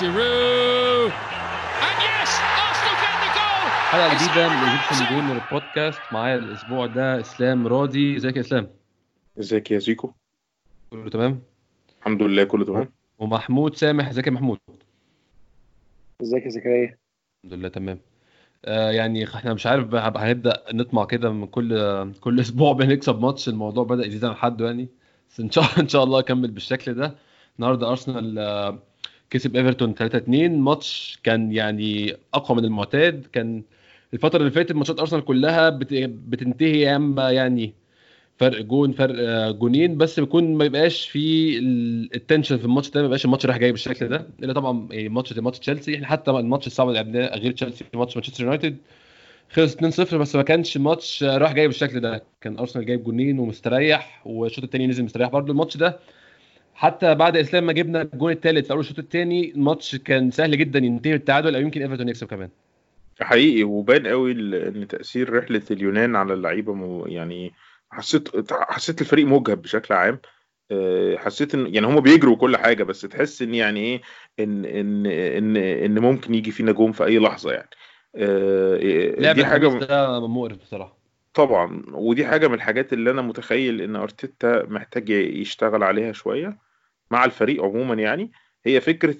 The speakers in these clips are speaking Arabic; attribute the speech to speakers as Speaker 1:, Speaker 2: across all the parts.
Speaker 1: Giroud. And yes, Arsenal get the goal.
Speaker 2: حلقة جديدة من إيجيبشن جونرز البودكاست معايا الأسبوع ده إسلام راضي. إزيك يا إسلام؟
Speaker 3: إزيك يا زيكو؟
Speaker 2: كله تمام؟
Speaker 3: الحمد لله كله تمام.
Speaker 2: ومحمود سامح. إزيك يا محمود؟
Speaker 4: إزيك يا زكريا؟
Speaker 2: الحمد لله تمام. آه يعني إحنا مش عارف هنبدأ نطمع كده من كل كل أسبوع بنكسب ماتش. الموضوع بدأ يزيد عن حده يعني. بس إن شاء الله إن شاء الله أكمل بالشكل ده. النهارده أرسنال آه، كسب إيفرتون 3 2 ماتش كان يعني أقوى من المعتاد. كان الفترة اللي فاتت ماتشات أرسنال كلها بت- بتنتهي يا إما يعني فرق جون فرق جونين. بس بيكون ما يبقاش في ال- ال tension في الماتش ده ما يبقاش الماتش رايح جاي بالشكل ده. إلا طبعا يعني ماتش ماتش تشيلسي. إحنا حتى الماتش الصعب اللي لعبناه غير تشيلسي ماتش مانشستر يونايتد. خلص 2-0 بس ما كانش ماتش رايح جاي بالشكل ده. كان أرسنال جايب جونين ومستريح والشوط الثاني نزل مستريح برضه. الماتش ده حتى بعد إسلام ما جبنا الجون الثالث في أول الشوط الثاني الماتش كان سهل جدا ينتهي بالتعادل أو يمكن إيفرتون يكسب كمان.
Speaker 3: حقيقي وبان قوي إن تأثير رحلة اليونان على اللعيبة يعني حسيت حسيت الفريق مجهد بشكل عام. آه، حسيت ان يعني هم بيجروا كل حاجة بس تحس إن يعني إيه ان ان ان إن ممكن يجي فينا جون في أي لحظة يعني. آه،
Speaker 2: لعب
Speaker 3: دي
Speaker 2: حاجة ده مقرف بصراحة.
Speaker 3: طبعا ودي حاجة من الحاجات اللي أنا متخيل إن أرتيتا محتاج يشتغل عليها شوية. مع الفريق عموما يعني هي فكرة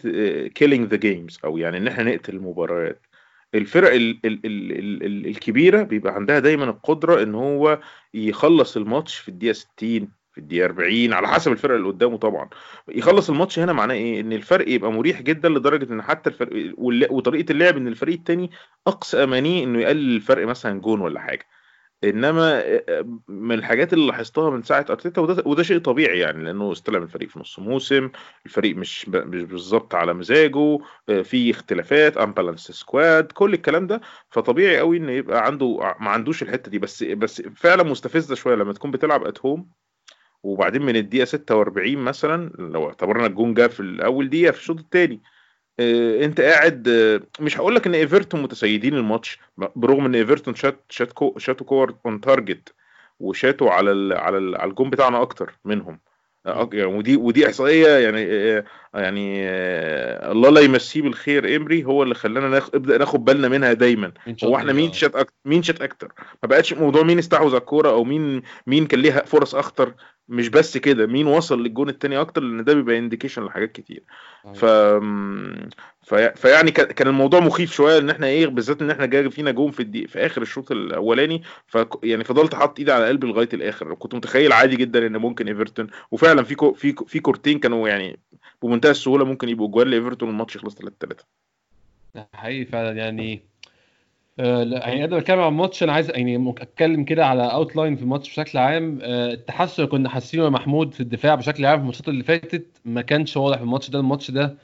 Speaker 3: killing the games أو يعني إن إحنا نقتل المباريات. الفرق ال ال ال ال ال الكبيرة بيبقى عندها دايما القدرة إن هو يخلص الماتش في الدقيقة 60 في الدقيقة 40 على حسب الفرق اللي قدامه طبعا. يخلص الماتش هنا معناه إيه؟ إن الفرق يبقى مريح جدا لدرجة إن حتى الفرق وطريقة اللعب إن الفريق التاني أقصى أمانيه إنه يقلل الفرق مثلا جون ولا حاجة. إنما من الحاجات اللي لاحظتها من ساعة أرتيتا وده, وده شيء طبيعي يعني لأنه استلم الفريق في نص موسم الفريق مش مش بالظبط على مزاجه في اختلافات imbalanced squad كل الكلام ده. فطبيعي قوي إن يبقى عنده ما عندوش الحتة دي. بس بس فعلا مستفزة شوية لما تكون بتلعب at home وبعدين من الدقيقة 46 مثلا لو اعتبرنا الجون جه في الأول دقيقة في الشوط الثاني آه، انت قاعد آه، مش هقول لك ان ايفرتون متسيدين الماتش برغم ان ايفرتون شات شات كو شاتوا كور on target وشاتوا على ال على ال على الجون بتاعنا أكتر منهم. آه، يعني ودي ودي إحصائية يعني آه، يعني آه، الله لا يمسيه بالخير إيمري هو اللي خلانا ناخد ابدأ ناخد بالنا منها دايما. هو إحنا مين
Speaker 2: آه.
Speaker 3: شات أكتر مين شات أكتر؟ ما بقتش موضوع مين استحوذ على الكورة أو مين مين كان ليها فرص أخطر. مش بس كده مين وصل للجون التاني أكتر؟ لأن ده بيبقى indication لحاجات كتير. ف... في... فيعني كان الموضوع مخيف شوية إن إحنا إيه بالذات إن إحنا جاي فينا جون في الدي... في آخر الشوط الأولاني ف يعني فضلت حاطط إيدي على قلبي لغاية الآخر. كنت متخيل عادي جدا إن ممكن إيفرتون وفعلا في كو... في في كورتين كانوا يعني بمنتهى السهولة ممكن يبقوا جوان لإيفرتون والماتش يخلص 3 3
Speaker 2: ده حقيقي فعلا يعني آه لا يعني قبل ما اتكلم عن الماتش. أنا عايز يعني أتكلم كده على outline في الماتش بشكل عام. آه التحسن اللي كنا حاسينه يا محمود في الدفاع بشكل عام في الماتشات اللي فاتت ما كانش واضح في الماتش ده. الماتش ده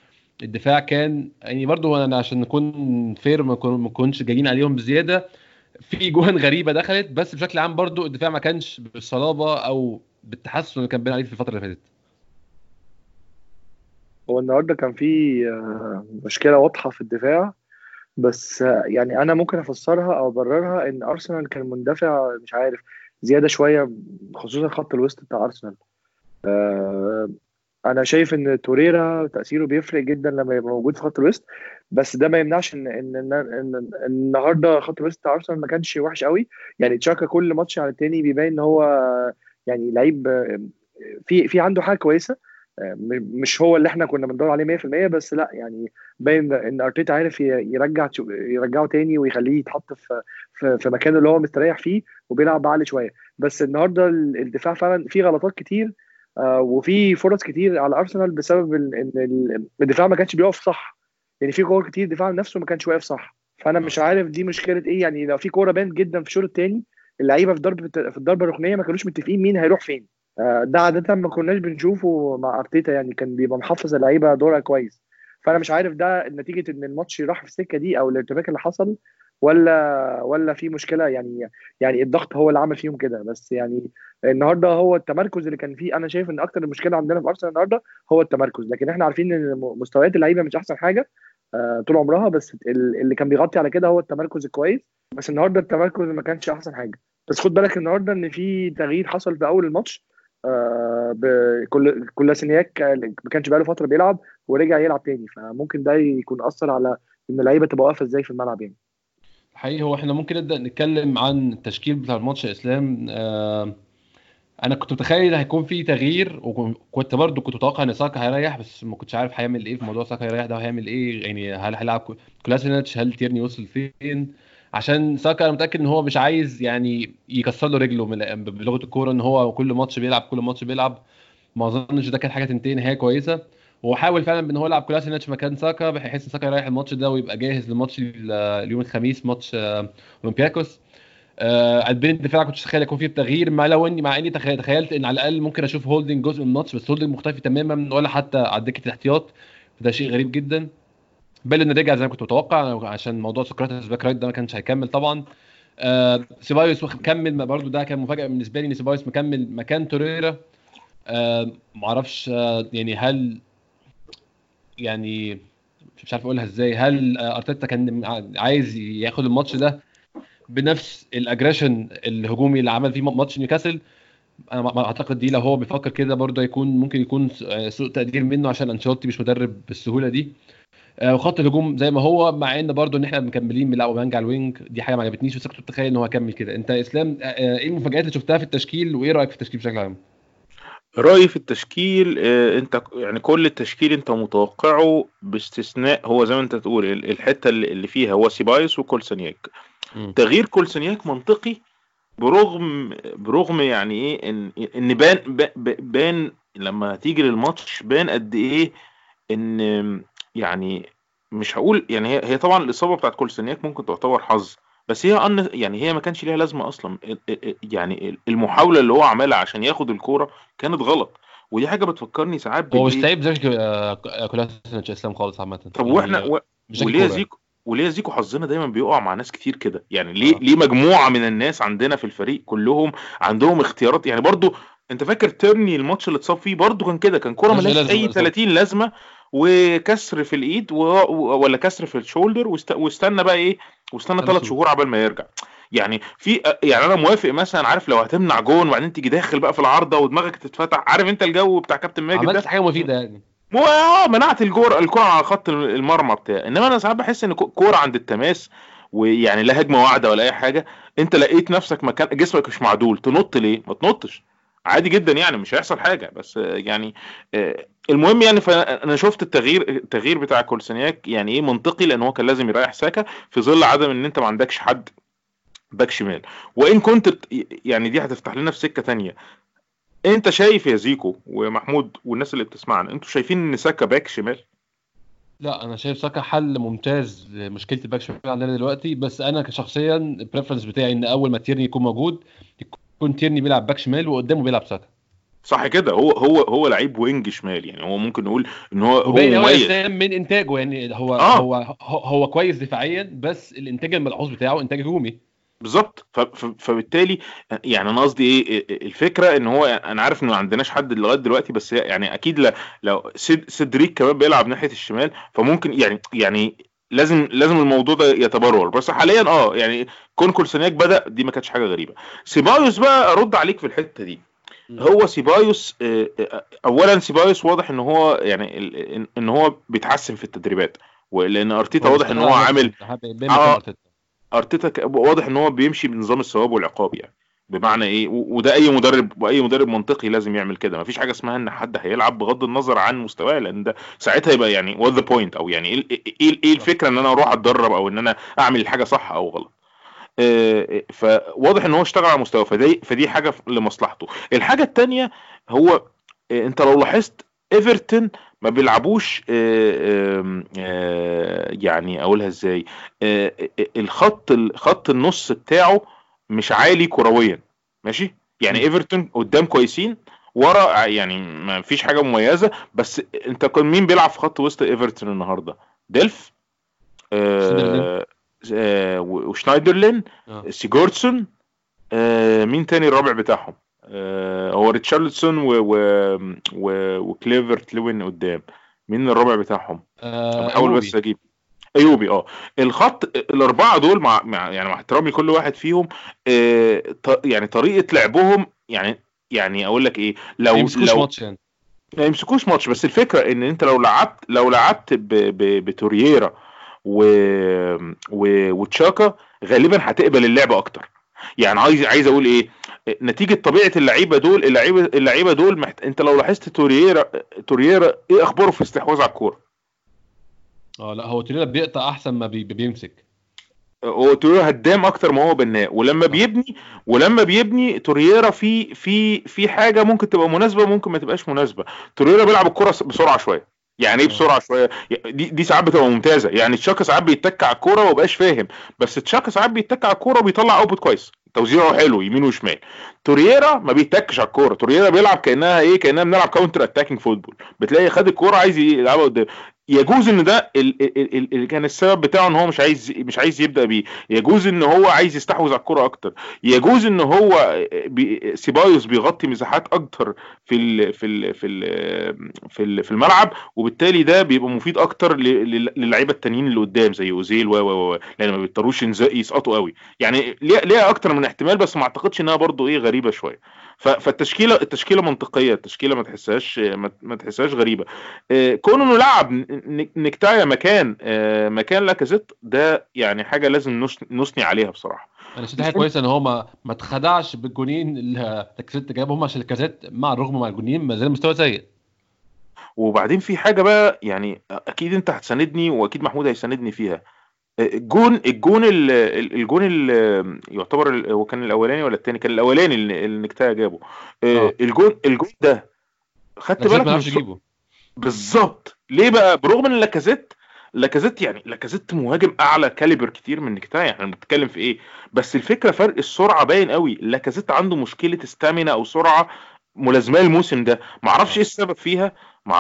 Speaker 2: الدفاع كان يعني برضو أنا عشان نكون fair ما نكون- ما نكونش جايين عليهم بزيادة. في جوان غريبة دخلت بس بشكل عام برضو الدفاع ما كانش بالصلابه أو بالتحسن اللي كان باين عليه في الفترة اللي فاتت.
Speaker 4: هو النهارده كان في آه، مشكلة واضحة في الدفاع. بس يعني أنا ممكن أفسرها أو أبررها إن أرسنال كان مندفع مش عارف زيادة شوية خصوصا خط الوسط بتاع أرسنال. آه، أنا شايف إن توريرا تأثيره بيفرق جدا لما يبقى موجود في خط الوسط بس ده ما يمنعش إن إن إن, إن النهارده خط الوسط بتاع أرسنال ما كانش وحش قوي. يعني تشاكا كل ماتش على التاني بيبين إن هو يعني لعيب آه، في في عنده حاجة كويسة. مش هو اللي إحنا كنا بندور عليه 100% بس لا يعني باين ان أرتيتا عارف يرجع يرجعه تاني ويخليه يتحط في في, مكانه اللي هو مستريح فيه وبيلعب بعقل شوية. بس النهارده ال- الدفاع فعلا فيه غلطات كتير آه، وفي فرص كتير على أرسنال بسبب ان ال- الدفاع ما كانش بيقف صح. يعني في كور كتير الدفاع نفسه ما كانش واقف صح. فأنا مش عارف دي مشكلة إيه. يعني لو في كورة بان جدا في الشوط الثاني اللعيبة في ضربه في الضربة الركنية ما كانوش متفقين مين هيروح فين. آه، ده عادة ما كناش بنشوفه مع أرتيتا يعني كان بيبقى محفظ اللعيبة دورها كويس. فأنا مش عارف ده نتيجة إن الماتش راح في السكه دي أو الارتباك اللي حصل ولا ولا في مشكلة يعني يعني الضغط هو اللي عمل فيهم كده. بس يعني النهارده هو التمركز اللي كان فيه أنا شايف إن أكتر المشكلة عندنا في أرسنال النهارده هو التمركز. لكن إحنا عارفين إن مستويات اللعيبة مش أحسن حاجة آه، طول عمرها بس ال- اللي كان بيغطي على كده هو التمركز الكويس. بس النهارده التمركز ما كانش أحسن حاجة. بس خد بالك النهارده إن في تغيير حصل في أول الماتش آه، بكل كولاسينياك ما كانش بقاله فترة بيلعب ورجع يلعب تاني. فممكن ده يكون أثر على إن اللعيبة تبقى واقفة إزاي في الملعب يعني.
Speaker 2: حقيقي هو إحنا ممكن نبدأ نتكلم عن التشكيل بتاع الماتش يا إسلام. آه أنا كنت متخيل هيكون في تغيير وكنت برضو كنت متوقع إن ساكا هيريح بس ما كنتش عارف هيعمل إيه في موضوع ساكا هيريح ده وهيعمل إيه؟ يعني هل هيلعب كولاسينيتش؟ هل تيرني وصل فين؟ عشان ساكا أنا متأكد إن هو مش عايز يعني يكسر له رجله بلغة الكورة إن هو كل ماتش بيلعب كل ماتش بيلعب. ما أظنش ده كانت حاجة تنتهي نهايه كويسة. وهو حاول فعلا إن هو يلعب كولاسينيتش مكان ساكا بحيث إن ساكا يريح الماتش ده ويبقى جاهز لماتش اليوم الخميس ماتش آه، أولمبياكوس. آه بين الدفاع كنت أتخيل يكون فيه تغيير مع لو إني مع إني تخيلت إن على الأقل ممكن أشوف هولدنج جزء من الماتش بس هولدنج مختفي تماما ولا حتى على دكه الاحتياط. فده شيء غريب جدا. انه رجع زي ما كنت متوقع عشان موضوع سقراطس back right ده ما كانش هيكمل طبعا. آه سيبايوس مكمل برضو ده كان مفاجأة بالنسبة لي إن سيبايوس مكمل مكان توريرا. آه معرفش آه يعني هل يعني مش عارف أقولها إزاي هل أرتيتا كان عايز ياخد الماتش ده بنفس ال aggression الهجومي اللي عمل فيه ماتش نيوكاسل؟ أنا أعتقد دي لو هو بيفكر كده برضه يكون ممكن يكون سوء تقدير منه عشان أنشيلوتي مش مدرب بالسهولة دي. وخط الهجوم زي ما هو مع إن برضه إن إحنا مكملين بنلعب أوباميانج على ال wing دي حاجة ما عجبتنيش بس كنت متخيل إن هو هيكمل كده. أنت إسلام آه، آه، إيه المفاجآت اللي شفتها في التشكيل وإيه رأيك في التشكيل بشكل عام؟
Speaker 3: رأيي في التشكيل أنت يعني كل التشكيل أنت متوقعه باستثناء هو زي ما أنت تقول الحتة اللي فيها هو سيبايوس وكولسانياك تغيير كولسانياك منطقي برغم برغم يعني إيه ان إن بان بان لما تيجي للماتش بان قد إيه إن يعني مش هقول يعني هي هي طبعا الإصابة بتاعت كولسانياك ممكن تعتبر حظ بس هي أن يعني هي ما كانش ليها لازمة أصلا. يعني المحاولة اللي هو عملها عشان ياخد الكورة كانت غلط. ودي حاجة بتفكرني ساعات
Speaker 2: هو مش لعيب زي كولاسينيتش إسلام خالص عامة.
Speaker 3: طب وإحنا يعني و... وليه زيكو وليه زيكو حظنا دايما بيقع مع ناس كتير كده؟ يعني ليه آه. ليه مجموعة من الناس عندنا في الفريق كلهم عندهم اختيارات؟ يعني برضو أنت فاكر تيرني الماتش اللي اتصاب فيه برضو كان كده كان كورة ملهاش أي 30 لازمة. وكسر في الإيد و... ولا كسر في ال shoulder واست... واستنى بقى إيه واستنى ثلاث شهور عبال ما يرجع. يعني في يعني أنا موافق مثلا عارف لو هتمنع جون وبعدين تيجي داخل بقى في العارضة ودماغك تتفتح عارف أنت الجو بتاع كابتن ماجد
Speaker 2: ده؟ عملت حاجة مفيدة يعني.
Speaker 3: مو آه منعت الجون الكرة على خط المرمى بتاعي إنما أنا ساعات بحس إن كورة عند التماس ويعني لا هجمة واعده ولا أي حاجة أنت لقيت نفسك مكان جسمك مش معدول تنط ليه؟ ما تنطش. عادي جدا يعني مش هيحصل حاجة. بس يعني آه، المهم يعني فأنا شفت التغيير التغيير بتاع كولسانياك يعني إيه منطقي لأن هو كان لازم يريح ساكا في ظل عدم إن أنت ما عندكش حد back شمال. وإن كنت يعني دي هتفتح لنا في سكة تانية. أنت شايف يا زيكو ومحمود والناس اللي بتسمعنا أنتوا شايفين إن ساكا back شمال؟
Speaker 2: لا أنا شايف ساكا حل ممتاز لمشكلة ال back شمال عندنا دلوقتي. بس أنا شخصيا ال preference بتاعي إن أول ما تيرني يكون موجود يكون تيرني بيلعب back شمال وقدامه بيلعب ساكا.
Speaker 3: صح كده. هو هو هو لعيب wing شمال يعني. هو ممكن نقول إن هو
Speaker 2: هو مميز. من إنتاجه يعني. هو آه. هو هو كويس دفاعيا بس الإنتاج الملحوظ بتاعه إنتاج هجومي.
Speaker 3: بالظبط. فبالتالي يعني أنا قصدي إيه الفكرة إن هو أنا عارف إن ما عندناش حد لغاية دلوقتي بس يعني أكيد لو سيدريك كمان بيلعب ناحية الشمال فممكن يعني يعني لازم لازم الموضوع ده يتبرر بس حاليا آه يعني كون كولسانياك بدأ دي ما كانتش حاجة غريبة. سيبايوس بقى ارد عليك في الحتة دي. هو سيبايوس آه، آه، اولا سيبايوس واضح إن هو يعني إن هو بيتحسن في التدريبات لأن أرتيتا واضح إن هو عامل أرتيتا. واضح إن هو بيمشي بنظام الثواب والعقاب يعني. بمعنى إيه؟ وده أي مدرب واي مدرب منطقي لازم يعمل كده. مفيش حاجة اسمها إن حد هيلعب بغض النظر عن مستواه لأن ده ساعتها يبقى يعني what's the point أو يعني إيه إيه, إيه الفكرة إن أنا أروح أتدرب أو إن أنا أعمل الحاجة صح أو غلط. آه، فواضح إن هو اشتغل على مستوى فدي فدي حاجة لمصلحته. الحاجة الثانية هو آه، انت لو لاحظت إيفرتون ما بيلعبوش آه، يعني أقولها إزاي الخط خط النص بتاعه مش عالي كرويا ماشي؟ يعني إيفرتون قدام كويسين ورا يعني ما فيش حاجة مميزة بس انت كان مين بيلعب في خط وسط إيفرتون النهارده؟ ديلف؟ آه آه وشنايدرلين آه. سيجورتسون آه مين تاني الرابع بتاعهم؟ آه هو ريتشاردسون و... و... و... وكالفرت لوين قدام. مين الرابع بتاعهم؟ آه بحاول بس أجيب. أيوبي آه. الخط الأربعة دول مع, مع يعني مع احترامي كل واحد فيهم آه ط... يعني طريقة لعبهم يعني يعني أقول لك إيه لو لو
Speaker 2: ماتش يعني.
Speaker 3: ما يمسكوش ماتش بس الفكرة إن أنت لو لعبت لو لعبت ب- ب- بتورييرا و... و... وتشاكا غالبا هتقبل اللعبة أكتر. يعني عايز عايز أقول إيه؟ نتيجة طبيعة اللعيبة دول اللعيبه اللعيبة دول محت... أنت لو لاحظت تورييرا تورييرا إيه أخباره في استحواذ على الكورة؟
Speaker 2: آه لا هو تريلا بيقطع أحسن ما بي- بيمسك.
Speaker 3: هو تورييرا هدام أكتر ما هو بناء. ولما بيبني ولما بيبني تورييرا في في في حاجة ممكن تبقى مناسبة ممكن ما تبقاش مناسبة. تورييرا بيلعب الكره بسرعة شوية. يعني إيه بسرعة شوية؟ دي دي ساعات بتبقى ممتازة. يعني تشاكا ساعات بيتك على الكورة وما بقاش فاهم بس تشاكا ساعات بيتك على الكورة وبيطلع output كويس. توزيعه حلو يمين وشمال. تورييرا ما بيتكش على الكورة. تورييرا بيلعب كأنها إيه؟ كاننا بنلعب counter attacking football بتلاقي خد الكورة عايز يلعبها قدام. يجوز إن ده ال- ال- ال- اللي كان السبب بتاعه إن هو مش عايز مش عايز يبدأ بيه. يجوز إن هو عايز يستحوذ على الكوره أكتر. يجوز إن هو بي سيبايوس بيغطي مساحات أكتر في ال في ال في ال في ال في الملعب وبالتالي ده بيبقى مفيد أكتر للعيبة التانيين اللي قدام زي أوزيل و و لأن ما بيضطروش يسقطوا قوي. يعني ليها أكتر من احتمال بس ما أعتقدش إنها برضو إيه غريبة شوية. فالتشكيلة التشكيلة منطقية التشكيلة ما تحسهاش ما تحسهاش غريبة. آه، كون إنه لعب نكتايا مكان آه، مكان لاكازيت ده يعني حاجة لازم نثني عليها بصراحة.
Speaker 2: أنا شايف حاجة كويسة إن هو ما ما اتخدعش بالجونين اللي لاكازيت جابهم عشان لاكازيت مع الرغم مع الجونين ما زال مستوى سيء.
Speaker 3: وبعدين في حاجة بقى يعني أكيد أنت هتساندني وأكيد محمود هيساندني فيها. الجون الجون ال- ال- الجون ال- يعتبر هو كان الأولاني ولا التاني؟ كان الأولاني اللي اللي نكتايا جابه. آه،
Speaker 2: آه.
Speaker 3: الجون الجون ده خدت بالك
Speaker 2: ما؟ يجيبه.
Speaker 3: بالظبط. ليه بقى؟ برغم إن لاكازيت لاكازيت يعني لاكازيت مهاجم أعلى caliber كتير من نكتايا إحنا بنتكلم في إيه؟ بس الفكرة فرق السرعة باين قوي. لاكازيت عنده مشكلة stamina أو سرعة ملازمه الموسم ده. ما أعرفش إيه السبب فيها. ما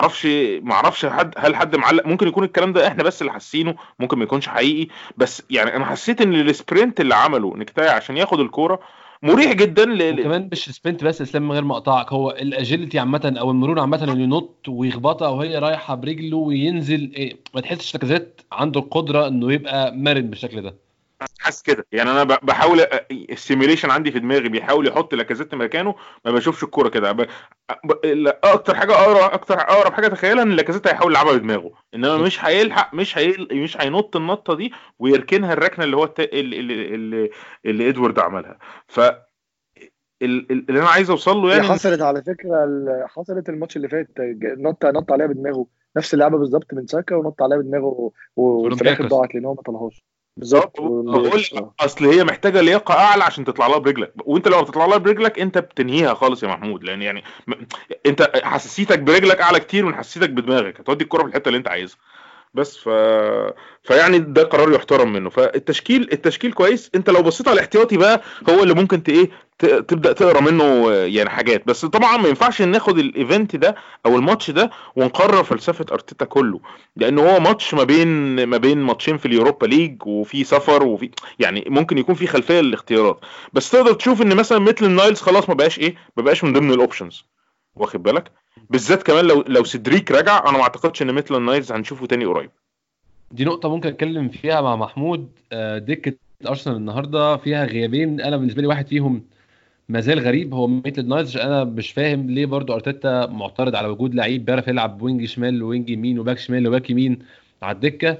Speaker 3: أعرفش حد هل حد معلق. ممكن يكون الكلام ده إحنا بس اللي حاسينه ممكن ما يكونش حقيقي. بس يعني أنا حسيت ان ال sprint اللي عمله نكتايا عشان ياخد الكورة مريح جدا ل...
Speaker 2: وكمان مش sprint بس اسلام من غير ما اقطعك. هو ال agility عامة أو المرونة عامة إنه ينط ويخبطها وهي رايحة برجله وينزل إيه ما تحسش لاكازيت عنده القدرة إنه يبقى مرن بالشكل ده.
Speaker 3: حاسس كده. يعني أنا ب- بحاول ال simulation عندي في دماغي بيحاول يحط لاكازيت مكانه ما بشوفش الكورة كده. ب... ب... أكتر حاجة أقرب أكتر أقرب حاجة تخيلها إن لاكازيت هيحاول يلعبها بدماغه. إنما مش هيلحق مش هي... مش هينط النطة دي ويركنها الركنة اللي هو الت... اللي, اللي, اللي, اللي إدوارد عملها. ف ال- ال- اللي أنا عايز أوصل له يعني
Speaker 4: حصلت على فكرة حصلت الماتش اللي فات نط نط عليها بدماغه. نفس اللعبة بالظبط من ساكا ونط عليها بدماغه وفي
Speaker 2: الآخر.
Speaker 4: ضاعت لأن هو ما طلعهاش. بالظبط
Speaker 3: بقول
Speaker 4: وأولمبياكوس،
Speaker 3: لك. أصل هي محتاجة لياقة أعلى عشان تطلع لها برجلك وأنت لو بتطلع لها برجلك أنت بتنهيها خالص يا محمود لأن يعني. أنت حساسيتك برجلك أعلى كتير من حساسيتك بدماغك هتودي الكرة في الحتة اللي أنت عايزها بس ف... فيعني ده قرار يحترم منه. فالتشكيل التشكيل كويس. انت لو بصيت على الاحتياطي بقى هو اللي ممكن ت... إيه ت... تبدأ تقرأ منه يعني حاجات. بس طبعا ما ينفعش ناخد الايفنت ده أو الماتش ده ونقرر فلسفة أرتيتا كله. لأن هو ماتش ما بين ما بين ماتشين في اليوروبا ليج وفي سفر وفي يعني ممكن يكون في خلفية للاختيارات. بس تقدر تشوف إن مثلا ميتلاند نايلز خلاص ما بقاش إيه ما بقاش من ضمن ال options واخد بالك؟ بالذات كمان لو لو سيدريك رجع أنا ما أعتقدش إن ميتلاند نايلز هنشوفه تاني قريب.
Speaker 2: دي نقطة ممكن أتكلم فيها مع محمود. آه، دكة أرسنال النهارده فيها غيابين. أنا بالنسبة لي واحد فيهم ما زال غريب هو ميتلاند نايلز. أنا مش فاهم ليه برضو أرتيتا معترض على وجود لعيب بيعرف يلعب wing شمال wing يمين و back شمال و back يمين على الدكة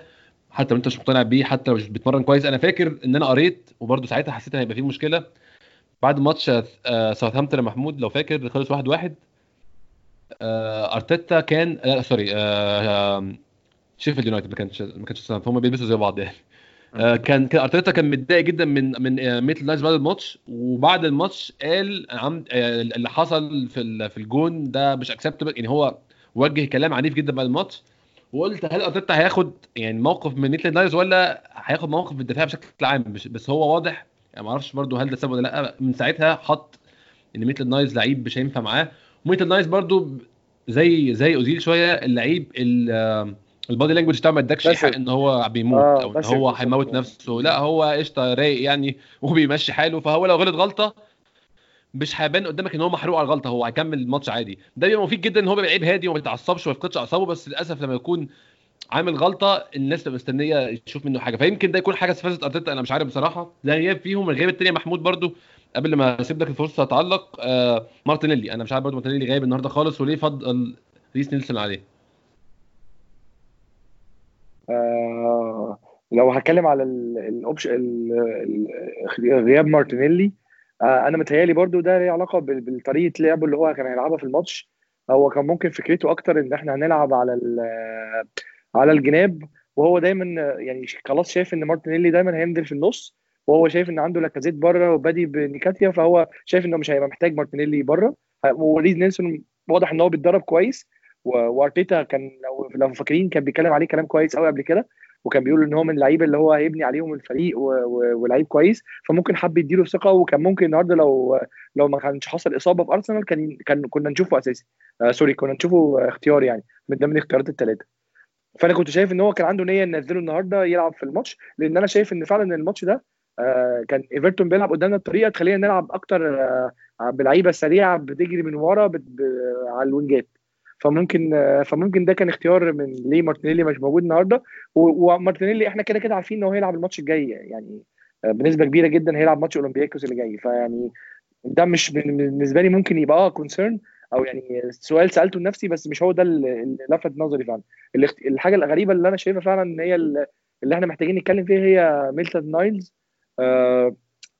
Speaker 2: حتى لو أنت مش مقتنع بيه حتى لو مش بيتمرن كويس. أنا فاكر إن أنا قريت وبرضو ساعتها حسيت إن هيبقى فيه مشكلة بعد ماتش آه، ساوثهامبتون محمود. لو فاكر خلص واحد واحد. آه، أرتيتا كان لا sorry آه، آه، شيفيلد يونايتد ما كانش ما كانش ساوثهامبتون هم بيلبسوا زي بعض يعني. آه، كان كان أرتيتا كان متضايق جدا من من آه، ميتلاند نايلز بعد الماتش وبعد الماتش قال آه، اللي حصل في في الجون ده مش acceptable يعني هو وجه كلام عنيف جدا بعد الماتش وقلت هل أرتيتا هياخد يعني موقف من ميتلاند نايلز ولا هياخد موقف من الدفاع بشكل عام؟ بس هو واضح يعني ما أعرفش برضه هل ده سبب ولا لأ من ساعتها حط إن ميتلاند نايلز لعيب مش هينفع معاه. وميتلاند نايلز برضه زي زي أوزيل شوية اللعيب ال- ال body language بتاعه ما ادكش حق إن هو بيموت
Speaker 4: آه،
Speaker 2: أو
Speaker 4: إن
Speaker 2: هو هيموت نفسه. لا هو قشطة رايق يعني وبيمشي حاله. فهو لو غلط غلطة مش هيبان قدامك إن هو محروق على الغلطة هو هيكمل الماتش عادي. ده بيبقى مفيد جدا إن هو بيبقى لعيب هادي وما بيتعصبش وما بيفقدش أعصابه بس للأسف لما يكون عامل غلطة الناس تبقى مستنية تشوف منه حاجة. فيمكن ده يكون حاجة استفزت أرتيتا أنا مش عارف بصراحة. زي غياب فيهم الغياب التاني محمود برضو. قبل ما اسيب لك الفرصة اتعلق آه مارتينيلي. أنا مش عارف برضه مارتينيلي غايب النهارده خالص وليه فضل ريس نيلسون عليه؟
Speaker 4: آه لو هتكلم على ال option غياب مارتينيلي آه أنا متهيألي برضو ده ليه علاقة بالطريقة لعبه اللي هو كان هيلعبها في الماتش. هو كان ممكن فكرته أكتر إن إحنا هنلعب على على الجناب وهو دايما يعني خلاص شايف إن مارتينيلي دايما هينزل في النص. وهو شايف إن عنده لاكازيت بره وبادي بنكيتيا فهو شايف انه مش هيبقى محتاج مارتينيلي بره. وريس نيلسون واضح إن هو بيتدرب كويس وأرتيتا كان لو لو فاكرين كان بيتكلم عليه كلام كويس قوي قبل كده وكان بيقول إن هو من اللعيبة اللي هو هيبني عليهم الفريق ولعيب كويس. فممكن حب يديله ثقة وكان ممكن النهارده لو لو ما كانش حصل إصابة في أرسنال كان كان كنا نشوفه أساسي. آه sorry كنا نشوفه اختيار يعني من ضمن الاختيارات الثلاثه فأنا كنت شايف إن هو كان عنده نية ينزله النهارده يلعب في الماتش لأن أنا شايف إن فعلا الماتش ده كان إيفرتون بيلعب قدامنا بطريقة تخلينا نلعب أكتر آه بلعيبة سريعة بتجري من ورا على ال wing ات. فممكن آه فممكن ده كان اختيار من ليه مارتينيلي مش موجود النهارده. ومارتينيلي إحنا كده كده عارفين إن هو هيلعب الماتش الجاي يعني بنسبة كبيرة جدا هيلعب ماتش أولمبياكوس اللي جاي. فيعني ده مش بالنسبة لي ممكن يبقى آه concern أو يعني سؤال سألته لنفسي بس مش هو ده اللي لفت نظري فعلا. الحاجة الغريبة اللي أنا شايفها فعلا إن هي اللي إحنا محتاجين نتكلم فيها هي ميتلاند نايلز. آه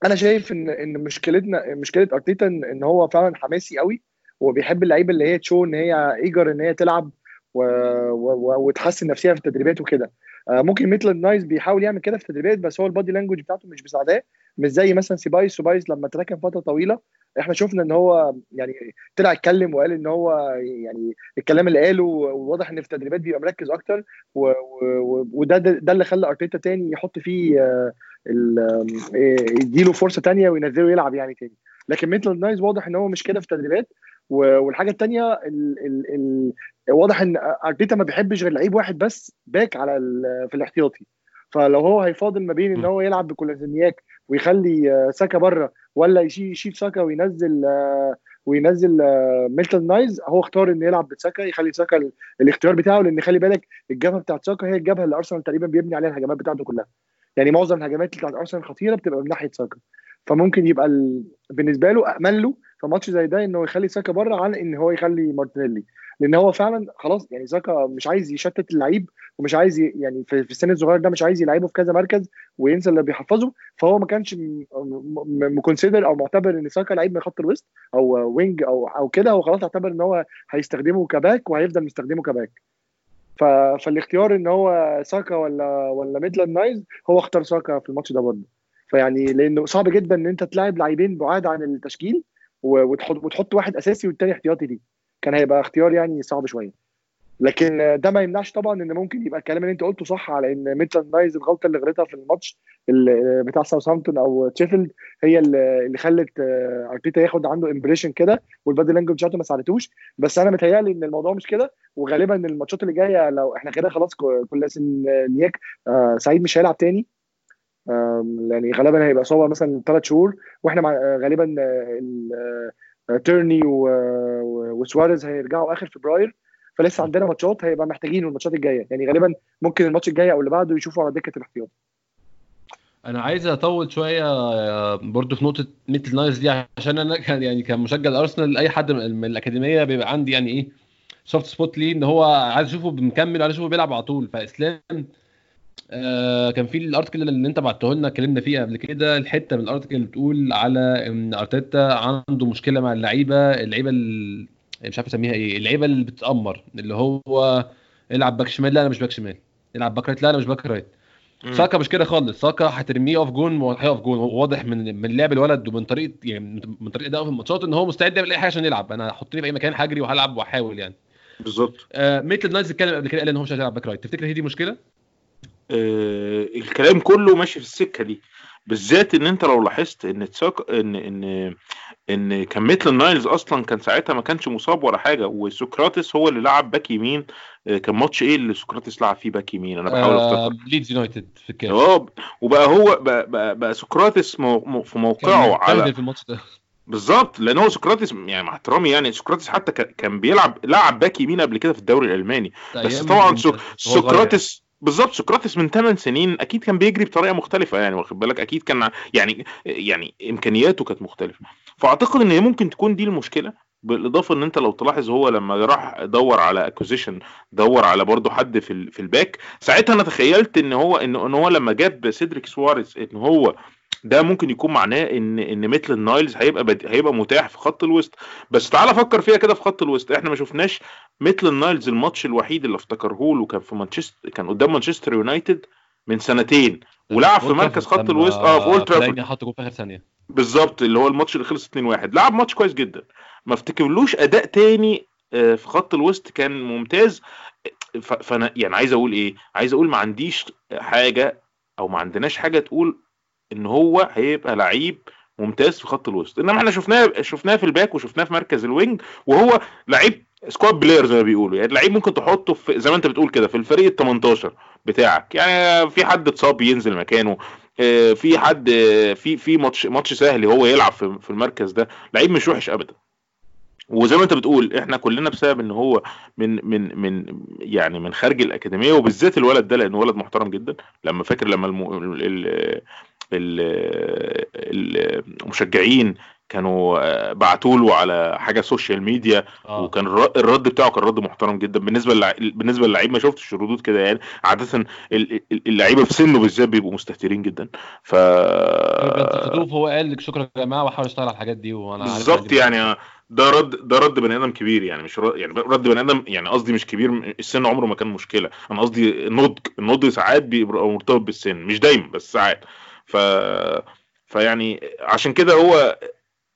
Speaker 4: أنا شايف ان إن مشكلتنا مشكلة أرتيتا ان هو فعلا حماسي قوي وبيحب اللعيبة اللي هي تشو إن هي ايجر إن هي تلعب و... و... وتحسن نفسها في التدريبات وكده آه ممكن ميتلاند نايلز بيحاول يعمل كده في التدريبات بس هو ال body language بتاعته مش مساعداه مش زي مثلا سيبايوس سيبايوس لما اتركن فترة طويلة إحنا شفنا إن هو يعني طلع اتكلم وقال إن هو يعني الكلام اللي قاله وواضح إن في التدريبات بيبقى مركز أكتر. وده ده اللي خلى أرتيتا تاني يحط فيه آه يديله فرصة تانية وينزله يلعب يعني تاني. لكن ميتلاند نايلز واضح إن هو مش كده في التدريبات. والحاجة الثانية ال ال ال واضح إن أرتيتا ما بيحبش غير لعيب واحد بس back على في الاحتياطي. فلو هو هيفاضل ما بين إن هو يلعب بكولازينياك ويخلي ساكا بره ولا يشيل ساكا وينزل وينزل ميتلاند نايلز هو اختار انه يلعب بساكا يخلي ساكا الاختيار بتاعه. لأن خلي بالك الجبهة بتاعت ساكا هي الجبهة اللي أرسنال تقريبا بيبني عليها الهجمات بتاعته كلها. يعني معظم الهجمات بتاعت أرسنال الخطيره بتبقى من ناحية ساكا. فممكن يبقى ال... بالنسبة له امن له في ماتش زي ده انه يخلي ساكا بره عن إن هو يخلي مارتينيلي. لأن هو فعلا خلاص يعني ساكا مش عايز يشتت اللعيب ومش عايز يعني في السن الصغير ده مش عايز يلعبه في كذا مركز وينسى اللي بيحفظه. فهو ما كانش م consider أو معتبر إن ساكا لعيب من خط الوسط أو wing أو أو كده. هو خلاص اعتبر إن هو هيستخدمه ك back وهيفضل مستخدمه ك back فالاختيار إن هو ساكا ولا ولا ميتلاند نايلز هو اختار ساكا في الماتش ده برضه. فيعني لأنه صعب جدا إن أنت تلاعب لاعبين بعاد عن التشكيل وتحط وتحط واحد أساسي والتاني احتياطي دي كان هيبقى اختيار يعني صعب شوية. لكن ده ما يمنعش طبعا إن ممكن يبقى الكلام اللي أنت قلته صح على إن ميتلاند نايلز الغلطة اللي غلطها في الماتش بتاع ساوثهامبتون أو شيفيلد هي اللي خلت أرتيتا ياخد عنده impression كده وال body language بتاعته ما ساعدتوش بس أنا متهيألي إن الموضوع مش كده وغالبا الماتشات اللي جاية لو إحنا كده خلاص كل نياك سعيد مش هيلعب تاني. يعني غالبا هيبقى اصابه مثلا ثلاث شهور وإحنا مع غالبا تيرني وسواريز هيرجعوا آخر فبراير. فلسه عندنا ماتشات هيبقى محتاجينه الماتشات الجاية. يعني غالبا ممكن الماتش الجاي أو اللي بعده يشوفوا على دكة الاحتياط.
Speaker 2: أنا عايز أطول شوية برضو في نقطة ميتلاند نايلز دي عشان أنا كان يعني كمشجع الأرسنال أي حد من الأكاديمية بيبقى عندي يعني إيه soft spot ليه إن هو عايز اشوفه مكمل عايز اشوفه بيلعب على طول. فإسلام آه كان في ال article اللي أنت بعته لنا اتكلمنا فيه قبل كده الحتة من ال article اللي بتقول على إن أرتيتا عنده مشكلة مع اللعيبة اللعيبة مش عارف أسميها إيه اللعيبة اللي بتتأمر اللي هو العب back شمال لا أنا مش back شمال. العب back right لا أنا مش back right. ساكا مش كده خالص. ساكا هترميه أوف جون وهيقف جون واضح من من لعب الولد ومن طريقة يعني من طريقة اداؤه في الماتشات إن هو مستعد يعمل أي حاجة عشان يلعب. أنا حطني في أي مكان هجري وهلعب واحاول يعني.
Speaker 3: بالظبط.
Speaker 2: آه ميتلاند نايلز اتكلم قبل كده قال إن هو مش هيلعب back right. تفتكر هي دي مشكلة؟
Speaker 3: آه الكلام كله ماشي في السكة دي. بالذات إن أنت لو لاحظت إن تساك إن إن إن كان ميتلاند نايلز أصلا كان ساعتها ما كانش مصاب ولا حاجة وسقراطس هو اللي لعب back يمين كان ماتش إيه اللي سقراطس لعب فيه back يمين؟ أنا بحاول
Speaker 2: أفتكر. آه ليدز يونايتد في الكاس.
Speaker 3: آه وبقى هو بقى, بقى, بقى سقراطس مو في موقعه على
Speaker 2: في الماتش ده.
Speaker 3: بالظبط لأن هو سقراطس يعني مع احترامي يعني سقراطس حتى كان بيلعب لعب back يمين قبل كده في الدوري الألماني. بس طبعا سقراطس بالظبط سقراطس من 8 سنين أكيد كان بيجري بطريقة مختلفة يعني واخد بالك؟ أكيد كان يعني يعني إمكانياته كانت مختلفة. فأعتقد إن هي ممكن تكون دي المشكلة بالإضافة إن أنت لو تلاحظ هو لما راح دور على acquisition دور على برضه حد في في ال back ساعتها أنا تخيلت إن هو إن إن هو لما جاب سيدريك سواريز إن هو ده ممكن يكون معناه إن إن ميتلاند نايلز هيبقى بد... هيبقى متاح في خط الوسط. بس تعال فكر فيها كده في خط الوسط. إحنا ما شفناش ميتلاند نايلز الماتش الوحيد اللي افتكره له كان في مانشستر كان قدام مانشستر يونايتد من سنتين ولعب في مركز خط الوسط آه في
Speaker 2: لما
Speaker 3: أولد ترافورد.
Speaker 2: فلاني حط جول في آخر ثانية.
Speaker 3: بالظبط اللي هو الماتش اللي خلص 2-1 لعب ماتش كويس جدا. ما افتكرلوش أداء تاني آه، في خط الوسط كان ممتاز. فأنا يعني عايز أقول إيه؟ عايز أقول ما عنديش حاجة أو ما عندناش حاجة تقول إن هو هيبقى لعيب ممتاز في خط الوسط. إنما إحنا شفناه شفناه في الباك وشفناه في مركز الوينج وهو لعيب squad player زي ما بيقولوا. يعني لعيب ممكن تحطه في زي ما أنت بتقول كده في الفريق ال 18 بتاعك. يعني في حد اتصاب ينزل مكانه آه، في حد آه، في في ماتش ماتش سهل هو يلعب في المركز ده. لعيب مش وحش ابدا. وزي ما أنت بتقول إحنا كلنا بسبب إن هو من من من يعني من خارج الأكاديمية وبالذات الولد ده لأنه ولد محترم جدا. لما فاكر لما الم... ال... ال... المشجعين كانوا بعتوا له على حاجة social media
Speaker 2: آه.
Speaker 3: وكان الر- الرد بتاعه كان رد محترم جدا. بالنسبة للع... بالنسبة للعيب ما شفتش ردود كده يعني. عادة ال- ال- اللعيبة في سنه بالذات بيبقوا مستهترين جدا. ف
Speaker 2: خطوف هو قال لك شكرا يا جماعة وحاول اشتغل على الحاجات دي وأنا
Speaker 3: بالظبط يعني ده رد ده رد بني آدم كبير يعني مش رد يعني رد بني آدم يعني قصدي مش كبير السن عمره ما كان مشكلة. أنا قصدي النضج النضج ساعات بيبقى مرتبط بالسن مش دايما بس ساعات. ف فيعني عشان كده هو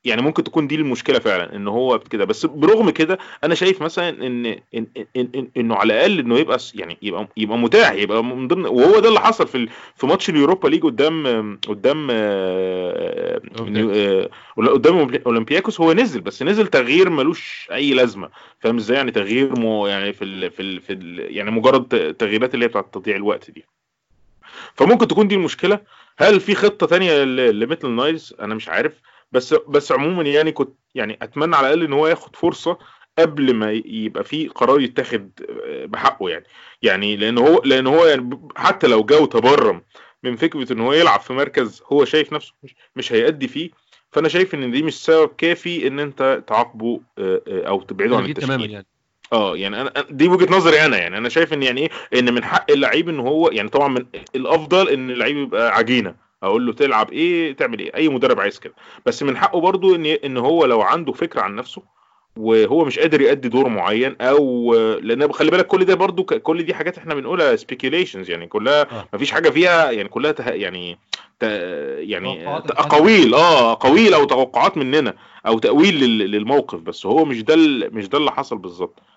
Speaker 3: يعني ممكن تكون دي المشكلة فعلا إن هو كده بس برغم كده أنا شايف مثلا ان إن إن إن إنه على الأقل إنه يبقى يعني يبقى يبقى متاح يبقى من ضمن وهو ده اللي حصل في في ماتش ال Europa League قدام قدام آه، قدام أولمبياكوس. هو نزل بس نزل تغيير ملوش أي لازمة. فاهم إزاي؟ يعني تغيير مو يعني في ال في ال في ال يعني مجرد تغييرات اللي هي بتاعت تضييع الوقت دي. فممكن تكون دي المشكلة. هل في خطة تانية ل- لمثل نايلز؟ أنا مش عارف. بس بس عموما يعني كنت يعني أتمنى على الأقل إن هو ياخد فرصة قبل ما يبقى في قرار يتاخد بحقه يعني. يعني لأن هو لأن هو يعني حتى لو جا وتبرم من فكرة إن هو يلعب في مركز هو شايف نفسه مش, مش هيأدي فيه فأنا شايف إن دي مش سبب كافي إن أنت تعاقبه أو تبعده عن
Speaker 2: أكيد تماما
Speaker 3: التشكيل
Speaker 2: يعني.
Speaker 3: آه يعني أنا دي وجهة نظري أنا يعني أنا شايف إن يعني إيه إن من حق اللعيب إن هو يعني طبعا من الأفضل إن اللعيب يبقى عجينة أقول له تلعب إيه تعمل إيه أي مدرب عايز كده بس من حقه برضو إن إن هو لو عنده فكرة عن نفسه وهو مش قادر يأدي دور معين أو لأن خلي بالك كل ده برضو كل دي حاجات إحنا بنقولها speculations يعني كلها
Speaker 2: آه.
Speaker 3: مفيش حاجة فيها يعني كلها ته... يعني ت... يعني. اقاويل آه اقاويل أو توقعات مننا أو تأويل لل... للموقف بس هو مش ده. مش ده اللي حصل بالظبط ال- ال-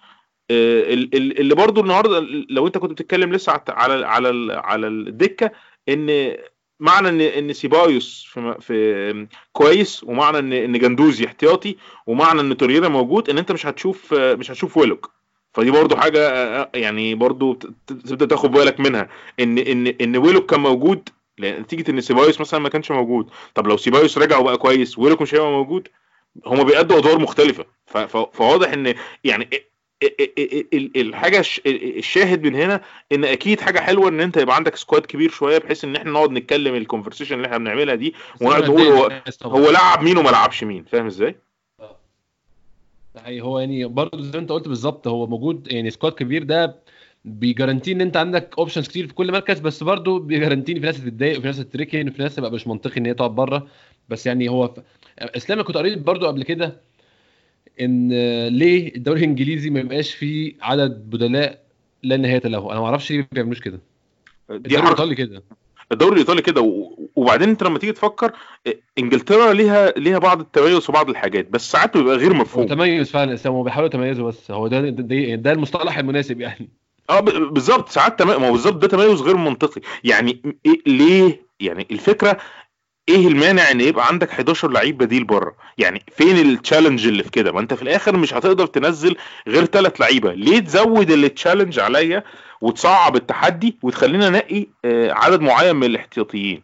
Speaker 3: اللي برضو النهارده لو انت كنت بتتكلم لسه على على على ال- على الدكة ان معنى ان ان سيبايوس في في كويس ومعنى ان ان جندوزي احتياطي ومعنى ان توريرا موجود ان انت مش هتشوف آه، مش هتشوف ويلوك. فدي برضو حاجة آه، يعني برضو تبدأ تاخد بالك منها. ان ان ان ويلوك كان موجود نتيجة ان سيبايوس مثلا ما كانش موجود. طب لو سيبايوس رجع وبقى كويس ويلوك مش هيبقى موجود هما بيأدوا أدوار مختلفة. فواضح ان يعني الحاجة الش- الشاهد من هنا ان أكيد حاجة حلوة ان انت يبقى عندك squad كبير شوية بحيث ان إحنا نقعد نتكلم ال conversation اللي إحنا بنعملها دي ونقعد نقول هو هو لعب مين وما لعبش مين فاهم
Speaker 2: إزاي؟ هو يعني برضه زي ما انت قلت بالظبط هو موجود يعني squad كبير ده بي guarantee ان انت عندك options كتير في كل مركز بس برضه بي guarantee ان في ناس هتتضايق وفي ناس هتتركن وفي ناس تبقى مش منطقي ان هي تقعد بره بس يعني هو. اسلام كنت قريت برضه قبل كده إن ليه الدوري الإنجليزي ما يبقاش فيه عدد بدلاء لا نهاية له؟ أنا ما أعرفش ليه ما بيعملوش كده. الدوري الإيطالي كده.
Speaker 3: الدوري الإيطالي كده وبعدين أنت لما تيجي تفكر إنجلترا ليها ليها بعض التميز وبعض الحاجات بس ساعات بيبقى غير
Speaker 2: هو
Speaker 3: مفهوم.
Speaker 2: تميز فعلا هو بيحاولوا يتميزوا بس. هو ده ده, ده, المصطلح المناسب يعني.
Speaker 3: آه بالظبط ساعات تمام ما بالظبط ده تميز غير منطقي. يعني إيه ليه؟ يعني الفكرة إيه المانع ان يبقى عندك 11 لعيب بديل بره؟ يعني فين التشالنج اللي في كده؟ ما انت في الآخر مش هتقدر تنزل غير ثلاث لعيبة. ليه تزود التشالنج عليا وتصعب التحدي وتخلينا نقي آه، عدد معين من الاحتياطيين؟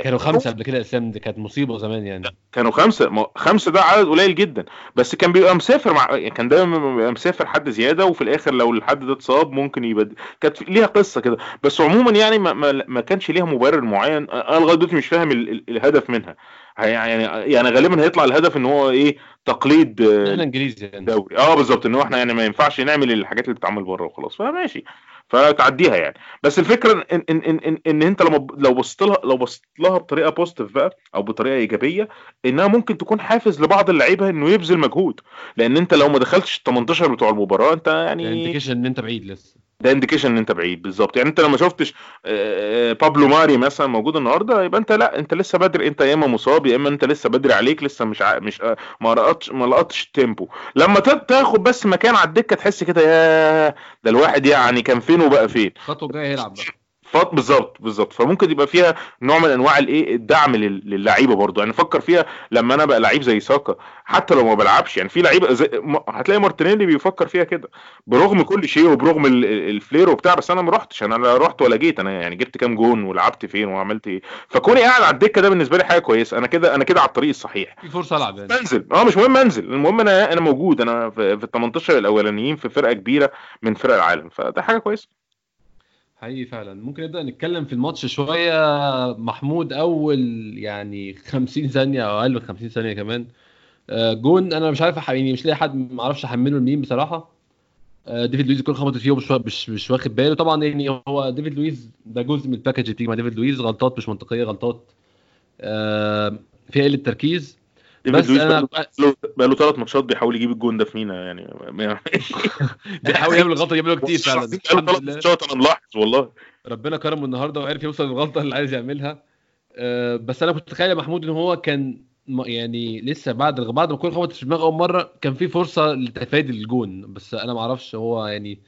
Speaker 2: كانوا خمسة قبل كده اسلام دي كانت مصيبة زمان يعني.
Speaker 3: كانوا خمسة خمسة ده عدد قليل جدا. بس كان بيبقى مسافر مع كان دايما بيبقى مسافر حد زيادة وفي الآخر لو الحد ده اتصاب ممكن يبدل. كانت ليها قصة كده. بس عموما يعني ما, ما, ما كانش ليها مبرر معين. أنا لغاية دلوقتي مش فاهم ال ال الهدف منها. يعني يعني غالبا هيطلع الهدف إن هو إيه تقليد آه،
Speaker 2: إحنا إنجليزي يعني.
Speaker 3: دوري. آه بالظبط. إن هو إحنا يعني ما ينفعش نعمل الحاجات اللي بتتعمل بره وخلاص. فماشي. فتعديها يعني. بس الفكرة ان ان ان, إن, إن أنت لما لو بصيت لها لو بصيت لها بطريقة positive بقى أو بطريقة إيجابية إنها ممكن تكون حافز لبعض اللعيبة إنه يبذل مجهود. لأن أنت لو ما دخلتش ال 18 بتوع المباراة أنت يعني
Speaker 2: إن أنت بعيد لسه.
Speaker 3: ده indication إن أنت بعيد بالظبط. يعني أنت لما شفتش آه، آه، بابلو ماري مثلا موجود النهارده يبقى أنت لأ أنت لسه بدري. أنت يا إما مصاب يا إما أنت لسه بدري عليك لسه مش ع... مش آه، ما لقطش ما لقطش ال tempo لما تاخد بس مكان على الدكة تحس كده يا ده الواحد يعني كان فين وبقى فين.
Speaker 2: الخطوه الجايه هيلعب بقى.
Speaker 3: فط بالظبط بالظبط. فممكن يبقى فيها نوع من أنواع الإيه الدعم لل- للعيبة برضه. يعني فكر فيها لما أنا بقى لعيب زي ساكا حتى لو ما بلعبش. يعني في لعيبة زي هتلاقي مارتينيلي بيفكر فيها كده. برغم كل شيء وبرغم ال- ال- ال flair وبتاع بس أنا ما رحتش. أنا لا رحت ولا جيت. أنا يعني جبت كام جون ولعبت فين وعملت إيه. فكوني قاعد على الدكة ده بالنسبة لي حاجة كويسة. أنا كده أنا كده على الطريق الصحيح.
Speaker 2: في فرصة ألعب يعني.
Speaker 3: انزل آه مش مهم انزل المهم أنا أنا موجود. أنا في في ال 18 الأولانيين في فرقة كبيرة من فرق العالم. فده حاجة كويسة.
Speaker 2: حقيقي فعلا. ممكن نبدأ نتكلم في الماتش شوية. محمود أول يعني 50 ثانية أو أقل من 50 ثانية كمان. آه، جون أنا مش عارف يعني مش لاقي حد ما أعرفش أحمله لمين بصراحة. آه، ديفيد لويز الكورة خبطت فيه مش مش واخد باله. طبعا يعني هو ديفيد لويز ده جزء من ال package اللي بتيجي مع ديفيد لويز. غلطات مش منطقية غلطات آه، فيها قلة تركيز.
Speaker 3: ديفيد
Speaker 2: بس
Speaker 3: لويس
Speaker 2: أنا
Speaker 3: بقاله بقاله ثلاث ماتشات بيحاول يجيب الجون ده في مينا يعني
Speaker 2: بيحاول يعمل الغلطة يعملها كتير فعلا.
Speaker 3: ثلاث ماتشات أنا ملاحظ والله.
Speaker 2: ربنا كرمه النهارده وعرف يوصل للغلطة اللي عايز يعملها. أه بس أنا كنت متخيل يا محمود إن هو كان يعني لسه بعد بعد ما الكورة خبطت في دماغه أول مرة كان في فرصة لتفادي الجون. بس أنا ما أعرفش هو يعني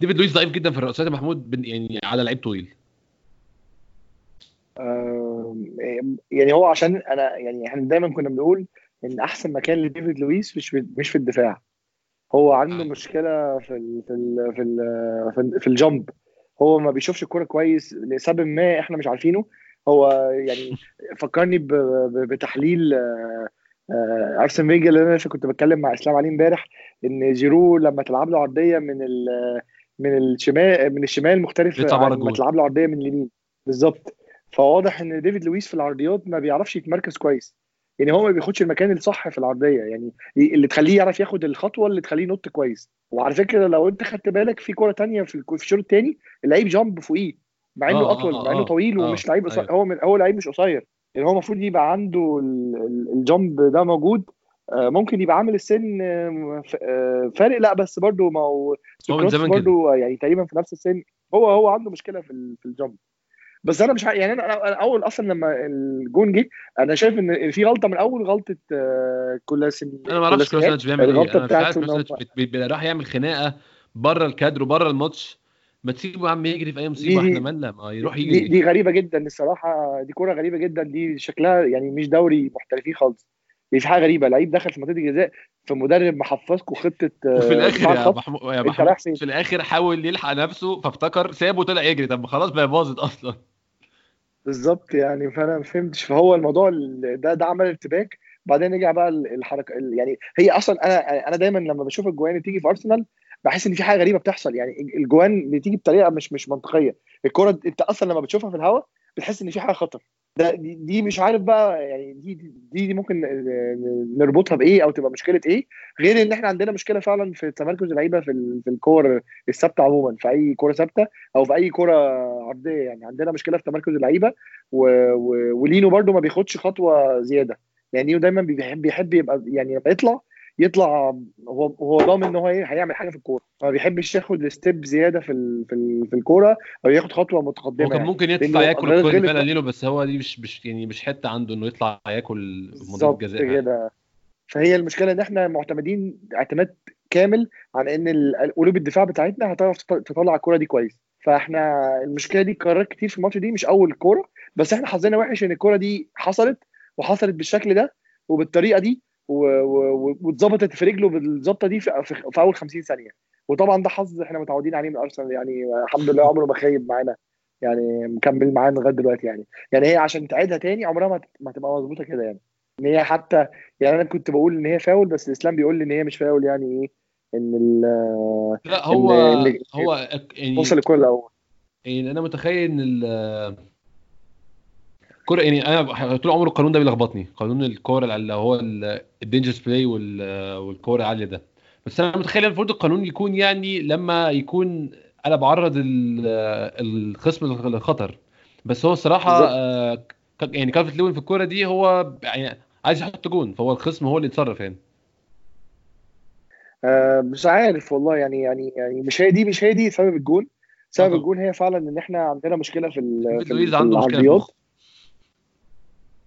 Speaker 2: ديفيد لويس ضعيف جدا في الرأسات يا محمود يعني على لعيب طويل.
Speaker 4: يعني هو عشان أنا يعني إحنا دايما كنا بنقول إن أحسن مكان لديفيد لويس مش في مش في الدفاع. هو عنده
Speaker 2: آه.
Speaker 4: مشكلة في ال في ال في ال في, ال في ال jump هو ما بيشوفش الكورة كويس لسبب ما إحنا مش عارفينه. هو يعني فكرني بتحليل آه، آه، أرسن فينجر اللي أنا كنت بتكلم مع إسلام عليه إمبارح إن جيرو لما تلعب له عرضية من من الشمال من الشمال مختلف لما. تلعب له عرضية من اليمين. بالظبط. فواضح إن ديفيد لويس في العرضيات ما بيعرفش يتمركز كويس. يعني هو ما بياخدش المكان الصح في العرضية. يعني اللي تخليه يعرف ياخد الخطوة اللي تخليه ينط كويس. وعلى فكرة لو أنت خدت بالك في كورة تانية في الشوط الثاني اللعيب jump فوقيه. مع إنه
Speaker 2: آه،
Speaker 4: أطول
Speaker 2: آه،
Speaker 4: مع إنه
Speaker 2: آه،
Speaker 4: طويل
Speaker 2: آه،
Speaker 4: ومش لعيب قصير
Speaker 2: أيوة.
Speaker 4: هو من هو لعيب مش قصير. يعني هو المفروض يبقى عنده ال- ال- ال jump ده موجود. ممكن يبقى عامل السن فارق. لا بس برضه ما هو برضه يعني تقريبا في نفس السن. هو هو عنده مشكلة في ال jump. بس أنا مش ع- يعني أنا أول أصلا لما الجون جه أنا شايف إن في غلطة من أول غلطة آه، كولاسيناتش
Speaker 2: أنا ما أعرفش
Speaker 4: كولاسينيك.
Speaker 2: كروسانيتش بيعمل
Speaker 4: إيه.
Speaker 2: أنا مش عارف راح يعمل خناقة بره الكادر وبره الماتش. ما تسيبه يا عم يجري في أي مصيبة
Speaker 4: دي-
Speaker 2: إحنا مالنا؟ ما يروح
Speaker 4: دي,
Speaker 2: يجري.
Speaker 4: دي غريبة جدا الصراحة دي كورة غريبة جدا دي شكلها يعني مش دوري محترفين خالص. دي في حاجة غريبة. لعيب دخل في منطقه الجزاء في مدرب محفظكم خطة آه،
Speaker 2: وفي
Speaker 4: الآخر
Speaker 2: يا. محمود يا محمود؟ في الآخر حاول يلحق نفسه فافتكر سابه طلع يجري. طب خلاص بقى باظت أصلا.
Speaker 4: بالظبط يعني فأنا ما فهمتش. فهو الموضوع ال- ده ده عمل ارتباك. بعدين رجع بقى ال- الحركة ال- يعني هي أصلا أنا أنا دايما لما بشوف الجوان تيجي في أرسنال بحس إن في حاجة غريبة بتحصل. يعني الجوان بتيجي بطريقة مش مش منطقية. الكرة أنت أصلا لما بتشوفها في الهواء بتحس إن في حاجة خطر. ده دي, مش عارف بقى يعني دي دي, دي ممكن نربطها بإيه أو تبقى مشكلة إيه غير إن إحنا عندنا مشكلة فعلا في تمركز اللعيبة في في الكور الثابتة عموما في أي كورة ثابتة أو في أي كورة عرضية يعني عندنا مشكلة في تمركز اللعيبة. ولينو برده ما بياخدش خطوة زيادة يعني دايما بيحب بيحب يبقى يعني يطلع يطلع هو هو ضامن إن هو إيه هيعمل حاجة في الكورة. ما بيحبش ياخد step زيادة في ال... في ال... في الكورة أو ياخد خطوة متقدمة
Speaker 2: هو كان
Speaker 4: يعني.
Speaker 2: ممكن يطلع ياكل الكوره فعلا لينو بس هو دي مش مش يعني مش حتة عنده إنه يطلع ياكل منطقه الجزاء
Speaker 4: كده. فهي المشكلة إن إحنا معتمدين اعتماد كامل على إن قلوب الدفاع بتاعتنا هتعرف تط- تطلع الكورة دي كويس. فإحنا المشكلة دي قرارات كتير في الماتش دي مش أول كورة بس إحنا حظنا وحش إن الكورة دي حصلت وحصلت بالشكل ده وبالطريقة دي. واتظبطت في رجله بالظبطة دي في, في, أول 50 ثانية. وطبعا ده حظ إحنا متعودين عليه من أرسنال يعني الحمد لله عمره ما خيب معانا يعني مكمل معانا لغاية دلوقتي يعني. يعني هي عشان تعيدها تاني عمرها ما ما هتبقى مظبوطة كده يعني. إن هي حتى يعني أنا كنت بقول إن هي فاول بس الإسلام بيقول لي إن هي مش فاول يعني إيه إن ال
Speaker 2: لا هو
Speaker 4: إن-
Speaker 2: هو يعني
Speaker 4: وصل الكورة الأول
Speaker 2: يعني أنا متخيل إن الكوره يعني أنا طول عمري القانون ده بيلخبطني قانون الكورة اللي هو ال dangerous play والكورة العاليه ده بس أنا متخيل المفروض القانون يكون يعني لما يكون أنا بعرض ال- الخصم للخطر بس هو
Speaker 4: الصراحة.
Speaker 2: آه، يعني كالفرت لوين في الكورة دي هو يعني عايز يحط جون فهو الخصم هو اللي يتصرف يعني
Speaker 4: آه مش عارف والله يعني يعني يعني مش هي دي مش هي دي سبب الجون سبب. الجون هي فعلا إن إحنا عندنا مشكلة في في, في العرضيات.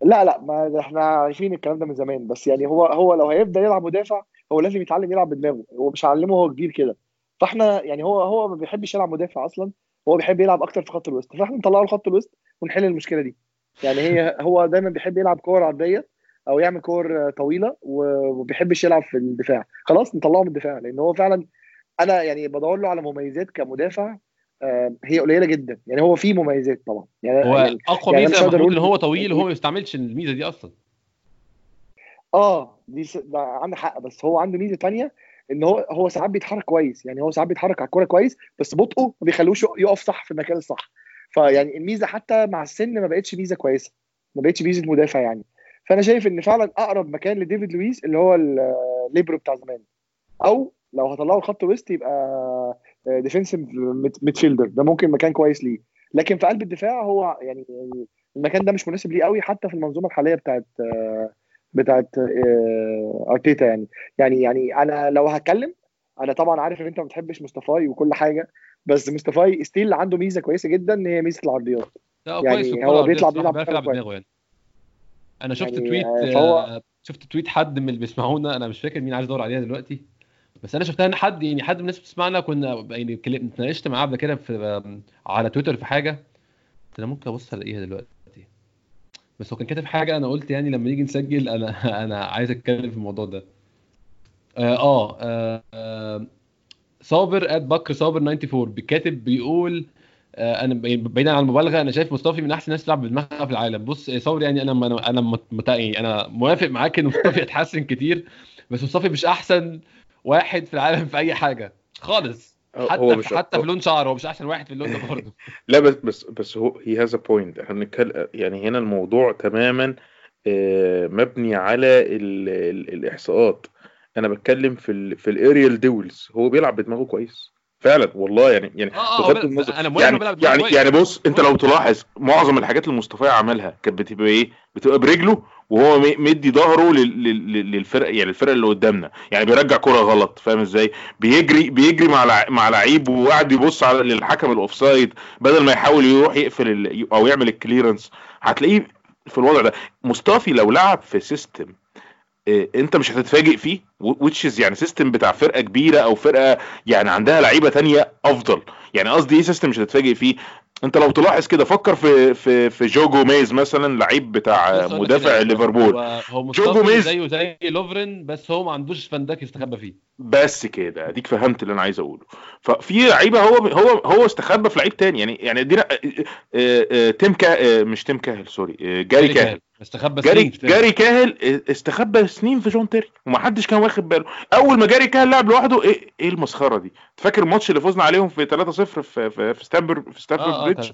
Speaker 4: لا لا ما إحنا عارفين الكلام ده من زمان بس يعني هو هو لو هيبدا يلعب مدافع هو لازم يتعلم يلعب بدماغه هو مش هعلمه وهو كبير كده. فاحنا يعني هو هو ما بيحبش يلعب مدافع أصلا هو بيحب يلعب أكتر في خط الوسط. فاحنا نطلعه لخط الوسط ونحل المشكلة دي. يعني هي هو دايما بيحب يلعب كور عرضية أو يعمل كور طويلة وما بيحبش يلعب في الدفاع. خلاص نطلعه من الدفاع لأن هو فعلا أنا يعني بدور له على مميزات كمدافع هي قليلة جدا. يعني هو فيه مميزات طبعا. يعني
Speaker 2: هو
Speaker 4: يعني
Speaker 2: أقوى
Speaker 4: يعني ميزة
Speaker 2: ان هو طويل وهو ما بيستعملش الميزة دي أصلا.
Speaker 4: آه دي س... ده عنده حق. بس هو عنده ميزة تانية إن هو هو ساعات بيتحرك كويس. يعني هو ساعات بيتحرك على الكورة كويس بس بطئه ما بيخلوش يقف صح في المكان الصح. فيعني الميزة حتى مع السن ما بقتش ميزة كويسة. ما بقتش ميزة مدافع يعني. فأنا شايف إن فعلا أقرب مكان لديفيد لويس اللي هو الليبرو بتاع زمان. أو لو هطلعه خط وسط يبقى defensive midfielder ده ممكن مكان كويس ليه. لكن في قلب الدفاع هو يعني المكان ده مش مناسب ليه قوي حتى في المنظومة الحالية بتاعت آه، بتاعت آه، أرتيتا يعني. يعني يعني أنا لو هتكلم أنا طبعا عارف إن أنت ما بتحبش مصطفي وكل حاجة بس مصطفي still عنده ميزة كويسة جدا إن هي ميزة العرضيات.
Speaker 2: هو
Speaker 4: يعني هو بيطلع بيلعب
Speaker 2: بدماغه يعني. أنا شفت
Speaker 4: يعني،
Speaker 2: tweet
Speaker 4: آه، فهو-
Speaker 2: آه، شفت tweet حد من اللي بيسمعونا أنا مش فاكر مين عايز ادور عليها دلوقتي. بس أنا شفتها إن حد يعني حد من الناس بتسمعنا كنا يعني اتناقشت معاه قبل كده في آم، على تويتر في حاجة. أنا ممكن أبص ألاقيها دلوقتي. بس هو كان كاتب حاجة أنا قلت يعني لما نيجي نسجل أنا أنا عايز أتكلم في الموضوع ده. آه, آه, آه, آه صابر at بكر صابر 94 بيكاتب بيقول آه أنا ب- بعيدا عن المبالغة أنا شايف مصطفى من أحسن الناس تلعب بدماغها في العالم. بص يا صابر يعني أنا أنا أنا يعني أنا موافق معاك إن مصطفى يتحسن كتير بس مصطفى مش أحسن واحد في العالم في أي حاجة. خالص.
Speaker 3: هو
Speaker 2: حتى
Speaker 3: مش-
Speaker 2: في حتى
Speaker 3: هو-
Speaker 2: في لون شعره هو مش أحسن واحد في اللون ده برضه.
Speaker 3: لا بس بس بس هو he has a point إحنا بنتكلم يعني هنا الموضوع تماما آه، مبني على ال ال الإحصاءات. أنا بتكلم في ال في ال aerial duels هو بيلعب بدماغه كويس. فعلا والله يعني يعني
Speaker 2: هو بيلعب-
Speaker 3: النظر
Speaker 2: أنا
Speaker 3: يعني يعني. يعني بص أنت لو تلاحظ معظم الحاجات اللي مصطفى عملها كانت بتبقى إيه؟ بتبقى برجله وهو مدي ظهره لل- لل- للفرق يعني الفرق اللي قدامنا. يعني بيرجع كرة غلط فاهم إزاي؟ بيجري بيجري مع مع لعيب وقاعد يبص على للحكم ال offside بدل ما يحاول يروح يقفل. أو يعمل ال clearance هتلاقيه في الوضع ده. مصطفي لو لعب في system إيه، أنت مش هتتفاجئ فيه which is يعني system بتاع فرقة كبيرة أو فرقة يعني عندها لعيبة تانية أفضل. يعني قصدي إيه system مش هتتفاجئ فيه؟ انت لو تلاحظ كده فكر في في في جو جوميز مثلا لعيب بتاع مدافع ليفربول.
Speaker 2: هو
Speaker 3: جو جوميز.
Speaker 2: زيه زي لوفرين بس هو ما عندوش فان دايك يستخبى فيه.
Speaker 3: بس كده اديك فهمت اللي أنا عايز اقوله. ففي لعيبة هو هو هو استخبى في لعيب تاني. يعني يعني ادينا آه، آه، آه، تيم كا مش تيم كاهل sorry جاري كاهل.
Speaker 2: استخبى
Speaker 3: جاري
Speaker 2: سنين.
Speaker 3: جاري كاهل استخبى سنين في جون تيري. ومحدش كان واخد باله. أول ما جاري كاهل لعب لوحده إيه إيه المسخرة دي؟ فاكر الماتش اللي فزنا عليهم في 3-0 في في في ستامفورد في
Speaker 2: آه آه
Speaker 3: بريدج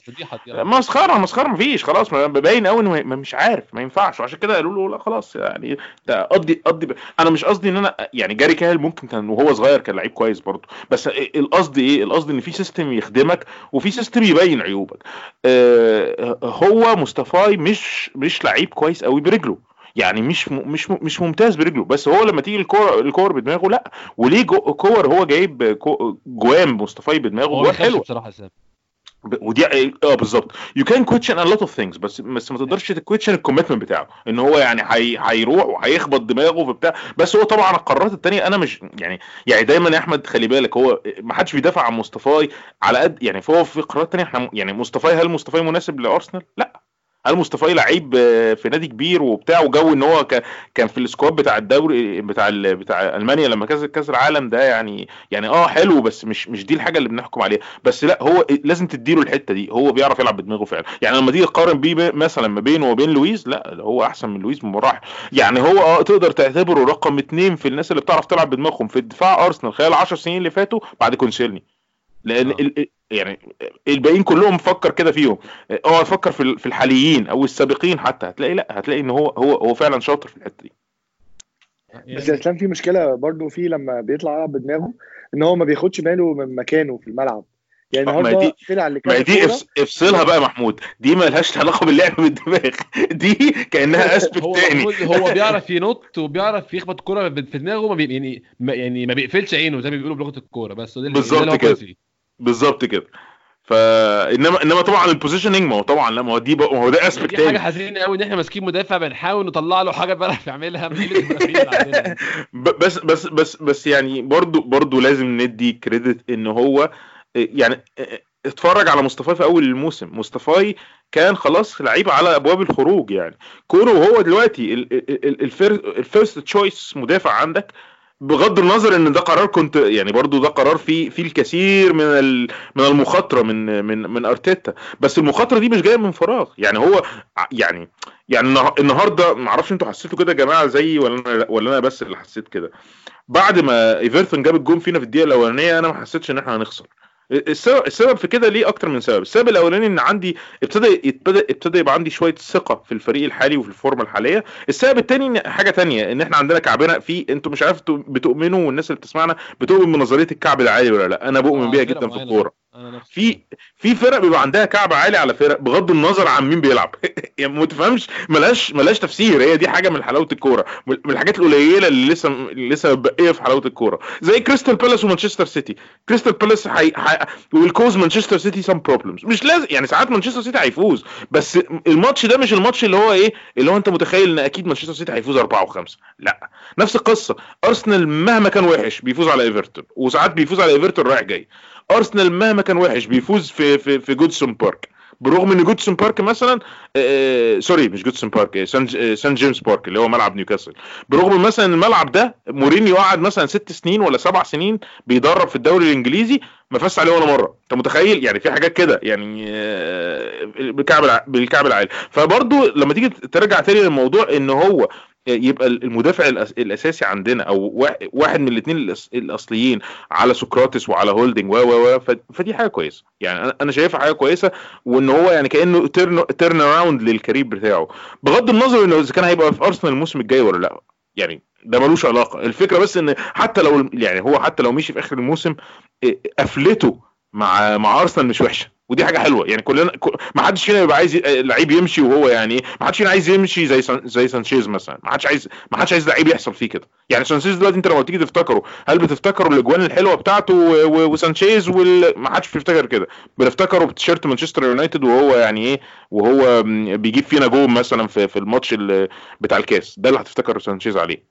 Speaker 2: آه.
Speaker 3: مسخرة مسخرة مفيش خلاص باين قوي انه ما- مش عارف ما ينفعش. وعشان كده قالوا له لا خلاص يعني ده قضي قضي ب... أنا مش قصدي إن أنا يعني جاري كاهل ممكن كان وهو صغير كان لعيب كويس برضه. بس القصد إيه؟ القصد إن في system يخدمك وفي system يبين عيوبك. آه هو مصطفي مش مش لعيب كويس قوي برجله. يعني مش م- مش م- مش ممتاز برجله بس هو لما تيجي الكور الكور بدماغه لا وليه جو كور هو جايب كو- جوام مصطفى بدماغه
Speaker 2: هو
Speaker 3: جوان حلوة.
Speaker 2: بصراحة اسلام
Speaker 3: ب- ودي آه بالظبط. you can question a lot of things بس بس ما تقدرش ت question ال commitment بتاعه إن هو يعني هي هيروح وهيخبط دماغه في بتاع بس هو طبعا القرارات التانية أنا مش يعني يعني دايما يا أحمد خلي بالك هو ما حدش بيدافع عن مصطفي على قد يعني فهو في قرارات تانية إحنا يعني مصطفي هل مصطفي مناسب لأرسنال؟ لا. هل مصطفى لعيب آه، في نادي كبير وبتاع وجو إن هو كان في ال squad بتاع الدوري بتاع بتاع ألمانيا لما كسب كاس العالم ده يعني يعني آه حلو بس مش مش دي الحاجة اللي بنحكم عليها. بس لأ هو لازم تديله الحتة دي. هو بيعرف يلعب بدماغه فعلا. يعني لما تيجي تقارن بيه مثلا ما بينه وبين لويز لأ هو أحسن من لويز بمراحل. يعني هو آه تقدر تعتبره رقم اتنين في الناس اللي بتعرف تلعب بدماغهم في دفاع أرسنال خلال 10 سنين اللي فاتوا بعد كونسيلني. لأن
Speaker 2: آه.
Speaker 3: ال- يعني الباقيين كلهم فكر كده فيهم. آه فكر في ال- في الحاليين أو السابقين حتى. هتلاقي لأ هتلاقي إن هو هو هو فعلا شاطر في الحتة دي.
Speaker 4: بس يا اسلام في مشكلة برضو في لما بيطلع يلعب بدماغه إن هو ما بياخدش باله من مكانه في الملعب. يعني
Speaker 3: ما
Speaker 4: النهارده
Speaker 3: دي-
Speaker 4: طلع اللي
Speaker 3: ما
Speaker 4: كان
Speaker 3: دي
Speaker 4: كورة،
Speaker 3: افس- افصلها بقى يا محمود. دي ما لهاش علاقة باللعب بالدماغ. دي كأنها aspect
Speaker 2: هو
Speaker 3: تاني.
Speaker 2: هو بيعرف ينط وبيعرف يخبط الكوره في دماغه ما بي يعني ما يعني ما بيقفلش عينه زي ما بيقولوا بلغة الكورة بس.
Speaker 3: بالظبط كده. بالظبط كده. فانما إنما طبعا ال positioning ما هو طبعا لا ما هو دي ما هو ده aspect
Speaker 2: دي حاجة
Speaker 3: تاني.
Speaker 2: حزينة قوي إن إحنا ماسكين مدافع بنحاول نطلع له حاجة بيعرف يعملها
Speaker 3: بس بس بس بس يعني برضو برضو لازم ندي credit إن هو يعني اتفرج على مصطفى في أول الموسم. مصطفى كان خلاص لعيب على أبواب الخروج يعني. كونه وهو دلوقتي ال first choice مدافع عندك بغض النظر إن ده قرار كنت يعني برضو ده قرار فيه فيه الكثير من من المخاطرة من من من أرتيتا. بس المخاطرة دي مش جاية من فراغ. يعني هو يعني يعني النه- النهارده ما أعرفش أنتوا حسيتوا كده يا جماعة زيي ولا أنا ولا أنا بس اللي حسيت كده. بعد ما إيفرتون جاب الجون فينا في الدقيقة الأولانية أنا ما حسيتش إن إحنا هنخسر. السبب السبب في كده ليه أكتر من سبب؟ السبب الأولاني إن عندي ابتدى ابتدى ابتدى يبقى عندي شوية ثقة في الفريق الحالي وفي الفورمة الحالية. السبب الثاني إن حاجة تانية إن إحنا عندنا كعبنا في أنتوا مش عارف بتؤمنوا والناس اللي بتسمعنا بتؤمن بنظرية الكعب العالي ولا لأ؟ أنا بؤمن
Speaker 2: آه،
Speaker 3: بيها جدا في.
Speaker 2: الكورة.
Speaker 3: في في فرق بيبقى عندها كعب عالي على فرق بغض النظر عن مين بيلعب. يعني ما تفهمش ملهاش ملهاش تفسير. هي دي حاجة من حلاوة الكورة. من من الحاجات القليلة اللي لسه اللي لسه متبقيه في حلاوة الكورة. زي كريستال بالاس ومانشستر سيتي. كريستال بالاس حي... حي... وال cause مانشستر سيتي some problems مش لازم يعني ساعات مانشستر سيتي هيفوز بس الماتش ده مش الماتش اللي هو إيه اللي هو أنت متخيل إن أكيد مانشستر سيتي هيفوز أربعة وخمسة. لا. نفس القصة. ارسنال مهما كان وحش بيفوز على ايفرتون وساعات بيفوز على ايفرتون رايح جاي. ارسنال مهما كان وحش بيفوز في في في جوديسون بارك برغم إن جوديسون بارك مثلا آه sorry مش جوديسون بارك آه، سان آه، سان جيمس بارك اللي هو ملعب نيوكاسل. برغم مثلا الملعب ده مورينيو قعد مثلا ست سنين ولا سبع سنين بيدرب في الدوري الإنجليزي ما فاز عليه ولا مرة. أنت متخيل؟ يعني في حاجات كده يعني آه، بالكعب بالكعب العالي. فبرضو لما تيجي ترجع تاني للموضوع إن هو يبقى المدافع الأساسي عندنا أو وا- واحد من الاثنين الأصليين على سقراطس وعلى هولدنج و و و فدي حاجة كويسة. يعني أنا شايفها حاجة كويسة وإن هو يعني كأنه turn turn around لل career بتاعه. بغض النظر إنه إذا كان هيبقى في أرسنال الموسم الجاي ولا لأ. يعني ده ملوش علاقة. الفكرة بس إن حتى لو يعني هو حتى لو مشي في آخر الموسم قفلته مع مع أرسنال مش وحشة. ودي حاجة حلوة. يعني كلنا ما حدش فينا يبقى عايز لعيب يمشي وهو يعني ما حدش فينا عايز يمشي زي سان زي سانشيز مثلا. ما حدش عايز ما حدش عايز لعيب يحصل فيه كده. يعني سانشيز دلوقتي انت لما تيجي تفتكره هل بتفتكروا الأجوان الحلوة بتاعته و- و- وسانشيز وال... ما حدش بيفتكر كده. بنفتكره بتيشيرت مانشستر يونايتد وهو يعني إيه وهو بيجيب فينا جول مثلا في في الماتش ال- بتاع الكاس. ده اللي هتفتكر سانشيز عليه.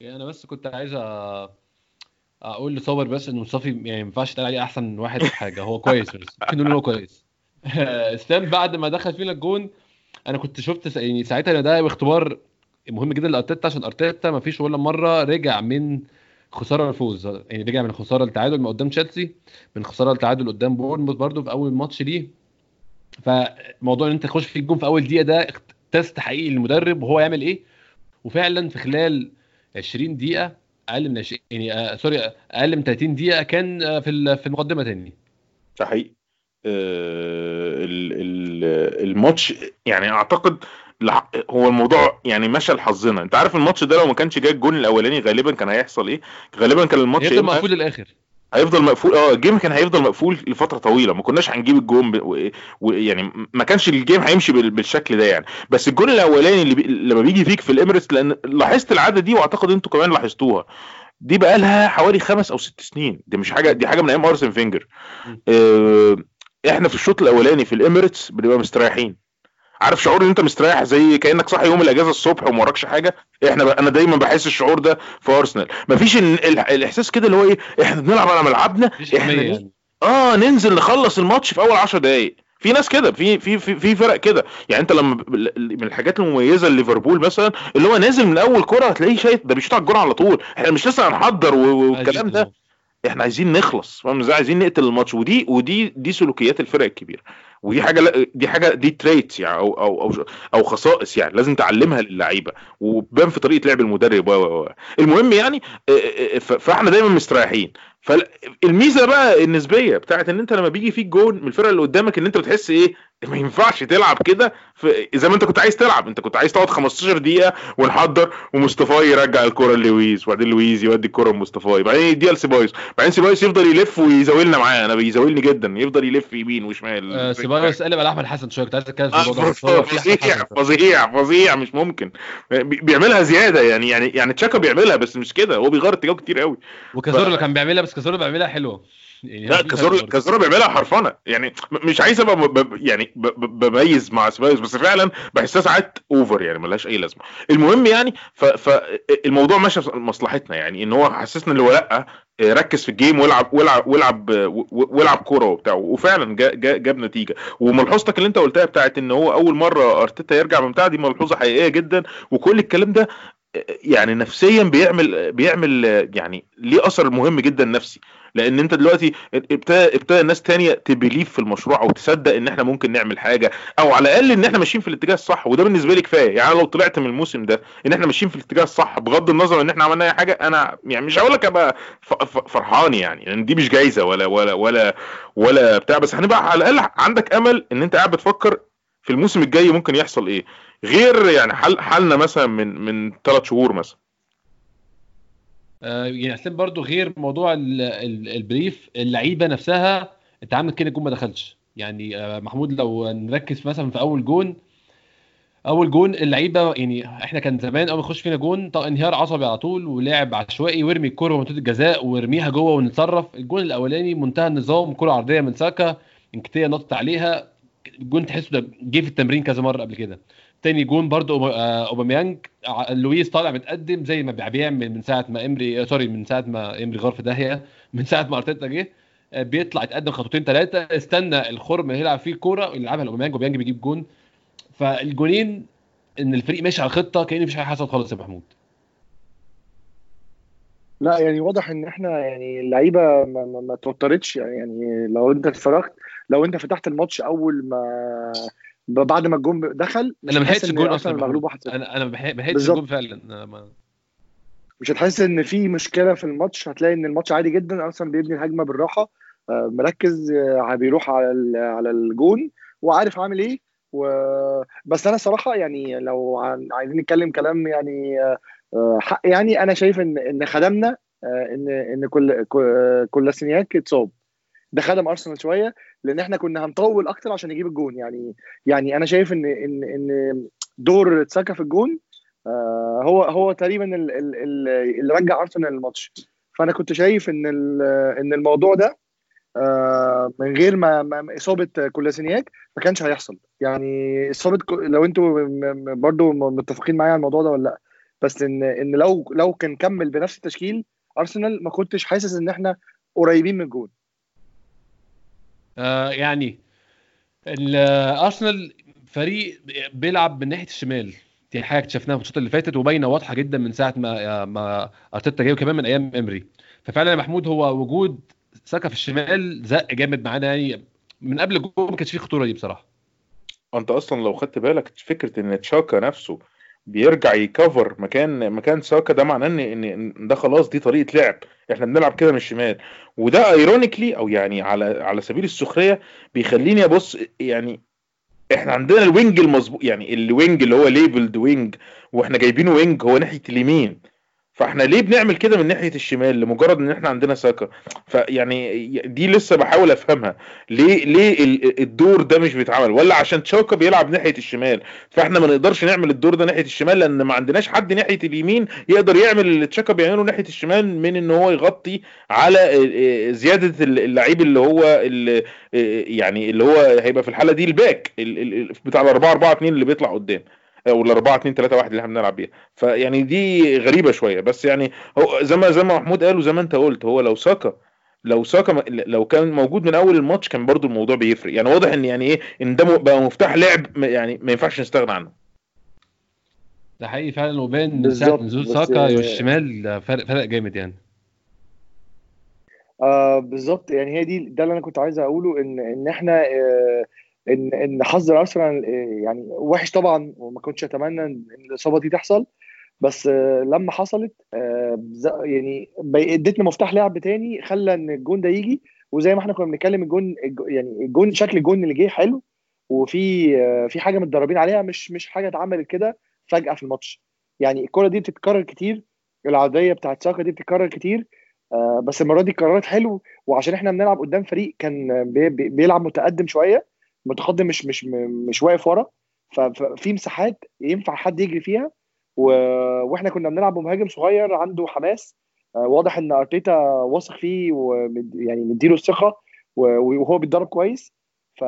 Speaker 2: يعني أنا بس كنت عايز أ- أقول لصابر بس ان مصطفى يعني ما ينفعش تقول عليه احسن واحد في حاجة. هو كويس بس ممكن نقول هو كويس. اسلام بعد ما دخل فينا الجون أنا كنت شفت يعني ساعتها إن ده اختبار مهم جدا لأرتيتا عشان أرتيتا ما فيش ولا مرة رجع من خسارة لفوز يعني رجع من خسارة لتعادل ما قدام تشيلسي من خسارة لتعادل قدام بورنموث برده في أول ماتش ليه. فموضوع إن أنت تخش في الجون في أول دقيقة ده test حقيقي للمدرب وهو يعمل إيه. وفعلا في خلال 20 دقيقة أقل من 20 يعني آه sorry أقل من 30 دقيقة كان آه في في المقدمة تاني.
Speaker 3: حقيقي. آه، ال- ال- الماتش يعني أعتقد هو الموضوع يعني مشى لحظنا. أنت عارف الماتش ده لو ما كانش جاي الجون الأولاني غالبا كان هيحصل إيه؟ غالبا كان الماتش إما
Speaker 2: مقفول للآخر.
Speaker 3: هيفضل مقفول آه ال game كان هيفضل مقفول لفترة طويلة ما كناش هنجيب الجون ب... و... و... يعني ما كانش ال game هيمشي بال... بالشكل ده يعني. بس الجون الأولاني اللي بي... لما بيجي فيك في الإميريتس لأن لاحظت العادة دي وأعتقد أنتوا كمان لاحظتوها دي بقى لها حوالي خمس أو ست سنين دي مش حاجة دي حاجة من أيام أرسين فينجر. آه... إحنا في الشوط الأولاني في الإميريتس بنبقى مستريحين. عارف شعور ان انت مستريح زي كأنك صاحي يوم الأجازة الصبح وما وراكش حاجة؟ إحنا ب... أنا دايما بحس الشعور ده في ارسنال مفيش ال... ال... الإحساس كده اللي هو إيه إحنا بنلعب على ملعبنا إحنا
Speaker 2: يعني.
Speaker 3: آه ننزل نخلص الماتش في أول 10 دقائق في ناس كده في في في, في فرق كده. يعني أنت لما من الحاجات المميزة لليفربول مثلا اللي هو نازل من أول كرة هتلاقيه شايط ده بيشوط على الجون على طول. إحنا مش لسه هنحضر والكلام ده. إحنا عايزين نخلص فاهم إزاي؟ عايزين نقتل الماتش. ودي ودي دي سلوكيات الفرق الكبيرة. ودي حاجة دي حاجة دي traits يعني أو أو أو, أو خصائص يعني لازم تعلمها للعيبة وبان في طريقة لعب المدرب و المهم يعني فاحنا دايما مستريحين. فالميزه بقى النسبية بتاعت إن أنت لما بيجي فيك جون من الفرقة اللي قدامك إن أنت بتحس إيه؟ ما ينفعش تلعب كده. زي ما أنت كنت عايز تلعب أنت كنت عايز تقعد 15 دقيقة ونحضر ومصطفى يرجع الكرة للويز وبعدين لويز يودي الكرة لمصطفى بعدين يديها لسيبايوس بعدين سيبايوس يفضل يلف ويزاولنا معاه. أنا بيزاولني جدا يفضل يلف يمين وشمال.
Speaker 2: آه سيبايوس قلب على احمد حسن شوية كنت عايز أتكلم في
Speaker 3: الموضوع ده فظيع فظيع فظيع مش ممكن. بيعملها زيادة يعني يعني يعني تشاكا بيعملها بس مش كده. هو بيغير اتجاهه كتير قوي
Speaker 2: وكازورلا ف... كان بيعملها بس كازورلا بيعملها حلوة.
Speaker 3: يعني لا كازورلا كازورلا بيعملها حرفنة. يعني مش عايز أبقى ب... يعني ب... بميز مع سبايوس بس فعلا بحسها ساعات over يعني ملهاش أي لازمة. المهم يعني ف... فالموضوع ماشي لمصلحتنا يعني إن هو حسسنا اللي هو لأ ركز في ال game والعب والعب والعب والعب كورة وبتاع. وفعلا جا جا جاب نتيجة. وملحوظتك اللي انت قلتها بتاعت ان هو أول مرة أرتيتا يرجع من بتاع دي ملحوظة حقيقية جدا. وكل الكلام ده يعني نفسيا بيعمل بيعمل يعني ليه أثر مهم جدا نفسي. لأن أنت دلوقتي ابتدى ابتدى الناس تانية تبليف في المشروع أو تصدق إن إحنا ممكن نعمل حاجة أو على الأقل إن إحنا ماشيين في الاتجاه الصح. وده بالنسبة لي كفاية. يعني لو طلعت من الموسم ده إن إحنا ماشيين في الاتجاه الصح بغض النظر إن إحنا عملنا أي حاجة أنا يعني مش هقول لك أبقى فرحان يعني. لأن دي مش جايزة ولا ولا ولا ولا بتاع. بس هنبقى على الأقل عندك أمل إن أنت قاعد بتفكر في الموسم الجاي ممكن يحصل إيه. غير يعني حل حالنا مثلا من من ثلاث شهور مثلا.
Speaker 2: آه يعني اسلام برضو غير موضوع ال ال البريف اللعيبة نفسها انت كده الجون ما دخلش. يعني آه محمود لو نركز مثلا في أول جون أول جون اللعيبة يعني إحنا كان زمان أول ما يخش فينا جون انهيار عصبي على طول ولعب عشوائي ويرمي الكوره منطقه الجزاء ويرميها جوه ونتصرف. الجون الأولاني منتهى النظام كرة عرضية من ساكا انكتيه نطت عليها. الجون تحسه ده جه في التمرين كذا مرة قبل كده. تاني جون برضو أوباميانج. لويس طالع متقدم زي ما بيعمل من ساعة ما إمري sorry من ساعة ما إمري غار في داهية من ساعة ما أرتيتا جه بيطلع يتقدم خطوتين ثلاثة استنى الخرم يلعب فيه الكوره يلعبها لأوباميانج أوباميانج بيجيب جون. فالجونين إن الفريق ماشي على الخطة كان مفيش حاجة حصلت خالص يا محمود.
Speaker 4: لا يعني واضح إن إحنا يعني اللعيبة ما, ما, ما توترتش يعني, يعني لو أنت اتفرجت لو أنت فتحت الماتش أول ما بعد ما الجون دخل
Speaker 2: أنا ما لحقتش الجون أصلا. مغلوب واحد أنا أنا ما لحقتش الجون فعلا. ما...
Speaker 4: مش هتحس إن في مشكلة في الماتش؟ هتلاقي إن الماتش عادي جدا. أصلا بيبني الهجمة بالراحة مركز بيروح على على الجون وعارف عامل إيه. و... بس أنا صراحة يعني لو عايزين نتكلم كلام يعني حق يعني أنا شايف ان إن خدمنا ان إن كل كولاسينياك اتصاب. ده خدم أرسنال شوية. لأن إحنا كنا هنطول أكتر عشان نجيب الجون. يعني يعني أنا شايف ان ان ان دور ساكا في الجون آه هو هو تقريبا اللي رجع أرسنال للماتش فأنا كنت شايف إن إن الموضوع ده آه من غير ما, ما إصابة كولاسينياك ما كانش هيحصل. يعني إصابة لو أنتوا برضو متفقين معايا على الموضوع ده ولا لأ. بس إن إن لو لو كان كمل بنفس التشكيل أرسنال ما كنتش حاسس إن إحنا قريبين من الجون.
Speaker 2: آه يعني أرسنال فريق بيلعب من ناحية الشمال. دي حاجة اكتشفناها في الماتشات اللي فاتت وباينة واضحة جدا من ساعة ما ما أرتيتا جاي وكمان من أيام إمري. ففعلا يا محمود هو وجود ساكا في الشمال زق جامد معانا. يعني من قبل الجول ما كانش فيه الخطوره دي بصراحة.
Speaker 3: أنت أصلا لو خدت بالك فكرة إن تشاكا نفسه بيرجع يـ cover مكان مكان ساكا ده معناه إن إن ده خلاص دي طريقة لعب. إحنا بنلعب كده من الشمال. وده ironically أو يعني على على سبيل السخرية بيخليني أبص يعني إحنا عندنا ال wing المظبوط يعني ال wing اللي هو labeled wing وإحنا جايبينه wing هو ناحية اليمين. فاحنا ليه بنعمل كده من ناحية الشمال؟ لمجرد إن إحنا عندنا ساكا فيعني دي لسه بحاول أفهمها. ليه ليه الدور ده مش بيتعمل؟ ولا عشان تشاكا بيلعب ناحية الشمال. فاحنا ما نقدرش نعمل الدور ده ناحية الشمال لأن ما عندناش حد ناحية اليمين يقدر يعمل اللي تشاكا بيعمله ناحية الشمال من إن هو يغطي على زيادة اللعيب اللي هو اللي يعني اللي هو هيبقى في الحالة دي الباك بتاع ال 4 4 2 اللي بيطلع قدام. ولا 4 2 3 1 اللي إحنا بنلعب بيها. فيعني دي غريبة شوية. بس يعني هو زي ما زي ما محمود قال وزي ما انت قلت هو لو ساكا لو ساكا لو كان موجود من أول الماتش كان برضو الموضوع بيفرق. يعني واضح إن يعني إيه إن ده بقى مفتاح لعب يعني ما ينفعش نستغنى عنه.
Speaker 2: ده حقيقي فعلا. وباين من ساعه نزول ساكا والشمال فرق فرق جامد يعني.
Speaker 4: آه بالظبط. يعني هي دي ده اللي أنا كنت عايز أقوله ان إن إحنا آه ان إن حظ الأرسنال آه يعني وحش طبعا وما كنتش أتمنى ان الإصابة دي تحصل بس آه لما حصلت آه يعني ادتنا مفتاح لعب تاني خلى إن الجون ده يجي وزي ما إحنا كنا بنتكلم الجون الج- يعني الجون شكل الجون اللي جه حلو وفي آه في حاجة متدربين عليها مش مش حاجة اتعملت كده فجأة في الماتش. يعني الكرة دي بتتكرر كتير العرضية بتاعت ساكا دي بتتكرر كتير بس المرة دي اتكررت حلو وعشان إحنا بنلعب قدام فريق كان بي بي بيلعب متقدم شوية متقدم مش مش مش واقف ورا ففي مساحات ينفع حد يجري فيها و... وإحنا كنا بنلعب بمهاجم صغير عنده حماس آه، واضح إن أرتيتا واثق فيه ومد... يعني مديله الثقة وهو بيتدرب كويس ف...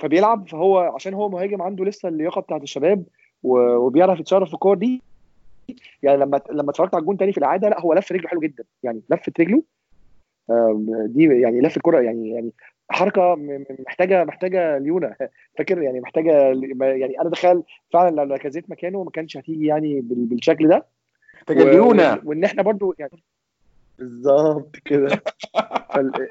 Speaker 4: فبيلعب فهو عشان هو مهاجم عنده لسه اللياقة بتاعت الشباب. وبيعرف يتصرف في الكور دي يعني لما لما اتفرجت على الجون تاني في الإعادة لأ هو لف رجله حلو جدا يعني لفت رجله آم، دي يعني لف الكرة يعني يعني حركة محتاجة محتاجة ليونة. فاكر يعني محتاجة يعني أنا تخيل فعلا لو لاكازيت مكانه ما كانش هتيجي يعني بال- بالشكل ده.
Speaker 3: محتاجة
Speaker 4: و-
Speaker 3: ليونة.
Speaker 4: وإن إحنا برضو يعني بالظبط كده. فال-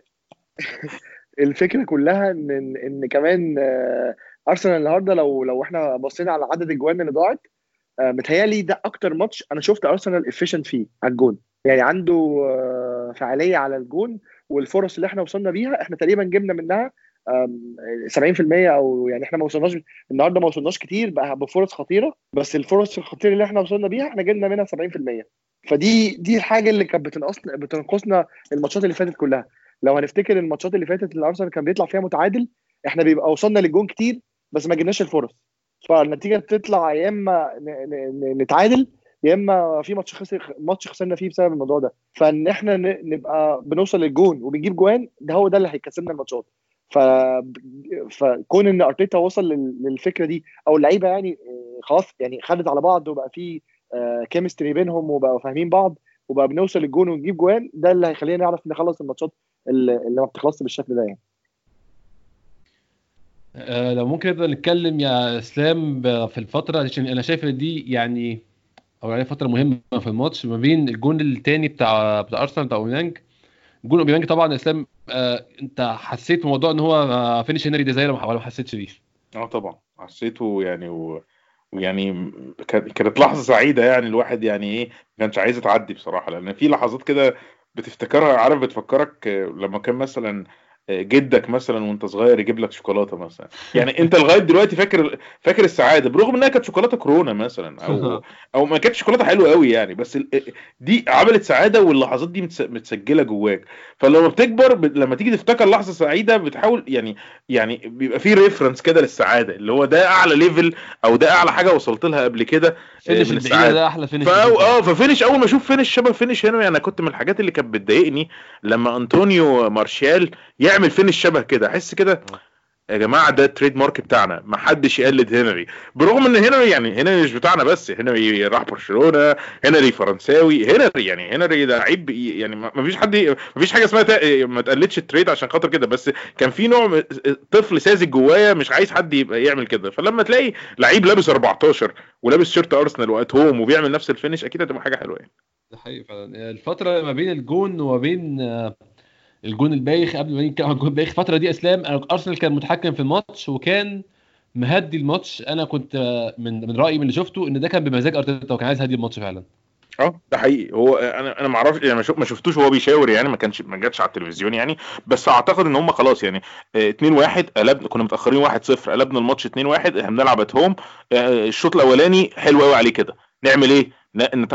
Speaker 4: الفكرة كلها إن إن إن كمان آه، أرسنال النهارده لو لو إحنا بصينا على عدد الجوان اللي ضاعت آه، متهيألي ده أكتر ماتش أنا شفت أرسنال efficient فيه على الجون. يعني عنده آه، فعالية على الجون والفرص اللي إحنا وصلنا بيها إحنا تقريبا جبنا منها آم، 70% أو يعني إحنا ما وصلناش النهارده ما وصلناش كتير بقى بفرص خطيرة بس الفرص الخطيرة اللي إحنا وصلنا بيها إحنا جبنا منها 70% فدي دي الحاجة اللي كانت بتنقصنا بتنقصنا الماتشات اللي فاتت كلها. لو هنفتكر الماتشات اللي فاتت اللي ارسنال كان بيطلع فيها متعادل إحنا بيبقى وصلنا للجون كتير بس ما جبناش الفرص. فالنتيجة بتطلع يا إما نتعادل يا إما في ماتش خسر ماتش خسرنا فيه بسبب الموضوع ده. فإن إحنا نبقى بنوصل للجون وبنجيب جوان ده هو ده اللي هيكسبنا الماتشات. ف فكون إن أرتيتا وصل لل- للفكرة دي أو اللعيبة يعني آه، خلاص يعني خدت على بعض وبقى في chemistry بينهم وبقوا فاهمين بعض وبقى بنوصل للجون ونجيب جوان ده اللي هيخلينا نعرف نخلص الماتشات اللي ما بتخلصش بالشكل ده يعني.
Speaker 2: آه، لو ممكن نبدأ نتكلم يا إسلام في الفترة عشان أنا شايف إن دي يعني أو يعني فترة مهمة في الماتش ما بين الجون الثاني بتاع بتاع أرسنال بتاع أوباميانج. جون أوباميانج طبعا يا اسلام آه، أنت حسيت بموضوع إن هو آه، فينش هنري ده زي ولا ما حسيتش بيه؟
Speaker 3: آه طبعا. حسيته يعني و... ويعني كان- كانت لحظة سعيدة يعني الواحد يعني إيه ما كانش عايز تعدي بصراحة. لأن في لحظات كده بتفتكرها عارف بتفكرك آه، لما كان مثلا جدك مثلا وأنت صغير يجيب لك شوكولاتة مثلا. يعني أنت لغاية دلوقتي فاكر فاكر السعادة برغم إنها كانت شوكولاتة كورونا مثلا أو أو ما كانتش شوكولاتة حلوة قوي يعني بس دي عملت سعادة واللحظات دي متس- متسجلة جواك. فلما بتكبر لما تيجي تفتكر لحظة سعيدة بتحاول يعني يعني بيبقى في reference كده للسعادة اللي هو ده أعلى level أو ده أعلى حاجة وصلت لها قبل كده finish
Speaker 2: البعيده
Speaker 3: السعادة.
Speaker 2: ده أحلى finish
Speaker 3: آه ف finish أول ما أشوف finish شبه finish هنري أنا كنت من الحاجات اللي كانت بتضايقني لما أنطونيو مارشال يعمل finish شبه كده؟ أحس كده يا جماعة ده ال trademark بتاعنا ما حدش يقلد هنري. برغم إن هنري يعني هنري مش بتاعنا بس هنري راح برشلونة هنري فرنساوي هنري يعني هنري ده عيب يعني ما فيش حد ما فيش حاجة اسمها ما تقلدش ال trade عشان خاطر كده بس كان في نوع طفل ساذج جوايا مش عايز حد يبقى يعمل كده. فلما تلاقي لعيب لابس 14 ولابس shirt ارسنال وات home وبيعمل نفس ال finish أكيد هتبقى حاجة حلوة يعني.
Speaker 2: ده حقيقي فعلا. الفترة ما بين الجون وما بين آه، الجون البايخ قبل ما عن الجون البايخ الفترة دي إسلام. أنا- أرسنال كان متحكم في الماتش وكان مهدي الماتش. أنا كنت آه، من من رأيي من اللي شفته إن ده كان بمزاج أرتيتا وكان عايز يهدي الماتش فعلا.
Speaker 3: آه ده حقيقي. هو أنا أنا ما أعرفش يعني ما شف- ما شفتوش وهو بيشاور يعني ما كانش ما جاتش على التلفزيون يعني. بس أعتقد إن هم خلاص يعني 2 1 قلبنا كنا متأخرين 1 0 قلبنا الماتش 2 1 إحنا بنلعب ات هوم الشوط الأولاني حلو قوي عليه كده. نعمل إيه؟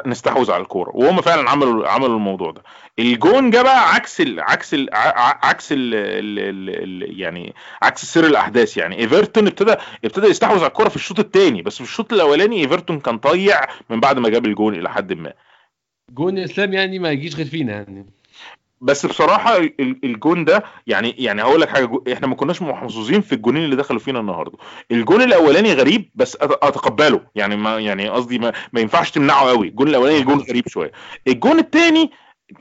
Speaker 3: نستحوذ على الكورة. وهم فعلا عملوا عملوا الموضوع ده. الجون جه بقى عكس ال عكس ال عكس ال ال يعني عكس سير الأحداث يعني. إيفرتون ابتدى ابتدى يستحوذ على الكورة في الشوط الثاني بس في الشوط الأولاني إيفرتون كان ضيع من بعد ما جاب الجون إلى حد ما.
Speaker 2: جون إسلام يعني ما يجيش غير فينا يعني.
Speaker 3: بس بصراحة ال- الجون ده يعني يعني هقول لك حاجة إحنا ما كناش محظوظين في الجونين اللي دخلوا فينا النهارده. الجون الأولاني غريب بس أتقبله. يعني ما يعني قصدي ما, ما ينفعش تمنعه قوي. الجون الأولاني جون غريب شوية. الجون الثاني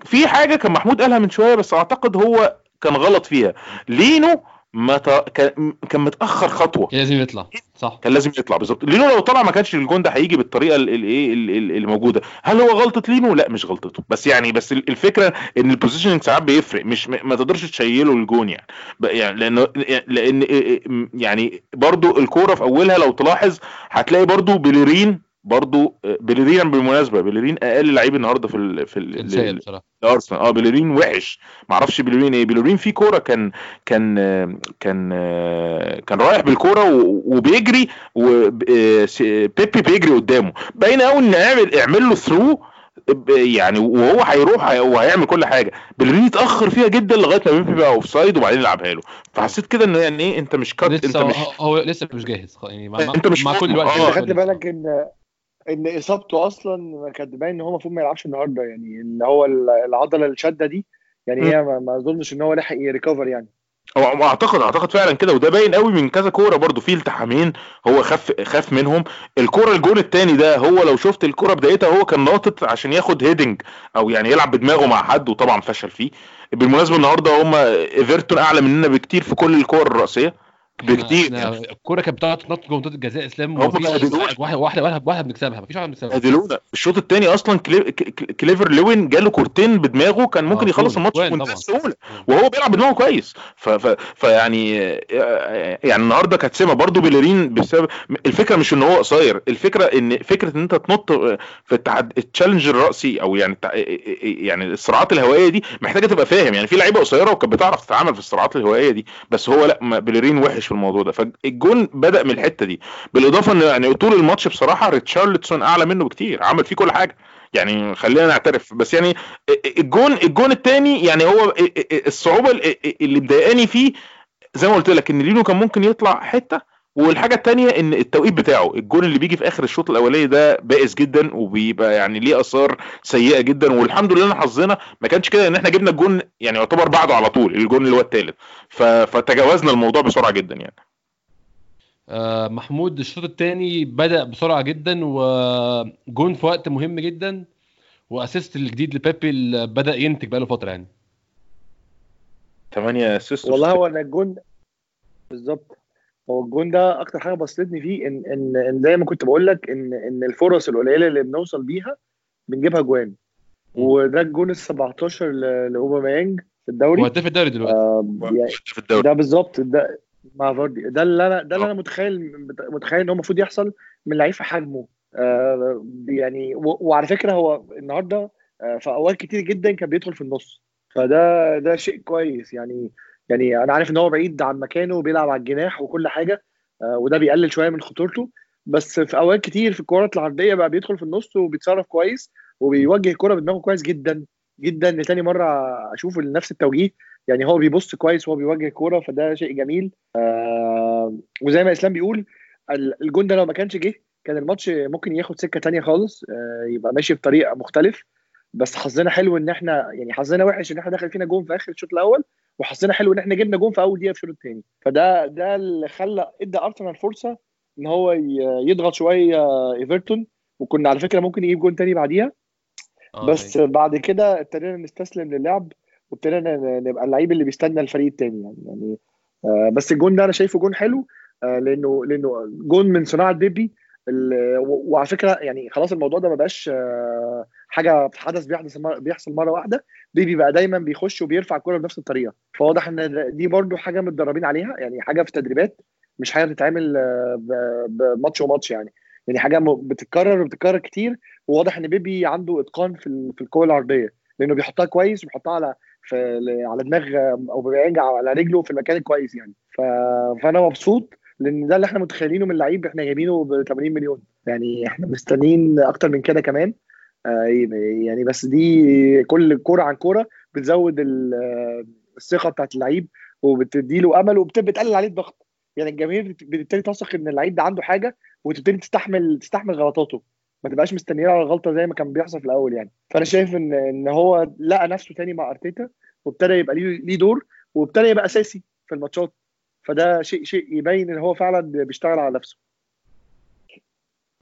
Speaker 3: في حاجة كان محمود قالها من شوية بس أعتقد هو كان غلط فيها. لينو ما ت... كان كان متأخر خطوة.
Speaker 2: لازم يطلع صح.
Speaker 3: كان لازم يطلع بالظبط. لينو لو طلع ما كانش الجون ده هيجي بالطريقة الايه اللي موجودة. هل هو غلطة لينو؟ لا مش غلطته. بس يعني بس الفكرة إن ال positioning ساعات بيفرق. مش ما تقدرش تشيله الجون يعني. يعني لأن لأن يعني برضو الكورة في أولها لو تلاحظ هتلاقي برضو بليرين برضو آه، بليرين بالمناسبة بليرين أقل لعيب النهارده في ال في ال ارسنال آه بليرين وحش. ما أعرفش بليرين إيه. بليرين في كورة كان كان كان كان رايح بالكورة وبيجري وبيبي بيجري قدامه. باين قوي إن اعمل اعمل له through يعني وهو هيروح وهيعمل كل حاجة. بليرين اتأخر فيها جدا لغاية ما بيبي بقى offside وبعدين يلعبها له. فحسيت كده ان يعني إيه أنت مش كات أنت مش
Speaker 2: هو لسه مش جاهز. يعني مع
Speaker 3: أنت مش
Speaker 2: مع
Speaker 3: كل
Speaker 2: الوقت
Speaker 4: آه. خدت بالك إن إن إصابته أصلا كانت باين إن هو المفروض ما يلعبش النهارده يعني إن هو العضلة الشادة دي يعني هي ما أظنش إن هو لحق recover ي يعني.
Speaker 3: هو أعتقد أعتقد فعلا كده وده باين قوي من كذا كورة برده في التحامين هو خف خاف منهم. الكورة الجون الثاني ده هو لو شفت الكورة بدايتها هو كان ناطط عشان ياخد heading أو يعني يلعب بدماغه مع حد وطبعا فشل فيه. بالمناسبة النهارده هم إيفرتون أعلى مننا بكتير في كل الكور الرئيسيه بكتير
Speaker 2: يعني. الكورة كانت بتقعد تنط جوه منطقة الجزاء إسلام واحدة واحدة واحدة واحدة بنكسبها مفيش واحدة بنكسبها.
Speaker 3: بهدلونا الشوط الثاني أصلا كالفرت لوين جاله كورتين بدماغه كان ممكن آه يخلص الماتش بمنتهى السهولة. وهو بيلعب بدماغه كويس. فيعني يعني النهارده كانت سمه برضه بيلرين بسبب الفكرة مش إن هو قصير الفكرة ان فكرة إن أنت تنط في ال challenge الرأسي أو يعني يعني الصراعات الهوائية دي محتاجة تبقى فاهم. يعني في لعيبة قصيرة وكانت بتعرف تتعامل في الصراعات الهوائية دي. بس هو لأ بيلرين وحش في الموضوع ده. فالجون بدأ من الحتة دي. بالإضافة إن يعني طول الماتش بصراحة ريتشارلسون أعلى منه بكتير عمل فيه كل حاجة. يعني خلينا نعترف. بس يعني الجون الجون الثاني يعني هو الصعوبة اللي مضايقاني فيه زي ما قلت لك إن لينو كان ممكن يطلع حتة والحاجة الثانية إن التوقيت بتاعه الجون اللي بيجي في آخر الشوط الأولاني ده بائس جدا وبيبقى يعني ليه آثار سيئة جدا والحمد لله حظنا ما كانش كده إن إحنا جبنا الجون يعني يعتبر بعده على طول الجون اللي هو الثالث فتجاوزنا الموضوع بسرعة جدا يعني.
Speaker 2: آه محمود الشوط الثاني بدأ بسرعة جدا وجون في وقت مهم جدا وأسيست الجديد لبيبي اللي بدأ ينتج بقاله فترة يعني.
Speaker 3: 8 أسيست.
Speaker 4: والله هو أنا الجون بالظبط. هو الجون ده أكتر حاجة بسطتني فيه إن إن إن زي ما كنت بقول لك إن إن الفرص القليلة اللي بنوصل بيها بنجيبها جوان. وده الجون ال 17 لأوباميانج في الدوري.
Speaker 2: هو في الدوري دلوقتي. آه
Speaker 3: يعني في الدوري.
Speaker 4: ده بالظبط ده مع فاردي. ده اللي أنا ده اللي أنا متخيل متخيل إن هو المفروض يحصل من لعيب في حجمه. آه يعني وعلى فكرة هو النهارده آه في أوقات كتير جدا كان بيدخل في النص. فده ده شيء كويس. يعني يعني أنا عارف إن هو بعيد عن مكانه وبيلعب على الجناح وكل حاجة آه وده بيقلل شوية من خطورته. بس في أوقات كتير في الكورات العرضية بقى بيدخل في النص وبيتصرف كويس وبيوجه الكورة بدماغه كويس جدا جدا لتاني مرة أشوف نفس التوجيه. يعني هو بيبص كويس وهو بيوجه الكورة فده شيء جميل. آه وزي ما إسلام بيقول الجون ده لو ما كانش جه كان الماتش ممكن ياخد سكة تانية خالص آه يبقى ماشي بطريقة مختلف. بس حظنا حلو إن إحنا يعني حظنا وحش إن إحنا دخل فينا جون في آخر الشوط الأول. وحظنا حلو إن إحنا جبنا جون في أول دقيقة في الشوط الثاني فده ده اللي خلى إدى أرسنال فرصة إن هو يضغط شوية إيفرتون. وكنا على فكرة ممكن يجيب جون تاني بعديها. آه، بس أيوة. بعد كده ابتدينا نستسلم للعب وابتدينا نبقى اللعيب اللي بيستنى الفريق الثاني يعني يعني آه بس الجون ده أنا شايفه جون حلو آه لأنه لأنه جون من صناعة بيبي وعلى فكرة يعني خلاص الموضوع ده ما بقاش آه حاجة حدث بيحدث بيحصل مرة واحدة بيبي بقى دايما بيخش وبيرفع الكورة بنفس الطريقة. فواضح إن دي برده حاجة متدربين عليها يعني حاجة في التدريبات مش حاجة بتتعمل آه، بماتش وماتش يعني. يعني حاجة بتتكرر وبتتكرر كتير وواضح إن بيبي عنده إتقان في في الكورة العرضية لأنه بيحطها كويس وبيحطها على في على دماغ أو بيرجع على رجله في المكان الكويس يعني. ف... فأنا مبسوط لأن ده اللي إحنا متخيلينه من لعيب إحنا جايبينه ب 80 مليون. يعني إحنا مستنيين أكتر من كده كمان. آه يعني بس دي كل كوره عن كوره بتزود الثقة بتاعت اللعيب وبتدي له امل وبتقلل عليه الضغط. يعني الجماهير بتبتدي تثق إن اللعيب ده عنده حاجة وتبتدي تستحمل تستحمل غلطاته. ما تبقاش مستنيين على الغلطه زي ما كان بيحصل في الأول يعني. فأنا شايف ان إن هو لقى نفسه تاني مع أرتيتا وابتدى يبقى ليه دور وابتدى يبقى أساسي في الماتشات. فده شيء شيء يبين إن هو فعلا بيشتغل على نفسه.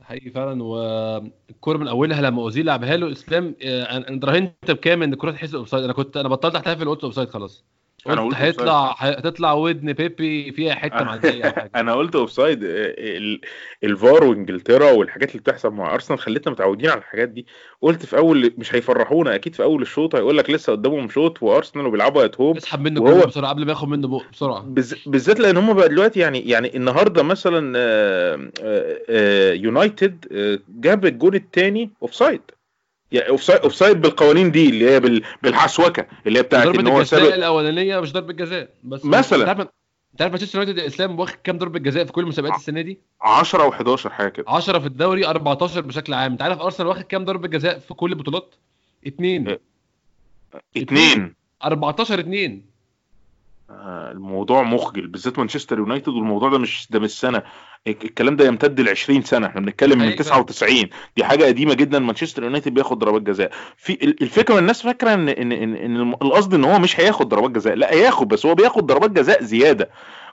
Speaker 2: حقيقي فعلا. والكورة من أولها لما أوزيل لعبها له إسلام آه، أنا أنا راهنت بكام إن الكوره تحس أوفسايد؟ أنا كنت أنا بطلت احتفل قلت أوفسايد خلاص.
Speaker 3: أنا
Speaker 2: قلت هيطلع هتطلع ودن بيبي فيها حتة معديه أو حاجة.
Speaker 3: أنا قلت أوفسايد ال- الفار وإنجلترا والحاجات اللي بتحصل مع أرسنال خلتنا متعودين على الحاجات دي. قلت في أول مش هيفرحونا أكيد في أول الشوط هيقول لك لسه قدامهم شوط وأرسنال وبيلعبوا at home
Speaker 2: اسحب منه
Speaker 3: وهو-
Speaker 2: بسرعة قبل ما ياخد منه بق
Speaker 3: بسرعة. بالذات لأن هم بقى دلوقتي يعني يعني النهارده مثلا آه، آه، آه، يونايتد آه، جاب الجون الثاني offside. يعني offside offside بالقوانين دي اللي هي بال- بالحسوكة اللي هي بتاعت
Speaker 2: ضربة
Speaker 3: إن هو
Speaker 2: الجزاء
Speaker 3: سابق
Speaker 2: الأولانية مش ضربة جزاء بس
Speaker 3: مثلاً.
Speaker 2: أنت عارف مانشستر يونايتد الإسلام واخد كام ضربة جزاء في كل المسابقات السنة دي؟
Speaker 3: 10 أو 11 حاجة كده.
Speaker 2: 10 في الدوري 14 بشكل عام. أنت عارف أرسنال واخد كام ضربة جزاء في كل البطولات؟ اتنين.
Speaker 3: إيه. اتنين.
Speaker 2: 14 اتنين.
Speaker 3: آه، الموضوع مخجل بالذات مانشستر يونايتد والموضوع ده مش ده مش سنة. الك- الكلام ده يمتد ل 20 سنة إحنا بنتكلم من
Speaker 2: أيوة.
Speaker 3: 99 دي حاجة قديمة جدا مانشستر يونايتد بياخد ضربات جزاء. في ال- الفكرة الناس فاكرة إن إن إن, إن القصد إن هو مش هياخد ضربات جزاء لا هياخد بس هو بياخد ضربات جزاء زيادة.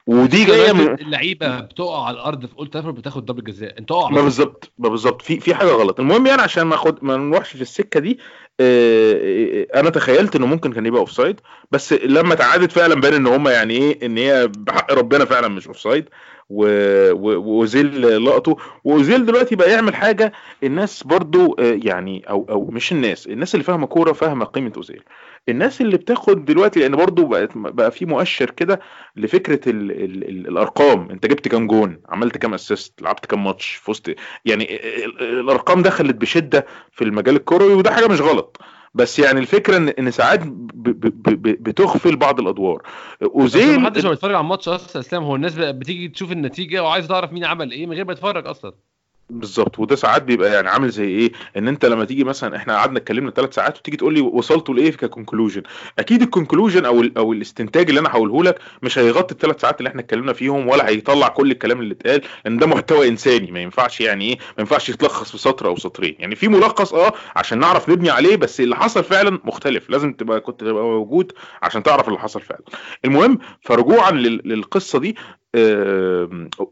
Speaker 3: ودي جاية من
Speaker 2: اللعيبة بتقع على الأرض في أولد ترافورد بتاخد ضربة جزاء؟ أنت اقع
Speaker 3: ما بالظبط ما بالظبط. في في حاجة غلط. المهم يعني عشان ما اخد ما نروحش في السكة دي آه، آه، أنا تخيلت إنه ممكن كان يبقى offside بس لما تعادت فعلا بان إن هم يعني إيه إن هي بحق ربنا فعلا مش offside و- و- وأوزيل لقطه. وأوزيل دلوقتي بقى يعمل حاجة الناس برضو آه، يعني أو أو مش الناس الناس اللي فاهمة كورة فاهمة قيمة أوزيل. الناس اللي بتاخد دلوقتي لأن برضو بقت بقى في مؤشر كده لفكرة ال ال ال الأرقام. أنت جبت كام جون؟ عملت كام assist لعبت كام ماتش؟ فزت. يعني ال- ال- الأرقام دخلت بشدة في المجال الكروي وده حاجة مش غلط. بس يعني الفكرة ان إن ساعات بتغفل بعض الأدوار.
Speaker 2: زي
Speaker 3: اوزيل
Speaker 2: ما حدش ما بيتفرج على الماتش أصلا أسلام. هو الناس بتيجي تشوف النتيجة وعايز تعرف مين عمل إيه من غير ما يتفرج أصلا.
Speaker 3: بالظبط. وده ساعات بيبقى يعني عامل زي إيه؟ إن أنت لما تيجي مثلا إحنا قعدنا اتكلمنا ثلاث ساعات وتيجي تقول لي وصلتوا لإيه ك conclusion أكيد ال conclusion أو ال أو الاستنتاج اللي أنا هقوله لك مش هيغطي الثلاث ساعات اللي إحنا اتكلمنا فيهم ولا هيطلع كل الكلام اللي اتقال لأن ده محتوى إنساني. ما ينفعش يعني إيه؟ ما ينفعش يتلخص في سطر أو سطرين. يعني في ملخص آه عشان نعرف نبني عليه بس اللي حصل فعلا مختلف. لازم تبقى كنت تبقى موجود عشان تعرف اللي حصل فعلا. المهم فرجوعا لل- للقصة دي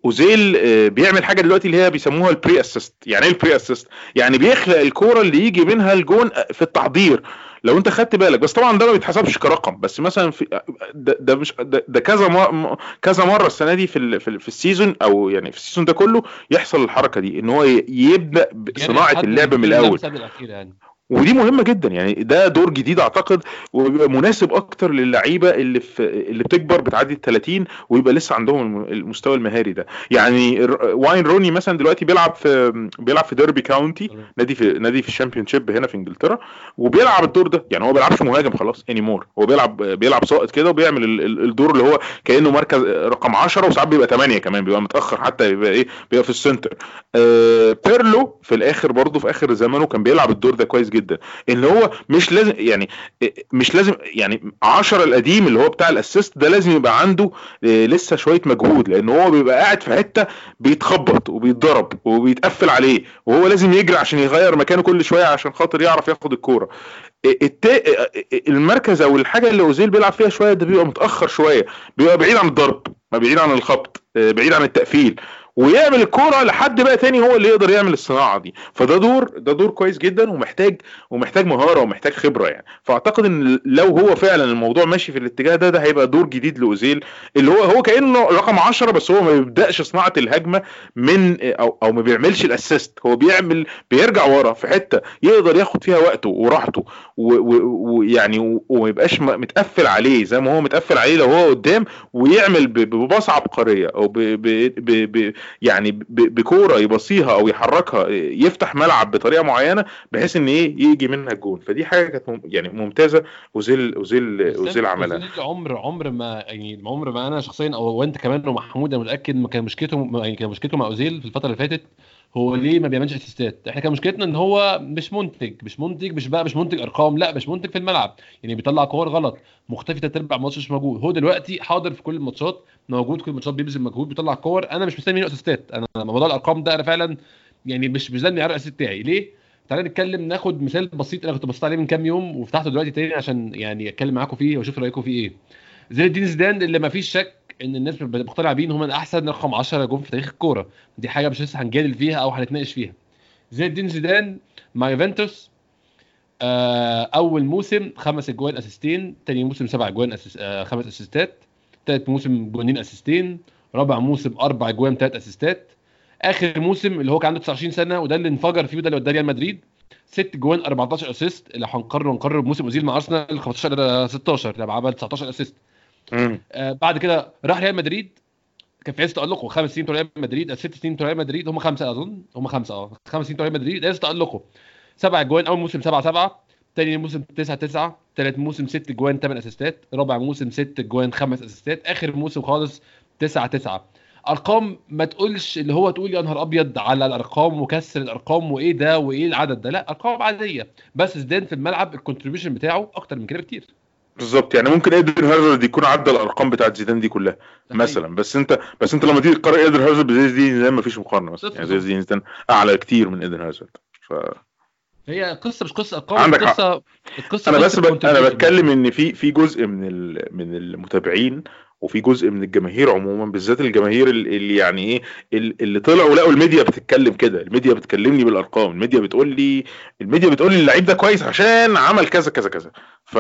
Speaker 3: أوزيل آه، بيعمل حاجة دلوقتي اللي هي بيسموها ال pre-assist يعني إيه ال pre-assist يعني بيخلق الكورة اللي يجي منها الجون في التحضير. لو أنت خدت بالك. بس طبعا ده ما بيتحسبش كرقم. بس مثلا في ده, ده مش ده, ده كذا كذا مرة السنة دي في ال في, ال في ال season أو يعني في ال season ده كله يحصل الحركة دي. إن هو يبدأ
Speaker 2: بصناعة
Speaker 3: اللعب من
Speaker 2: الأول. يعني.
Speaker 3: ودي مهمة جدا يعني ده دور جديد أعتقد وبيبقى مناسب أكتر للعيبة اللي في اللي بتكبر بتعدي ال 30 ويبقى لسه عندهم الم- المستوى المهاري ده. يعني واين روني مثلا دلوقتي بيلعب في بيلعب في ديربي كاونتي. نادي في نادي في ال Championship هنا في إنجلترا وبيلعب الدور ده. يعني هو ما بيلعبش مهاجم خلاص anymore هو بيلعب بيلعب ساقط كده وبيعمل ال- ال- الدور اللي هو كأنه مركز رقم 10 وساعات بيبقى 8 كمان بيبقى متأخر حتى بيبقى إيه بيبقى في ال center. آه بيرلو في الآخر برضه في آخر زمانه كان بيلعب الدور ده كويس جدا. اللي هو مش لازم يعني مش لازم يعني 10 القديم اللي هو بتاع ال assist ده لازم يبقى عنده آه، لسه شوية مجهود لأن هو بيبقى قاعد في حتة بيتخبط وبيتضرب وبيتقفل عليه وهو لازم يجري عشان يغير مكانه كل شوية عشان خاطر يعرف ياخد الكورة. التا... المركز أو الحاجة اللي أوزيل بيلعب فيها شوية ده بيبقى متأخر شوية بيبقى بعيد عن الضرب بعيد عن الخبط آه، بعيد عن التقفيل. ويعمل الكورة لحد بقى تاني هو اللي يقدر يعمل الصناعة دي. فده دور ده دور كويس جدا ومحتاج ومحتاج مهارة ومحتاج خبرة يعني. فأعتقد إن لو هو فعلا الموضوع ماشي في الاتجاه ده ده هيبقى دور جديد لأوزيل اللي هو هو كأنه رقم 10 بس هو ما بيبدأش صناعة الهجمة من أو أو ما بيعملش الأسيست. هو بيعمل بيرجع ورا في حتة يقدر ياخد فيها وقته وراحته ويعني وما يبقاش متقفل عليه زي ما هو متقفل عليه لو هو قدام ويعمل بباصة عبقرية أو ب ب ب ب يعني بكورة يبصيها أو يحركها يفتح ملعب بطريقة معينة بحيث إن إيه يجي منها الجون. فدي حاجة كانت يعني ممتازة اوزيل اوزيل اوزيل عملها.
Speaker 2: عمر عمر ما يعني عمر ما أنا شخصيا أو وانت كمان ومحمود أنا متأكد ما كان مشكلته يعني كان مشكلته مع أوزيل في الفترة اللي فاتت هو ليه ما بيعملش assist ات إحنا كان مشكلتنا إن هو مش منتج مش منتج مش بقى مش منتج أرقام لا مش منتج في الملعب. يعني بيطلع كور غلط مختفي تلات ارباع الماتش مش موجود. هو دلوقتي حاضر في كل الماتشات موجود كل الماتشات بيبذل مجهود بيطلع كور. أنا مش مستني منه assist ات أنا موضوع الأرقام ده أنا فعلا يعني مش مش ده الاساسي بتاعي. ليه؟ تعالى نتكلم ناخد مثال بسيط أنا كنت بصيت عليه من كام يوم وفتحته دلوقتي تاني عشان يعني أتكلم معاكم فيه وأشوف رأيكم فيه إيه. زين الدين زيدان اللي ما فيش شك إن الناس مقتنعه بيه إن هم احسن رقم 10 جه في تاريخ الكورة. دي حاجة مش لسه هنجادل فيها أو هنتناقش فيها. زين الدين زيدان مع يوفنتوس آه، أول موسم خمس أجوان assist ين تاني موسم سبع أجوان assist آه، خمس assist ات تالت موسم جونين assist ين رابع موسم أربع أجوان تلات assist ات. آخر موسم اللي هو كان عنده 29 سنة وده اللي انفجر فيه وده اللي وداه ريال مدريد. ست جوان 14 assist اللي هنقارن نقارنه بموسم اوزيل مع أرسنال 15 16 لما عمل 19
Speaker 3: assist.
Speaker 2: آه بعد كده راح ريال مدريد. كان في عز تألقه. خمس سنين ريال مدريد آه، ست سنين ريال مدريد. هم خمسة أظن. هم خمسة آه. خمس سنين ريال مدريد. عز تألقه. سبع جوان. أول موسم 7 7 تاني موسم 9 9 تالت موسم 6 جوان 8 assist ات. رابع موسم 6 جوان 5 assist ات. آخر موسم خالص 9 9 أرقام ما تقولش اللي هو تقول يا نهار أبيض على الأرقام وكسر الأرقام وإيه ده وإيه العدد ده. لا أرقام عادية. بس زيدان في الملعب الكونتريبيوشن بتاعه أكتر من كده بكتير.
Speaker 3: بالظبط. يعني ممكن إيدن هازارد يكون عدى الأرقام بتاعت زيدان دي كلها مثلا. بس أنت بس أنت لما تيجي تقارن إيدن هازارد بزي زيدان مفيش مقارنة مثلا. يعني. زي زيدان أعلى كتير من إيدن هازارد. ف...
Speaker 2: هي قصة مش قصة ارقام
Speaker 3: عندك.
Speaker 2: قصه
Speaker 3: القصة
Speaker 2: أنا
Speaker 3: بس ب...
Speaker 2: أنا.
Speaker 3: بتكلم إن في في جزء من ال... من المتابعين وفي جزء من الجماهير عموما بالذات الجماهير ال- اللي يعني إيه ال- اللي طلعوا لقوا الميديا بتتكلم كده. الميديا بتكلمني بالأرقام. الميديا بتقول لي الميديا بتقول لي اللعيب ده كويس عشان عمل كذا كذا كذا. ف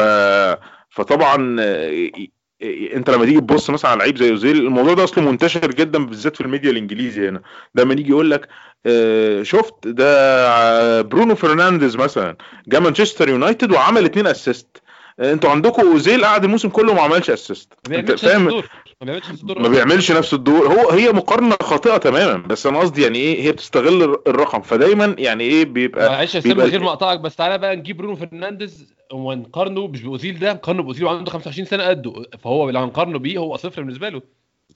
Speaker 3: فطبعا آه، انت لما تيجي تبص مثلا على لعيب زي اوزيل الموضوع ده اصله منتشر جدا بالذات في الميديا الإنجليزي هنا. لما يجي يقول لك آه، شفت ده برونو فرنانديز مثلا جه مانشستر يونايتد وعمل اتنين assist. أنتوا عندكم أوزيل قعد الموسم كله ما عملش
Speaker 2: assist.
Speaker 3: انت فاهم؟
Speaker 2: ما بيعملش نفس الدور
Speaker 3: ما بيعملش نفس الدور. هو هي مقارنة خاطئة تماما بس أنا قصدي يعني إيه هي بتستغل الر- الرقم. فدايما يعني إيه بيبقى
Speaker 2: معلش يا غير ما أقطعك بس تعالى بقى نجيب برونو فرنانديز. ونقارنه مش بأوزيل ده نقارنه بأوزيل وعنده 25 سنة قده. فهو لو هنقارنه بيه هو صفر بالنسبة له.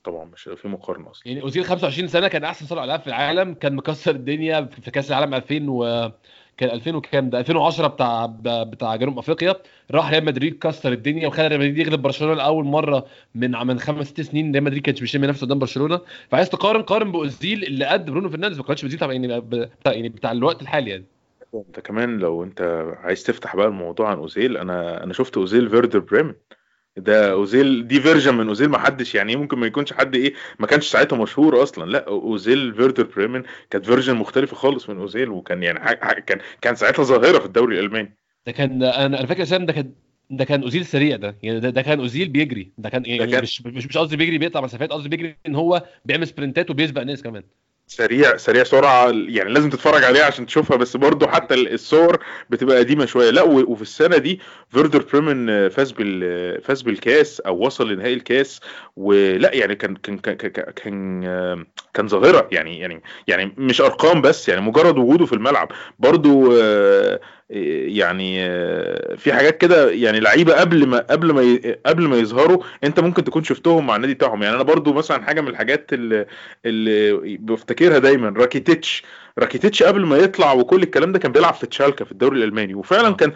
Speaker 3: طبعا مش في مقارنة أصلا.
Speaker 2: يعني أوزيل 25 سنة كان أحسن صانع العاب في العالم كان مكسر الدنيا في كأس العالم 2000 و كان 2000 وكام ده؟ 2010 بتاع بتاع جنوب أفريقيا. راح ريال مدريد كسر الدنيا وخلى ريال مدريد يغلب برشلونة لأول مرة من من خمس ست سنين. ريال مدريد كانش بيشم نفسه قدام برشلونة. فعايز تقارن قارن بأوزيل اللي قد برونو فرنانديز. ما كانش اوزيل يعني بتاع يعني بتاع الوقت الحالي يعني.
Speaker 3: أنت كمان لو أنت عايز تفتح بقى الموضوع عن أوزيل أنا أنا شفت أوزيل فيردر بريمن. ده أوزيل ده version من أوزيل ما حدش يعني ممكن ما يكونش حد إيه ما كانش ساعتها مشهور أصلا لا أوزيل فيردر بريمن كانت version مختلفة خالص من أوزيل وكان يعني ح- ح- كان كان ساعتها ظاهرة في الدوري الألماني.
Speaker 2: ده كان أنا فاكر سام ده كان ده كان أوزيل سريع ده يعني ده, ده كان أوزيل بيجري ده كان يعني
Speaker 3: كان-
Speaker 2: مش مش مش قصدي بيجري بيقطع مسافات قصدي بيجري إن هو بيعمل sprint ات وبيسبق ناس كمان.
Speaker 3: سريع سريع سرعة يعني لازم تتفرج عليها عشان تشوفها بس برضو حتى الصور بتبقى قديمة شوية. لا وفي السنة دي فيردر بريمن فاز بال فاز بالكاس أو وصل لنهائي الكاس. ولا يعني كان كان كان كان كان, ظاهرة يعني يعني يعني مش أرقام بس يعني مجرد وجوده في الملعب. برضو آه، يعني آه، في حاجات كده يعني لعيبة قبل ما قبل ما قبل ما يظهروا انت ممكن تكون شفتهم مع النادي بتاعهم. يعني أنا برضو مثلا حاجة من الحاجات اللي اللي بفتكرها دايما راكيتيتش. راكيتيتش قبل ما يطلع وكل الكلام ده كان بيلعب في تشالكا في الدوري الألماني. وفعلا كان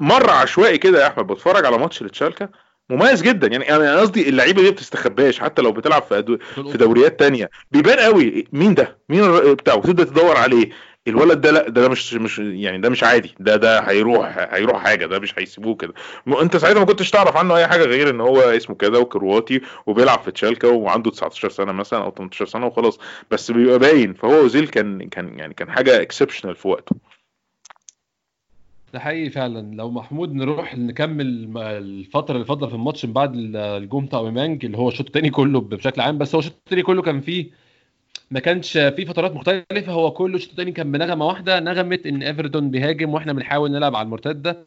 Speaker 3: مرة عشوائي كده يا أحمد بتفرج على ماتش لشالكا. مميز جدا. يعني أنا قصدي اللعيبة دي ما بتستخباش حتى لو بتلعب في أدو... في دوريات تانية. بيبان قوي مين ده؟ مين بتاعه تبدا تدور عليه. الولد ده لا ده, مش مش يعني ده مش عادي ده ده هيروح هيروح حاجة ده مش هيسيبوه كده. انت ساعتها ما كنتش تعرف عنه أي حاجة غير إن هو اسمه كده وكرواتي وبيلعب في شالكا وعنده 19 سنة مثلا أو 18 سنة وخلاص بس بيبقى باين. فهو أوزيل كان كان يعني كان حاجة exceptional في وقته.
Speaker 2: ده حقيقي فعلا. لو محمود نروح نكمل الفترة اللي فاضلة في الماتش من بعد ال- الجون بتاع اللي هو الشوط الثاني كله بشكل عام بس هو الشوط الثاني كله كان فيه ما كانش فيه فترات مختلفة هو كله الشوط الثاني كان بنغمة واحدة نغمة إن ايفرتون بيهاجم وإحنا بنحاول نلعب على المرتدة.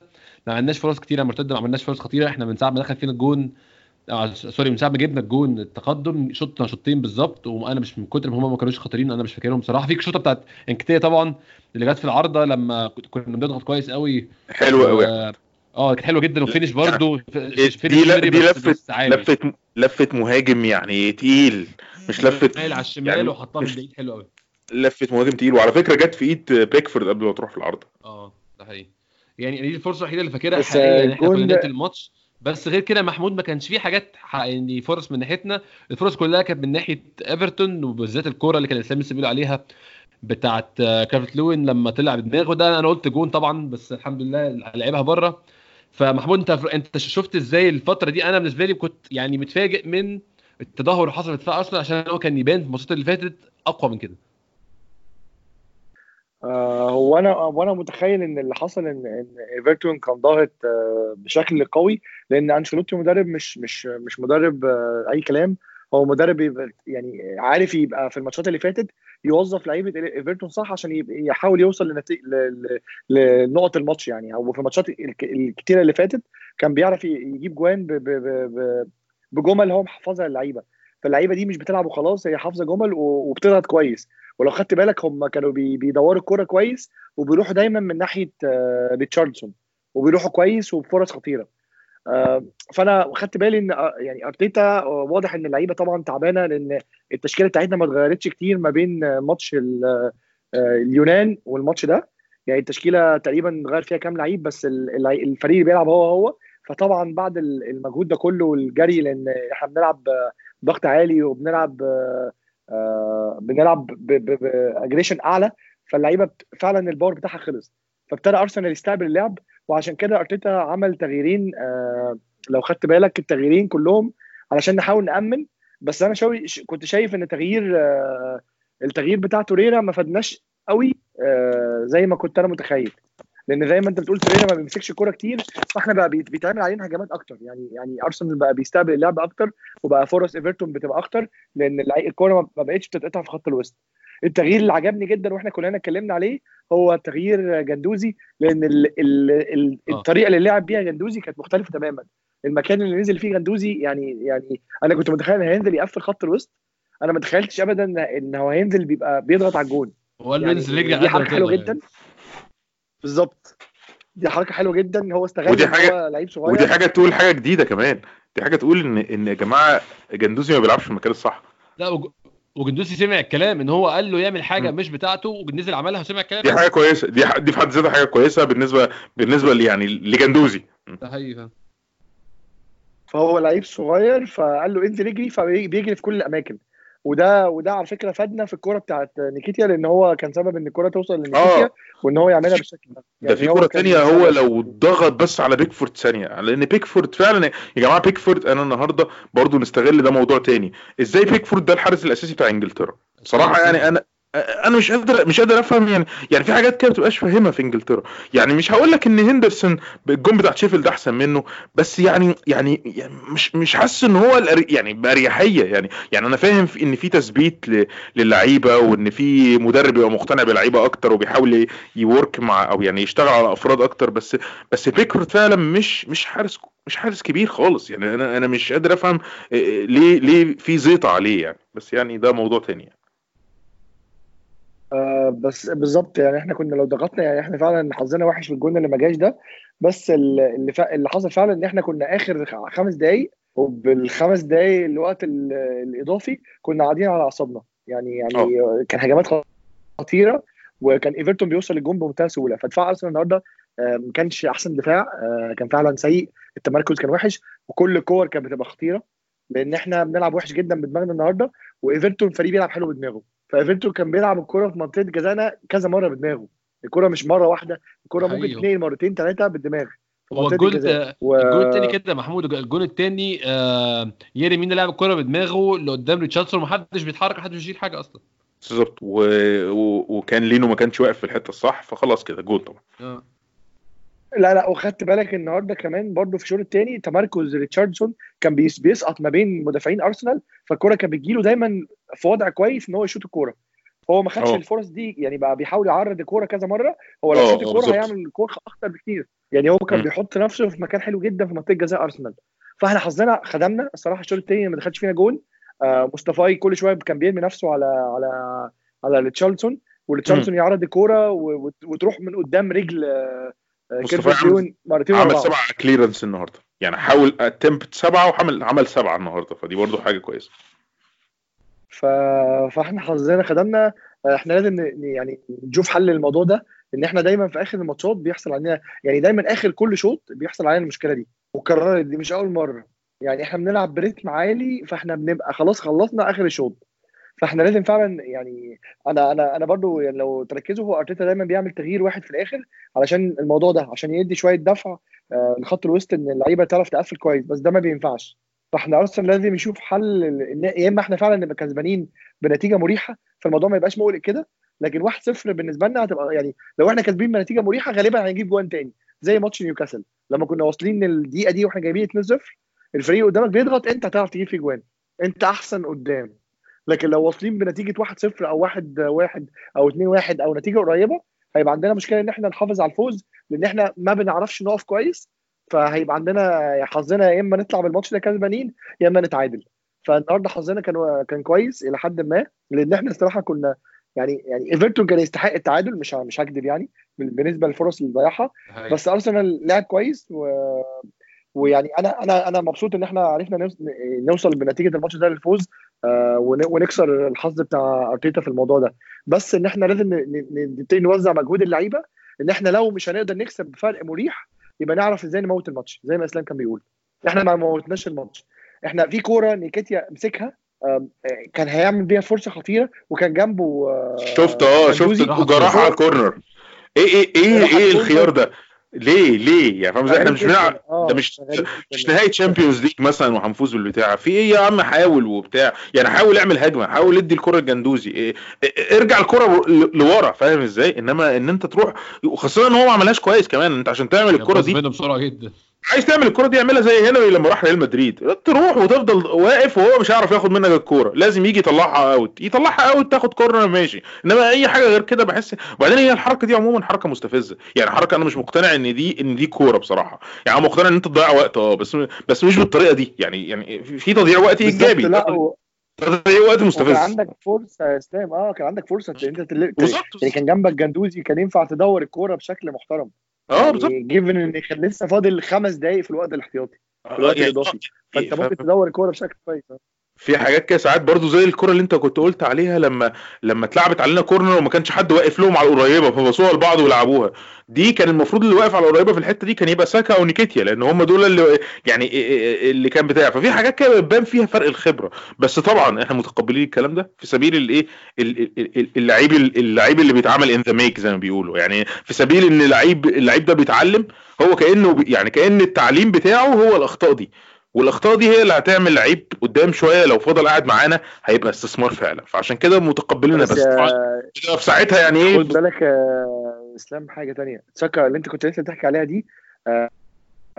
Speaker 2: ما عملناش فرص كتيرة على المرتده ما عملناش فرص خطيرة إحنا من ساعة ما دخل فينا الجون آه sorry من ساعة ما جبنا الجون التقدم شطنا شوطين بالظبط وأنا مش من كتر ما هم ما كانوش خطيرين أنا مش فاكرهم بصراحه في الشوطة بتاعت انكتيه طبعا اللي جت في العارضة لما كنا بنضغط كويس قوي.
Speaker 3: حلو قوي.
Speaker 2: آه آه، كانت حلوة جدا وفينش برضه
Speaker 3: دي لا- دي لفه لفه لفه مهاجم يعني تقيل. مش لفه
Speaker 2: على الشمال
Speaker 3: يعني
Speaker 2: وحطها من
Speaker 3: مش-
Speaker 2: بعيد حلو قوي.
Speaker 3: لفه مهاجم تقيل وعلى فكرة جت في ايد بيكفورد قبل ما تروح في العرض.
Speaker 2: آه ده حقيقي. يعني دي الفرصة الوحيدة اللي فاكرها
Speaker 4: بس
Speaker 2: ان إحنا
Speaker 4: الجون
Speaker 2: كنا
Speaker 4: ده-
Speaker 2: نقتل الماتش. بس غير كده محمود ما كانش فيه حاجات يعني فرص من ناحيتنا. الفرص كلها كانت من ناحية إيفرتون وبالذات الكورة اللي كان اسلام لسه بيقول عليها بتاعت آه، كالفرت لوين لما طلع بدماغه. ده أنا قلت جون طبعا بس الحمد لله لعبها بره. فمحمود أنت أنت شفت إزاي الفترة دي؟ أنا بالنسبة لي كنت يعني متفاجئ من التدهور اللي حصل في دفاع أرسنال عشان هو كان يبان في الماتشات اللي فاتت أقوى من كده.
Speaker 4: آه هو أنا وأنا متخيل إن اللي حصل إن إن إيفرتون كان ضاغط آه بشكل قوي لأن أنشيلوتي مدرب مش مش مش مدرب آه أي كلام. هو مدرب يعني عارف يبقى في الماتشات اللي فاتت يوظف لعيبة إيفرتون صح عشان يحاول يوصل لنتيجه لنقط الماتش يعني. أو في الماتشات الكتيرة اللي فاتت كان بيعرف يجيب جوان بجمل هو محفظها للعيبة. فاللعيبة دي مش بتلعب وخلاص هي حافظة جمل وبتضغط كويس. ولو خدت بالك هم كانوا بيدوروا الكورة كويس وبيروحوا دايما من ناحية ريتشاردسون. وبيروحوا كويس وبفرص خطيرة. فأنا خدت بالي إن يعني أرتيتا واضح إن اللعيبة طبعا تعبانة لأن التشكيلة بتاعتنا ما اتغيرتش كتير ما بين ماتش اليونان والماتش ده. يعني التشكيلة تقريبا غير فيها كام لعيب بس الفريق اللي بيلعب هو هو. فطبعا بعد المجهود ده كله والجري لأن إحنا بنلعب ضغط عالي وبنلعب بنلعب ب aggression أعلى فاللعيبة فعلا ال power بتاعها خلص. فابتدى أرسنال يستقبل اللعب وعشان كده أرتيتا عمل تغييرين آه لو خدت بالك التغييرين كلهم علشان نحاول نأمن. بس أنا شوي كنت شايف إن تغيير آه التغيير بتاع توريرا ما فادناش قوي آه زي ما كنت أنا متخيل. لأن زي ما أنت بتقول توريرا ما بيمسكش الكورة كتير فإحنا بقى بيتعمل علينا هجمات أكتر. يعني يعني أرسنال بقى بيستقبل اللعب أكتر وبقى فرص إيفرتون بتبقى أكتر لأن الكورة ما بقتش بتتقطع في خط الوسط. التغيير اللي عجبني جدا وإحنا كلنا اتكلمنا عليه هو تغيير جندوزي لأن ال ال ال الطريقة اللي لعب بيها جندوزي كانت مختلفة تماما. المكان اللي نزل فيه جندوزي يعني يعني أنا كنت متخيل ان هينزل يقفل خط الوسط. أنا ما تخيلتش ابدا إن هو هينزل بيبقى بيضغط على الجون.
Speaker 2: هو قال له ينزل يجري
Speaker 4: دي حلوة جدا. بالظبط. دي حركة حلوة جدا هو استغل
Speaker 3: ودي
Speaker 4: إن
Speaker 3: حاجة-
Speaker 4: هو لعيب صغير.
Speaker 3: ودي حاجة تقول حاجة جديدة كمان. دي حاجة تقول ان إن يا جماعة جندوزي ما بيلعبش في المكان الصح.
Speaker 2: لا وج- وجندوسي سمع الكلام إن هو قال له يعمل حاجة
Speaker 3: م.
Speaker 2: مش بتاعته ونزل عملها وسمع الكلام.
Speaker 3: دي حاجة كويسة. دي ح- دي في حد ذاتها حاجة كويسة بالنسبة بالنسبة لي يعني لجندوزي.
Speaker 2: ده حقيقي.
Speaker 4: فهو لعيب صغير فقال له انزل اجري فبيجري في كل الأماكن. وده وده على فكرة فادنا في الكورة بتاعت نيكيتيا لأن هو كان سبب إن الكورة توصل لنيكيتيا
Speaker 3: آه.
Speaker 4: وإن هو يعملها بالشكل ده.
Speaker 3: ده في كرة
Speaker 4: كان
Speaker 3: تانية هو. لو ضغط بس على بيكفورد ثانية لأن بيكفورد فعلا يا جماعة بيكفورد أنا النهاردة برضو نستغل ده موضوع تاني. إزاي بيكفورد ده الحارس الأساسي بتاع إنجلترا؟ بصراحة يعني أنا أنا مش قادر مش قادر أفهم يعني يعني في حاجات كده ما بتبقاش فاهمها في إنجلترا. يعني مش هقول لك إن هندرسون الجون بتاع شيفيلد أحسن منه بس يعني يعني, يعني مش مش حاسس إن هو يعني بأريحية يعني. يعني أنا فاهم في إن في تثبيت للعيبة وإن في مدرب يبقى مقتنع باللعيبه أكتر وبيحاول يورك مع أو يعني يشتغل على أفراد أكتر بس بس بيكفورد فعلا مش مش حارس مش حارس كبير خالص يعني. أنا أنا مش قادر أفهم ليه ليه في زيطة عليه يعني. بس يعني ده موضوع تاني يعني.
Speaker 4: آه بس بالظبط يعني إحنا كنا لو ضغطنا يعني إحنا فعلا حظنا وحش في الجون اللي ما جاش ده. بس ال- اللي فا اللي حصل فعلا إن إحنا كنا آخر خمس دقايق وبالخمس دقايق الوقت ال- الإضافي كنا قاعدين على أعصابنا. يعني يعني كان هجمات خطيرة وكان إيفرتون بيوصل للجون بمنتهى السهوله فدفاع أرسنال النهارده آه، ما كانش أحسن دفاع آه، كان فعلا سيء. التمركز كان وحش وكل الكور كانت بتبقى خطيرة لأن إحنا بنلعب وحش جدا بدماغنا النهارده وإيفرتون فريق بيلعب حلو بدماغه. فايفرتون كان بيلعب الكرة في منطقة جزانا كذا مرة بدماغه. الكرة مش مرة واحدة الكرة ممكن
Speaker 2: حقيقي.
Speaker 4: تتنقل مرتين ثلاثة بالدماغ.
Speaker 2: هو الجول
Speaker 4: و-
Speaker 2: الجول التاني كده محمود الجول التاني آه ييري مينا لعب الكوره بدماغه اللي قدام ريتشاردسون محدش بيتحرك محدش بيشيل حاجة أصلا.
Speaker 3: بالظبط. و... و... وكان لينو ما كانش واقف في الحتة الصح فخلاص كده جول طبعا.
Speaker 2: آه.
Speaker 4: لا لا وخدت بالك النهارده كمان برضو في الشوط الثاني تمركز ريتشاردسون كان بيس بيسقط ما بين مدافعين أرسنال فالكرة كانت بتجيله دايما في وضع كويس إن هو يشوط الكورة فهو ما خدش
Speaker 3: أه.
Speaker 4: الفرص دي يعني بقى بيحاول يعرض الكورة كذا مرة هو لو شاط آه،
Speaker 3: الكورة.
Speaker 4: هيعمل الكورة اخطر بكتير يعني هو كان
Speaker 3: م.
Speaker 4: بيحط نفسه في مكان حلو جدا في منطقة جزاء أرسنال فإحنا حظنا خدمنا الصراحة الشوط الثاني ما دخلش فينا جول آه مصطفي كل شوية كان بيرمي نفسه على على على ريتشاردسون وريتشاردسون يعرض الكورة وتروح من قدام رجل آه، آه، كالفرت
Speaker 3: عمل-
Speaker 4: مرتين.
Speaker 3: سبعة clearance النهارده. يعني حاول attempt سبعة وعمل عمل سبعة النهارده. فدي برضو حاجة كويسة.
Speaker 4: ف... فاحنا حظنا خدمنا. إحنا لازم ن... يعني نشوف حل للموضوع ده إن إحنا دايما في آخر الماتشات بيحصل عندنا يعني دايما آخر كل شوط بيحصل علينا المشكلة دي. وكررت دي مش أول مرة. يعني إحنا بنلعب بريتم عالي فاحنا بنبقى خلاص خلصنا آخر الشوط فاحنا لازم فعلا يعني أنا أنا أنا برضو يعني لو تركزوا هو أرتيتا دايما بيعمل تغيير واحد في الآخر علشان الموضوع ده عشان يدي شوية دفع آه، لخط الوسط إن اللعيبة تعرف تقفل كويس بس ده ما بينفعش. فاحنا أرسنال لازم يشوف حل يا إما إحنا فعلا نبقى كسبانين بنتيجة مريحة فالموضوع ما يبقاش مقلق كده لكن 1-0 بالنسبة لنا هتبقى يعني لو إحنا كاسبين بنتيجة مريحة غالبا هنجيب جوان تاني زي ماتش نيوكاسل. لما كنا واصلين الدقيقة دي وإحنا جايبين 2-0 الفريق قدامك بيضغط أنت هتعرف تجيب فيه جوان. أنت أحسن قدام. لكن لو واصلين بنتيجة 1-0 أو 1-1 أو 2-1 أو نتيجة قريبة هيبقى عندنا مشكلة إن إحنا نحافظ على الفوز لأن إحنا ما بنعرفش نقف كويس فهيبقى عندنا حظنا يا إما نطلع بالماتش ده كسبانين يا إما نتعادل. فالنهاردة حظنا كان كان كويس إلى حد ما لأن إحنا الصراحة كنا يعني يعني إيفرتون كان يستحق التعادل مش مش هكذب يعني بالنسبة للفرص اللي ضيعها بس أرسنال لعب كويس و... ويعني أنا أنا أنا مبسوط إن إحنا عرفنا نوص- نوصل بنتيجة الماتش ده للفوز. ونكسر الحظ بتاع أرتيتا في الموضوع ده. بس إن إحنا لازم ن- ن- نبتدي نوزع مجهود اللعيبة إن إحنا لو مش هنقدر نكسب بفرق مريح يبقى نعرف إزاي نموت الماتش زي ما إسلام كان بيقول. إحنا ما موتناش الماتش. إحنا في كورة نيكيتيا مسكها آه، كان هيعمل بيها فرصة خطيرة وكان جنبه آه،
Speaker 3: شفت
Speaker 4: آه.
Speaker 3: شفت وهو رايح على الكورنر إيه
Speaker 4: إيه
Speaker 3: إيه
Speaker 4: إيه.
Speaker 3: الخيار ده؟ ليه؟ ليه؟ يعني فاهم إزاي؟ إحنا مش بنلعب.
Speaker 4: آه،
Speaker 3: ده مش مش. نهائي تشامبيونز ليج مثلا وهنفوز بالبتاع. في إيه يا عم؟ حاول وبتاع. يعني حاول اعمل هجمة حاول ادي الكرة لجندوزي. إيه إيه ارجع الكرة ل- لورا فاهم إزاي؟ إنما إن أنت تروح وخاصة إن هو ما عملهاش كويس كمان. أنت عشان تعمل الكرة دي
Speaker 2: بسرعة جدا.
Speaker 3: عايز تعمل الكرة دي اعملها زي هنري لما راح ريال مدريد. تروح وتفضل واقف وهو مش هيعرف ياخد منك الكورة. لازم يجي يطلعها out يطلعها out تاخد كورنر ماشي. إنما أي حاجة غير كده بحس وبعدين هي الحركة دي عموما حركة مستفزة. يعني حركة أنا مش مقتنع إن دي إن دي كورة بصراحة. يعني مقتنع إن أنت تضيع وقت آه بس بس مش بالطريقة دي. يعني يعني في تضييع وقت
Speaker 4: إيجابي.
Speaker 3: تضييع وقت مستفز.
Speaker 4: عندك فرصة يا إسلام. آه كان عندك فرصة إن أنت تل... يعني كان جنبك جندوزي كان ينفع تدور الكورة بشكل محترم.
Speaker 3: آه بالظبط.
Speaker 4: جيفن إن كان لسه فاضل خمس دقائق في الوقت الاحتياطي. في الوقت
Speaker 3: يعني
Speaker 4: الاضافي فأنت
Speaker 3: فاهم؟
Speaker 4: ممكن تدور الكورة بشكل كويس.
Speaker 3: في حاجات كده ساعات برضو زي الكرة اللي انت كنت قلت عليها لما لما اتلعبت علينا كورنر وما كانش حد واقف لهم على القريبة فبصوها لبعض ولعبوها. دي كان المفروض اللي واقف على القريبة في الحتة دي كان يبقى ساكا أو نيكيتيا لأن هم دول اللي يعني اللي كان بتاع. ففي حاجات كده بتبان فيها فرق الخبرة. بس طبعا إحنا متقبلين الكلام ده في سبيل الايه ال- ال- ال- اللعيب اللعيب اللي بيتعامل in the make زي ما بيقولوا. يعني في سبيل إن اللعيب اللعيب ده بيتعلم هو كأنه يعني كأن التعليم بتاعه هو الأخطاء دي. والاخطاء دي هي اللي هتعمل لعيب قدام شوية. لو فضل قاعد معانا هيبقى استثمار فعلا. فعشان كده متقبلينها
Speaker 4: بس
Speaker 3: بس
Speaker 4: آه،
Speaker 3: في ساعتها يعني إيه؟
Speaker 4: خد بالك آه، إسلام حاجة تانية. ساكا اللي أنت كنت لسه بتحكي عليها دي آه،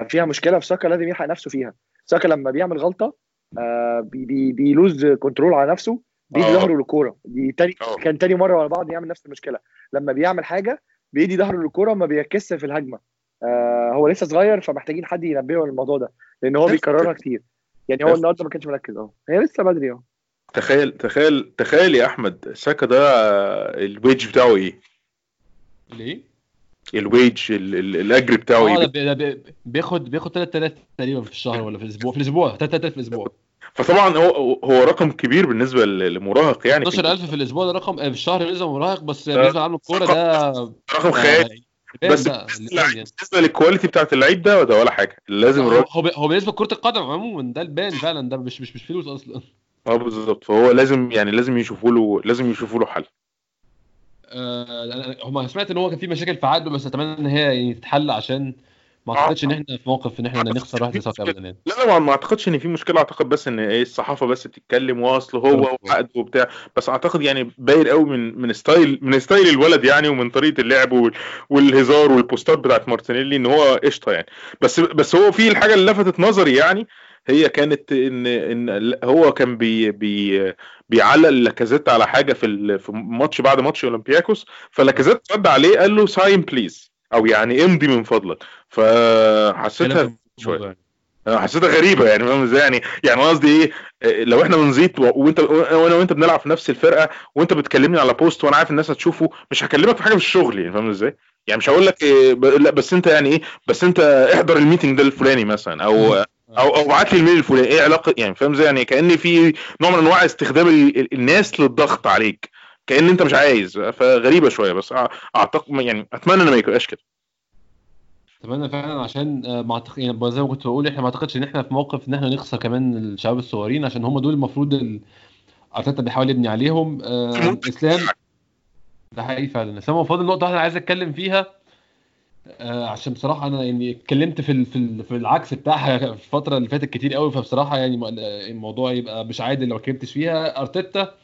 Speaker 4: فيها مشكلة في ساكا لازم يلحق نفسه فيها. ساكا لما بيعمل غلطة آه، بي بي بي lose control على نفسه بيدي
Speaker 3: آه.
Speaker 4: ظهره للكورة. دي تاني
Speaker 3: آه.
Speaker 4: كان تاني مرة ورا بعض يعمل نفس المشكلة. لما بيعمل حاجة بيدي ظهره للكورة ما بيركزش في الهجمة. آه هو لسه صغير فمحتاجين حد ينبهه الموضوع ده. لأن هو بيكررها كتير. يعني هو النهارده ما كانش مركز آه. هي لسه بدري آه.
Speaker 3: تخيل تخيل تخيل يا أحمد ساكا ده الويج بتاعه إيه؟
Speaker 2: ليه؟
Speaker 3: الويج ال- ال- الأجر بتاعه
Speaker 2: آه
Speaker 3: إيه
Speaker 2: بي- ده بي- بياخد بياخد 3000 تقريبا في الشهر ولا في الأسبوع في الأسبوع 3000 في الأسبوع.
Speaker 3: فطبعا هو هو رقم كبير بالنسبة ل- لمراهق يعني.
Speaker 2: 12000 في الأسبوع ده رقم في الشهر بالنسبة مراهق بس بالنسبة لعالم الكوره ده
Speaker 3: رقم خيالي.
Speaker 2: ده-
Speaker 3: بس بالنسبة لل quality بتاعت اللعيب ده ده ولا حاجة. لازم
Speaker 2: هو
Speaker 3: الراجل
Speaker 2: هو هو بالنسبة لكره القدم عموما ده ال pun فعلا ده مش مش مش فلوس أصلا.
Speaker 3: آه بالظبط. فهو لازم يعني لازم يشوفوا له لازم يشوفوا له حل.
Speaker 2: آه، هم سمعت إن هو كان في مشاكل في عقده بس أتمنى إن هي يعني تتحل عشان ما
Speaker 3: آه.
Speaker 2: أعتقدش إن إحنا في موقف إن إحنا نخسر واحد زي ساكا ابدا يعني
Speaker 3: لا لا ما- أعتقدش إن في مشكلة أعتقد بس إن إيه الصحافة بس بتتكلم وأصل هو. وعقد وبتاع بس أعتقد يعني باين قوي من من style من style الولد يعني ومن طريقة اللعب وال- والهزار وال post ات بتاعت مارتينيلي إن هو قشطة يعني بس بس هو في الحاجة اللي لفتت نظري يعني هي كانت إن إن هو كان بي بي بيعلق لاكازيت على حاجة في في ماتش بعد ماتش أولمبياكوس فلاكازيت رد عليه قال له sign please أو يعني امضي من فضلك. فحسيتها.
Speaker 2: الموضوع يعني.
Speaker 3: أنا حسيتها غريبة يعني فاهم إزاي؟ يعني يعني قصدي إيه؟ إيه، لو إحنا بنزيط وأنت وأنا وأنت بنلعب في نفس الفرقة وأنت بتكلمني على post وأنا عارف الناس هتشوفه مش هكلمك في حاجة في الشغل يعني فاهم إزاي؟ يعني مش هقول لك إيه لا بس أنت يعني إيه؟ بس أنت احضر ال meeting ده الفلاني مثلا أو أو أو ابعت لي ال mail الفلاني إيه علاقة؟ يعني فاهم إزاي؟ يعني كان في نوع من أنواع استخدام ال- ال- الناس للضغط عليك. كأن أنت مش عايز فغريبة شوية بس اعتقد يعني أتمنى ان ما يبقاش كده.
Speaker 2: أتمنى فعلا عشان آه، ما اعتقد يعني زي ما كنت بقول إحنا ما أعتقدش إن إحنا في موقف إن إحنا نخسر كمان الشباب الصغيرين عشان هم دول المفروض ال- أرتيتا بيحاول يبني عليهم آه، إسلام. ده حقيقي فعلا. اسلام هو فاضل نقطه واحدة عايز أتكلم فيها آه عشان بصراحة أنا يعني اتكلمت في ال- في في العكس بتاعها في الفترة اللي فاتت كتير قوي فبصراحة يعني الموضوع يبقى مش عادل لو اتكلمتش فيها. أرتيتا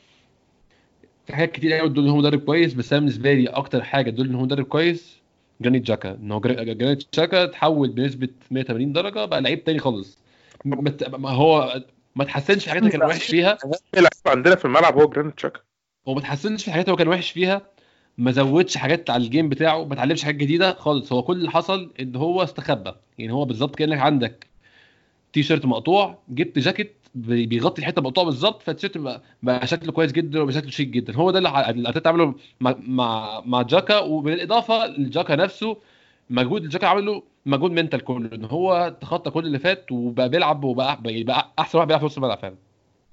Speaker 2: في حاجات كتير قوي تدل ان هو مدرب كويس بس أنا بالنسبة لي أكتر حاجة تدل ان هو مدرب كويس جرانيت جاكا. إن هو جرا- جرانيت جاكا اتحول بنسبة 180 درجة بقى لعيب تاني خالص. ما هو ما تحسنش في حاجات اللي كان وحش فيها.
Speaker 3: لعيب عندنا في الملعب هو جرانيت شاكا
Speaker 2: هو ما تحسنش في اللي هو كان وحش فيها ما زودش حاجات على ال game بتاعه ما اتعلمش حاجات جديدة خالص. هو كل اللي حصل إن هو استخبى. يعني هو بالظبط كأنك عندك تي شيرت مقطوع جبت جاكيت بيغطي الحته المقطوعه بالظبط فالتيشيرت بقى, شكله كويس جدا وبقى شكله شيك جدا. هو ده اللي ارتيتا عمله مع مع مع جاكا وبالإضافة لجاكا نفسه مجهود الجاكا عمله مجهود mental كله إن هو تخطى كل اللي فات وبقى بيلعب وبقى بقى أحسن واحد بيلعب في نص الملعب فعلا.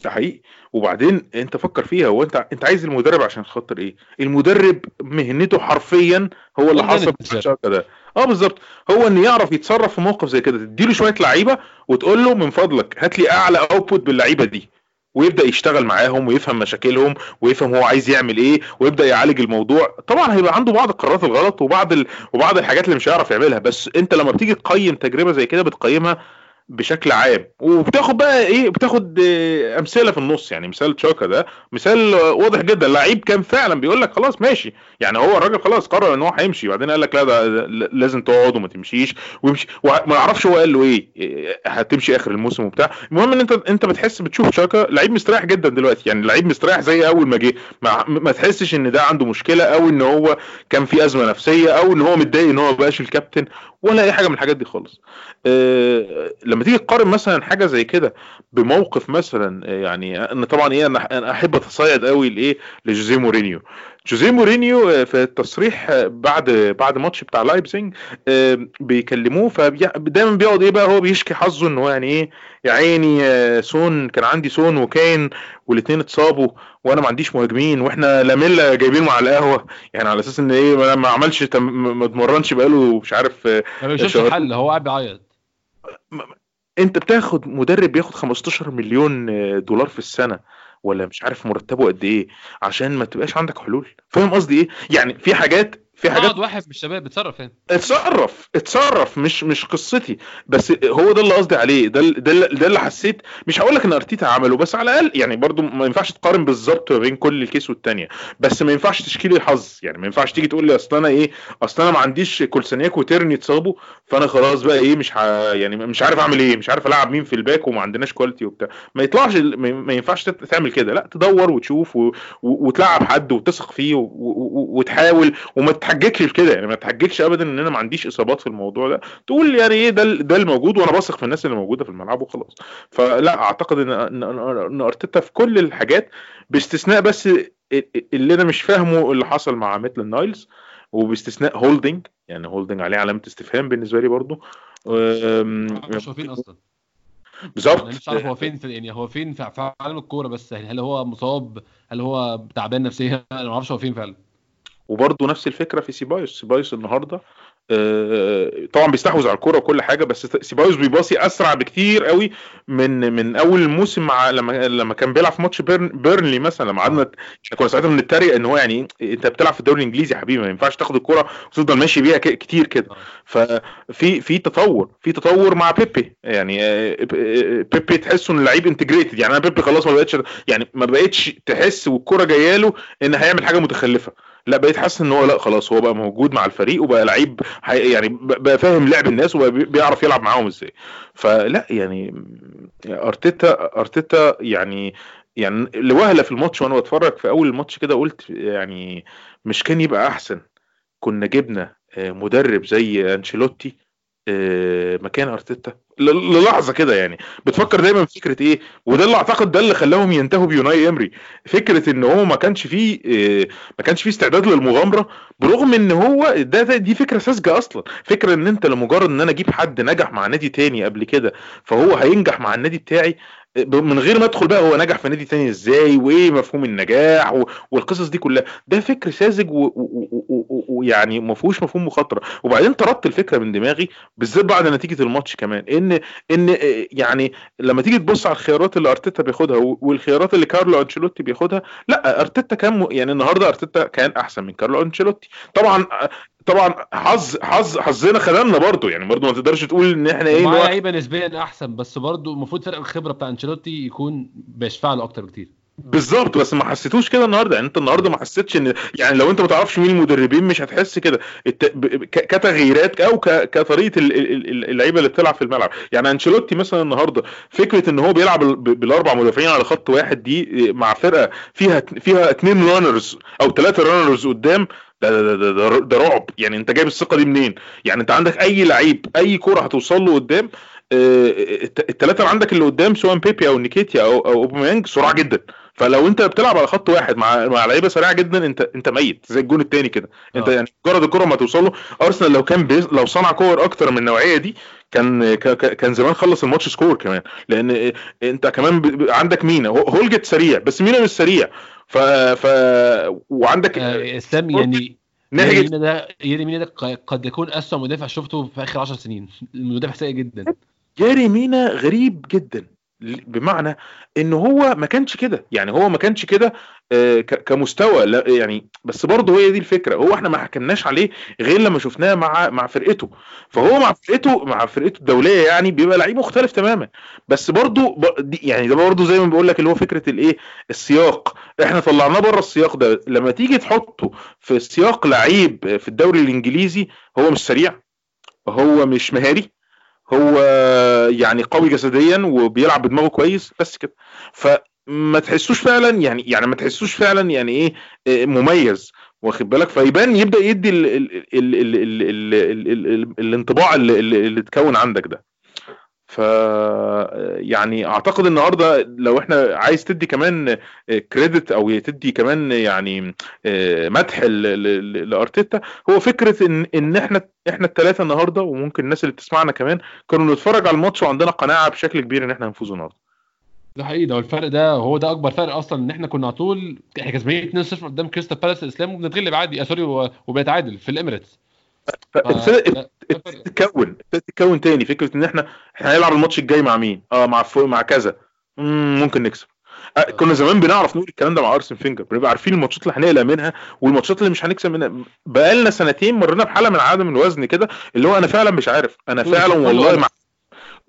Speaker 3: ده حقيقي. وبعدين أنت فكر فيها هو انت أنت عايز المدرب عشان خاطر إيه؟ المدرب مهنته حرفيا هو اللي حصل شاكا ده. آه بالظبط. هو إن يعرف يتصرف في موقف زي كده تديله شوية لعيبة وتقول له من فضلك هات لي أعلى output باللعيبة دي ويبدأ يشتغل معاهم ويفهم مشاكلهم ويفهم هو عايز يعمل إيه ويبدأ يعالج الموضوع. طبعا هيبقى عنده بعض القرارات الغلط وبعض ال... وبعض الحاجات اللي مش هيعرف يعملها بس أنت لما بتيجي تقيم تجربة زي كده بتقيمها بشكل عام. وبتاخد بقى إيه بتاخد آه، أمثلة في النص. يعني مثال تشاكا ده مثال آه، واضح جدا. لعيب كان فعلا بيقول لك خلاص ماشي. يعني هو الراجل خلاص قرر إن هو هيمشي. بعدين قال لك لا ده لازم تقعد وما تمشيش ويمشي وما أعرفش هو قال له إيه إيه، هتمشي آخر الموسم وبتاع. المهم إن أنت أنت بتحس بتشوف تشاكا لعيب مستريح جدا دلوقتي. يعني لعيب مستريح زي أول ما جه. ما, ما تحسش إن ده عنده مشكلة أو إن هو كان في أزمة نفسية أو إن هو متضايق إن هو ما بقاش الكابتن. ولا أي حاجة من الحاجات دي خالص. آه، لما تيجي تقارن مثلا حاجة زي كده بموقف مثلا آه، يعني أنا طبعا إيه أنا أحب اتصيد قوي لإيه؟ لجوزيه مورينيو. جوزيه مورينيو آه، في التصريح بعد بعد ماتش بتاع لايبزينج آه، بيكلموه فدايما بيقعد إيه بقى هو بيشكي حظه إن هو يعني إيه يا عيني سون كان عندي سون وكاين والاثنين اتصابوا. وأنا ما عنديش مهاجمين وإحنا لاميلا جايبينه على القهوة. يعني على أساس إن إيه ما عملش تم- ما اتمرنش بقاله مش عارف آه،
Speaker 2: ما بيشوفش. حل هو قاعد بيعيط.
Speaker 3: أنت بتاخد مدرب بياخد 15 مليون دولار في السنة ولا مش عارف مرتبه قد إيه؟ عشان ما تبقاش عندك حلول. فاهم قصدي إيه؟ يعني في حاجات في حاجات
Speaker 2: واحد من الشباب بيتصرف هنا
Speaker 3: اتصرف اتصرف مش مش قصتي. بس هو ده اللي قصدي عليه. ده ده ده اللي حسيت. مش هقول لك إن أرتيتا عمله بس على الأقل يعني برضو ما ينفعش تقارن بالظبط ما بين كل ال case والتانية. بس ما ينفعش تشكي الحظ. يعني ما ينفعش تيجي تقول لي أصل أنا إيه أصل أنا ما عنديش كولسانياك وتيرني اتصابوا فأنا خلاص بقى إيه مش ح... يعني مش عارف أعمل إيه مش عارف ألعب مين في ال back وما عندناش quality وبتاع. ما يطلعش ما ينفعش تعمل كده. لا تدور وتشوف و... وتلعب حد وتثق فيه و... وتحاول وما تحججش في كده يعني ما تحججش ابدا إن أنا ما عنديش إصابات في الموضوع ده. تقول يعني إيه ده ده الموجود وأنا بثق في الناس اللي موجودة في الملعب وخلاص. فلا أعتقد إن إن أرتيتا في كل الحاجات باستثناء بس اللي أنا مش فاهمه اللي حصل مع ميتلاند نايلز وباستثناء هولدنج يعني هولدنج عليه علامة استفهام بالنسبة لي برضو.
Speaker 2: مش هو فين أصلا.
Speaker 3: بالظبط.
Speaker 2: مش عارف هو فين في يعني هو فين في عالم الكورة بس هل هو مصاب؟ هل هو تعبان نفسيا؟ أنا ما أعرفش هو فين فعلا.
Speaker 3: وبرضه نفس الفكرة في سيبايوس. سيبايوس النهارده آه، طبعا بيستحوذ على الكورة وكل حاجة بس سيبايوس بيباصي أسرع بكتير قوي من من أول الموسم مع لما لما كان بيلعب في ماتش بيرن بيرنلي مثلا. لما قعدنا إحنا كنا ساعتها بنتريق إن هو يعني أنت بتلعب في الدوري الإنجليزي يا حبيبي ما ينفعش تاخد الكورة وتفضل ماشي بيها كتير كده. ففي في تطور في تطور مع بيبي. يعني آه، آه، بيبي تحسه إن لعيب integrated يعني أنا بيبي خلاص ما بقتش يعني ما بقتش تحس والكورة جاية له إن هيعمل حاجة متخلفة. لا بقيت حاسس إن هو لا خلاص هو بقى موجود مع الفريق وبقى لعيب يعني بقى فاهم لعب الناس وبقى بي- بيعرف يلعب معاهم إزاي. فلا يعني أرتيتا أرتيتا يعني يعني لوهلة في الماتش وأنا بتفرج في أول الماتش كده قلت يعني مش كان يبقى أحسن. كنا جبنا آه، مدرب زي أنشيلوتي مكان أرتيتا. للحظة كده يعني. بتفكر دايما في فكرة إيه؟ وده اللي أعتقد ده اللي خلاهم ينتهوا بيوناي امري فكرة إن هو ما كانش فيه آه، ما كانش فيه استعداد للمغامرة برغم إن هو ده, ده دي فكرة ساذجة أصلا. فكرة إن أنت لمجرد إن أنا أجيب حد نجح مع نادي تاني قبل كده فهو هينجح مع النادي بتاعي من غير ما ادخل بقى هو نجح في نادي تاني إزاي وايه مفهوم النجاح والقصص دي كلها. ده فكر ساذج ويعني ما فيهوش مفهوم مخاطرة. وبعدين طردت الفكرة من دماغي بالذات بعد نتيجة الماتش كمان. ان ان آه، يعني لما تيجي تبص على الخيارات اللي أرتيتا بياخدها والخيارات اللي كارلو أنشيلوتي بياخدها لأ أرتيتا كان يعني النهارده أرتيتا كان أحسن من كارلو أنشيلوتي. طبعا طبعا حظ حظ حظنا خدمنا برضه يعني برضه ما تقدرش تقول إن إحنا إيه
Speaker 2: معاه
Speaker 3: نوع-
Speaker 2: لعيبة نسبيا أحسن بس برضه المفروض فرق الخبرة بتاع أنشيلوتي يكون بيشفع له أكتر بكتير.
Speaker 3: بالظبط بس ما حسيتوش كده النهارده يعني أنت النهارده ما حسيتش إن يعني لو أنت ما تعرفش مين المدربين مش هتحس كده. الت... ب... ك... كتغييرات أو ك... كطريقة ال- ال- ال- اللعيبة اللي بتلعب في الملعب. يعني أنشيلوتي مثلا النهارده فكرة إن هو بيلعب ب... بالأربع مدافعين على خط واحد دي مع فرقة فيها فيها اثنين runners أو ثلاثة runners قدام ده ده, ده, ده, ده رعب. يعني انت جايب الثقة دي منين؟ يعني انت عندك أي لعيب أي كره هتوصل له قدام الثلاثه اللي عندك اللي قدام سواء بيبي أو نكيتيا أو أو أوباميانج سرعة جدا. فلو انت بتلعب على خط واحد مع مع لعيبة سريعة جدا انت انت ميت زي الجون الثاني كده. انت
Speaker 2: آه.
Speaker 3: يعني مجرد الكره ما توصل له أرسنال لو كان بيز... لو صنع كور أكتر من النوعية دي كان كان زمان خلص الماتش score كمان. لأن انت كمان عندك مينا. هو- هولجت سريع بس مينا مش سريع. ف ف وعندك
Speaker 2: آه، اسلام يعني مينا ده ياري مينا ده قد يكون اسوء مدافع شفته في آخر 10 سنين. المدافع سيء جدا.
Speaker 3: ياري مينا غريب جدا. بمعنى إن هو ما كانش كده. يعني هو ما كانش كده آه، كمستوى لا يعني بس برضه هي دي الفكرة. هو إحنا ما حكمناش عليه غير لما شفناه مع مع فرقته. فهو مع فرقته مع فرقته الدولية يعني بيبقى لعيب مختلف تماما. بس برضه يعني ده برضه زي ما بقول لك اللي هو فكرة الإيه؟ السياق. إحنا طلعناه بره السياق ده. لما تيجي تحطه في سياق لعيب في الدوري الإنجليزي هو مش سريع هو مش مهاري هو يعني قوي جسديا وبيلعب بدماغه كويس بس كده فما تحسوش فعلا يعني يعني ما تحسوش فعلا يعني إيه إيه مميز واخد بالك فيبان يبدا يدي ال ال ال ال ال ال ال ال ال الانطباع اللي اللي اتكون عندك ده ف يعني أعتقد النهارده لو إحنا عايز تدي كمان كريدت أو تدي كمان يعني آه، مدح لأرتيتا هو فكرة إن إن إحنا إحنا الثلاثه النهارده وممكن الناس اللي بتسمعنا كمان كانوا نتفرج على الماتش وعندنا قناعة بشكل كبير إن إحنا هنفوز النهارده.
Speaker 2: ده حقيقي ده الفرق ده هو ده أكبر فرق أصلا إن إحنا كنا على طول إحنا كسبانين 2-0 قدام كريستال بالاس يا اسلام وبنتغلب عادي آه، sorry و- وبيتعادل في الإميريتس.
Speaker 3: فابتدت. تتكون ابتدت تتكون تاني فكرة إن إحنا إحنا هنلعب الماتش الجاي مع مين؟ آه مع فو مع كذا مم، ممكن نكسب آه، كنا زمان بنعرف نقول الكلام ده مع أرسن فينجر بنبقى عارفين الماتشات اللي هنقلق منها والماتشات اللي مش هنكسب منها بقالنا سنتين مرينا بحالة من عدم الوزن كده اللي هو أنا فعلا مش عارف
Speaker 2: أنا
Speaker 3: فعلا والله. مع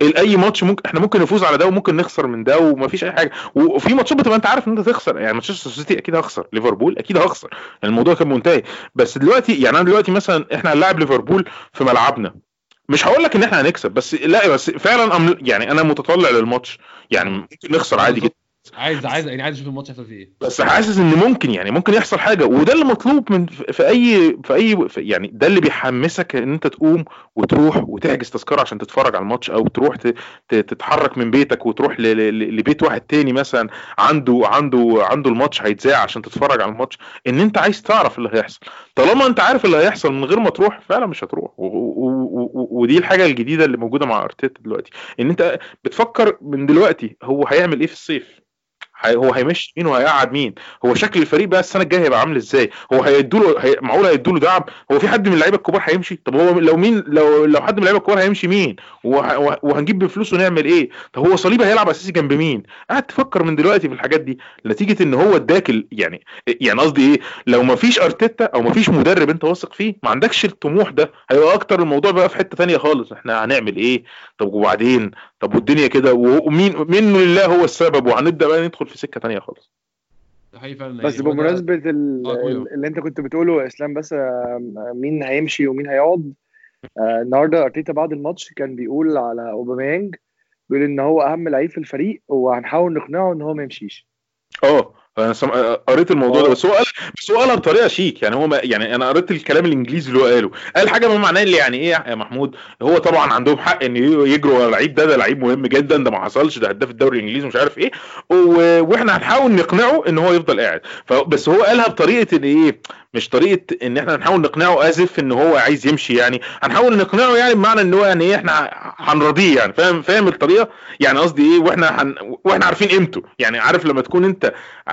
Speaker 3: أي ماتش ممكن إحنا ممكن نفوز على ده وممكن نخسر من ده ومفيش أي حاجة. وفي ماتشات بتبقى أنت عارف إن أنت تخسر. يعني مانشستر سيتي أكيد هخسر. ليفربول أكيد هخسر. الموضوع كان منتهي. بس دلوقتي يعني أنا دلوقتي مثلا إحنا هنلاعب ليفربول في ملعبنا. مش هقول لك إن إحنا هنكسب بس لا بس فعلا يعني أنا متطلع للماتش. يعني ممكن نخسر عادي جدا.
Speaker 2: عايز عايز يعني عايز أشوف الماتش هيحصل فيه إيه.
Speaker 3: بس حاسس إن ممكن يعني ممكن يحصل حاجة وده اللي مطلوب من في اي في اي في يعني ده اللي بيحمسك إن أنت تقوم وتروح وتحجز تذكرة عشان تتفرج على الماتش أو تروح تتحرك من بيتك وتروح لبيت واحد تاني مثلا عنده عنده عنده الماتش هيتذاع عشان تتفرج على الماتش. إن أنت عايز تعرف اللي هيحصل. طالما أنت عارف اللي هيحصل من غير ما تروح فعلا مش هتروح. ودي الحاجة الجديدة اللي موجودة مع أرتيتا دلوقتي. إن أنت بتفكر من دلوقتي هو هيعمل إيه في الصيف. هو هيمشي مين وهيقعد مين؟ هو شكل الفريق بقى السنة الجاية هيبقى عامل إزاي؟ هو هيدوله هي... معقول هيدوله دعم؟ هو في حد من اللعيبة الكبار هيمشي؟ طب هو لو مين لو لو حد من اللعيبة الكبار هيمشي مين؟ وه... وه- وهنجيب بفلوسه نعمل إيه؟ طب هو صليبه هيلعب أساسي جنب مين؟ قاعد تفكر من دلوقتي في الحاجات دي نتيجة إن هو اداك. يعني يعني قصدي إيه؟ لو ما فيش أرتيتا أو ما فيش مدرب أنت واثق فيه ما عندكش الطموح ده هيبقى أكتر الموضوع بقى في حتة تانية خالص إحنا هنعمل إيه؟ طب وبعدين؟ طب والدنيا كده ومين منه لله هو السبب؟ وهنبدأ بقى ندخل في سكة تانية خالص.
Speaker 2: ده حقيقي فعلا
Speaker 4: بس ال-
Speaker 2: آه،
Speaker 4: اللي انت كنت بتقوله يا إسلام بس آه، مين هيمشي ومين هيقعد؟ آه، النهارده أرتيتا بعد الماتش كان بيقول على أوباميانج بيقول إن هو أهم لعيب في الفريق وهنحاول نقنعه إن هو ما يمشيش.
Speaker 3: آه. أنا سم... قريت الموضوع ده بس هو قال بس هو قالها بطريقه شيك يعني هو ما... يعني أنا قريت الكلام الإنجليزي اللي هو قاله. قال حاجة ما معناه اللي يعني إيه يا محمود؟ هو طبعا عندهم حق إن يجروا ورا لعيب ده ده لعيب مهم جدا ده ما حصلش ده هداف الدوري الإنجليزي مش عارف إيه و... وإحنا هنحاول نقنعه إن هو يفضل قاعد. ف... بس هو قالها بطريقة إن إيه مش طريقة إن إحنا هنحاول نقنعه اسف ان هو عايز يمشي يعني. هنحاول نقنعه يعني بمعنى إن هو يعني إحنا هنرضيه يعني. فاهم؟ فاهم الطريقة؟ يعني قصدي إيه؟ وإحنا هن... وإحنا عارفين قيمته. يعني عارف لما تكون أنت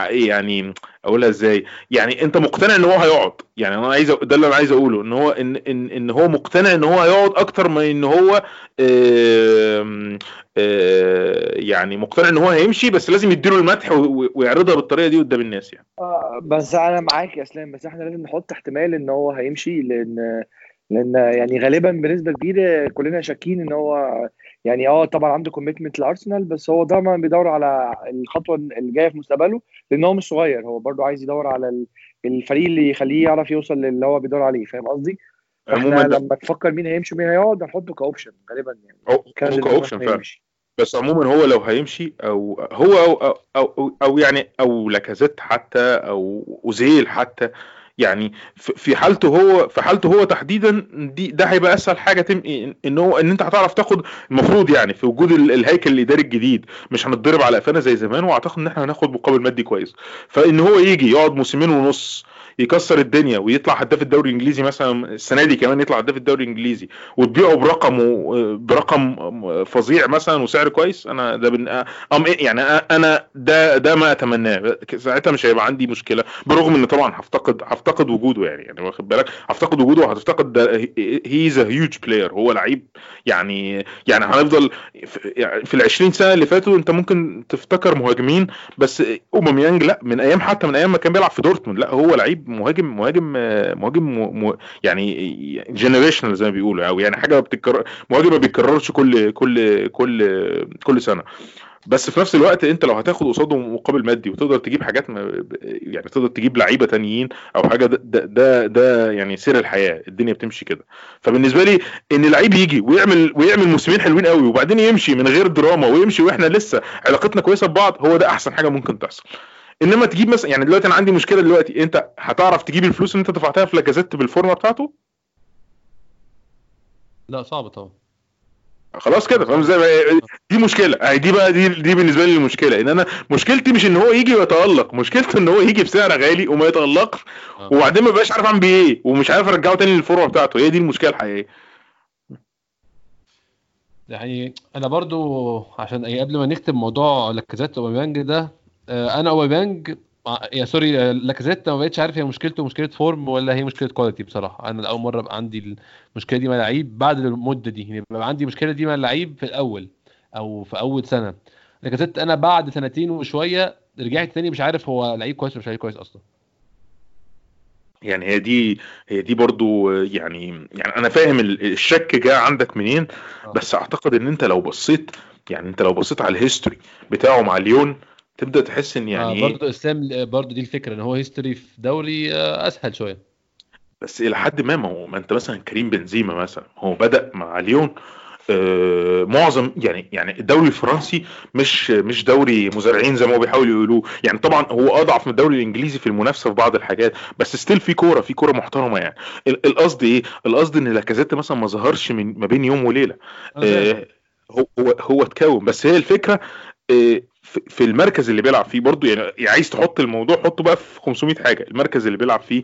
Speaker 3: يعني أقولها إزاي؟ يعني أنت مقتنع إن هو هيقعد. يعني أنا عايز ده اللي أنا عايز أقوله إن هو ان ان إن هو مقتنع إن هو هيقعد أكتر من إن هو آم، آه، يعني مقتنع إن هو هيمشي بس لازم يديله المدح ويعرضها بالطريقة دي قدام الناس يعني.
Speaker 4: آه، بس أنا معاك يا إسلام بس إحنا لازم نحط احتمال إن هو هيمشي لأن لأن يعني غالبا بنسبة كبيرة كلنا شاكين إن هو يعني آه طبعا عنده كوميتمنت لأرسنال بس هو دايما بيدور على الخطوة اللي جاية في مستقبله لأن هو مش صغير هو برضو عايز يدور على ال- الفريق اللي يخليه يعرف يوصل للي هو بيدور عليه فاهم قصدي؟
Speaker 3: عموما
Speaker 4: لما تفكر مين هيمشي ومين هيقعد هنحطه ك option غالبا يعني
Speaker 3: ك
Speaker 4: option
Speaker 3: فعلا. بس عموما هو لو هيمشي أو هو أو أو أو, أو يعني أو لاكازيت حتى أو أوزيل حتى يعني في حالته هو في حالته هو تحديدا دي ده هيبقى أسهل حاجة تم ان هو إن أنت هتعرف تاخد المفروض يعني في وجود ال- الهيكل الإداري الجديد مش هنتضرب على قفانا زي زمان وأعتقد إن إحنا هناخد مقابل مادي كويس. فإن هو يجي يقعد موسمين ونص يكسر الدنيا ويطلع هداف الدوري الإنجليزي مثلا السنة دي كمان يطلع هداف الدوري الإنجليزي وتبيعه برقم برقم فظيع مثلا وسعر كويس أنا ده بن... أم يعني أنا ده ده ما أتمناه. ساعتها مش هيبقى عندي مشكلة برغم إن طبعا هفتقد هفتقد وجوده يعني يعني واخد بالك هفتقد وجوده وهتفتقد he is huge player هو لعيب يعني يعني هنفضل في يعني في ال 20 سنة اللي فاتوا أنت ممكن تفتكر مهاجمين بس أوباميانج لأ من أيام حتى من أيام ما كان بيلعب في دورتموند لأ هو لعيب مهاجم مهاجم مهاجم. يعني generational زي ما بيقولوا أو يعني حاجة بتتكرر مهاجم ما بيتكررش كل كل كل كل سنة بس في نفس الوقت انت لو هتاخد قصاده مقابل مادي وتقدر تجيب حاجات ما يعني تقدر تجيب لعيبة تانيين أو حاجة ده ده, ده, ده يعني سير الحياة الدنيا بتمشي كده. فبالنسبة لي إن لعيب يجي ويعمل ويعمل موسمين حلوين قوي وبعدين يمشي من غير دراما ويمشي وإحنا لسه علاقتنا كويسة ببعض هو ده أحسن حاجة ممكن تحصل. إنما تجيب مثلا يعني دلوقتي أنا عندي مشكلة دلوقتي أنت هتعرف تجيب الفلوس اللي أنت دفعتها في لاكازيت بالفورمة بتاعته؟
Speaker 2: لا صعب طبعا.
Speaker 3: خلاص كده فاهم إزاي؟ دي مشكلة. يعني دي بقى دي دي بالنسبة لي المشكلة إن أنا مشكلتي مش إن هو يجي ويتألق مشكلته إن هو يجي بسعر غالي وما يتألقش وبعدين ما بقاش عارف أعمل بيه إيه ومش عارف أرجعه تاني للفورمه بتاعته. هي دي المشكلة الحقيقية.
Speaker 2: يعني أنا برضو عشان قبل ما نكتب موضوع لاكازيت أوباميانج ده آه، أنا أوباميانج آه، يا sorry آه، لاكازيت ما بقتش عارف هي مشكلته مشكلة form ولا هي مشكلة quality بصراحة. أنا اول مرة بقى عندي المشكلة دي مع لعيب بعد المدة دي. يعني بقى عندي المشكلة دي مع اللعيب في الأول أو في أول سنة. لاكازيت أنا بعد سنتين وشوية رجعت تاني مش عارف هو لعيب كويس ولا مش لعيب كويس أصلا.
Speaker 3: يعني هي دي هي دي برضو يعني يعني أنا فاهم ال- الشك جاء عندك منين
Speaker 2: آه.
Speaker 3: بس أعتقد إن أنت لو بصيت يعني أنت لو بصيت على ال history بتاعه مع ليون تبدأ تحس إن يعني
Speaker 2: آه
Speaker 3: إيه؟
Speaker 2: برضو إسلام آه، برضو دي الفكرة إن هو history في دوري آه، أسهل شوية.
Speaker 3: بس إلى حد ما ما هو ما أنت مثلا كريم بنزيما مثلا هو بدأ مع ليون آه، معظم يعني يعني الدوري الفرنسي مش مش دوري مزارعين زي ما هو بيحاولوا يقولوه. يعني طبعا هو أضعف من الدوري الإنجليزي في المنافسة في بعض الحاجات بس still في كورة في كورة محترمة يعني. ال- القصد إيه؟ القصد إن لاكازيت مثلا ما ظهرش من ما بين يوم
Speaker 2: وليلة.
Speaker 3: آه، هو هو هو اتكون. بس هي الفكرة آه، في المركز اللي بيلعب فيه برضو يعني يعني عايز تحط الموضوع حطه بقى في 500 حاجة. المركز اللي بيلعب فيه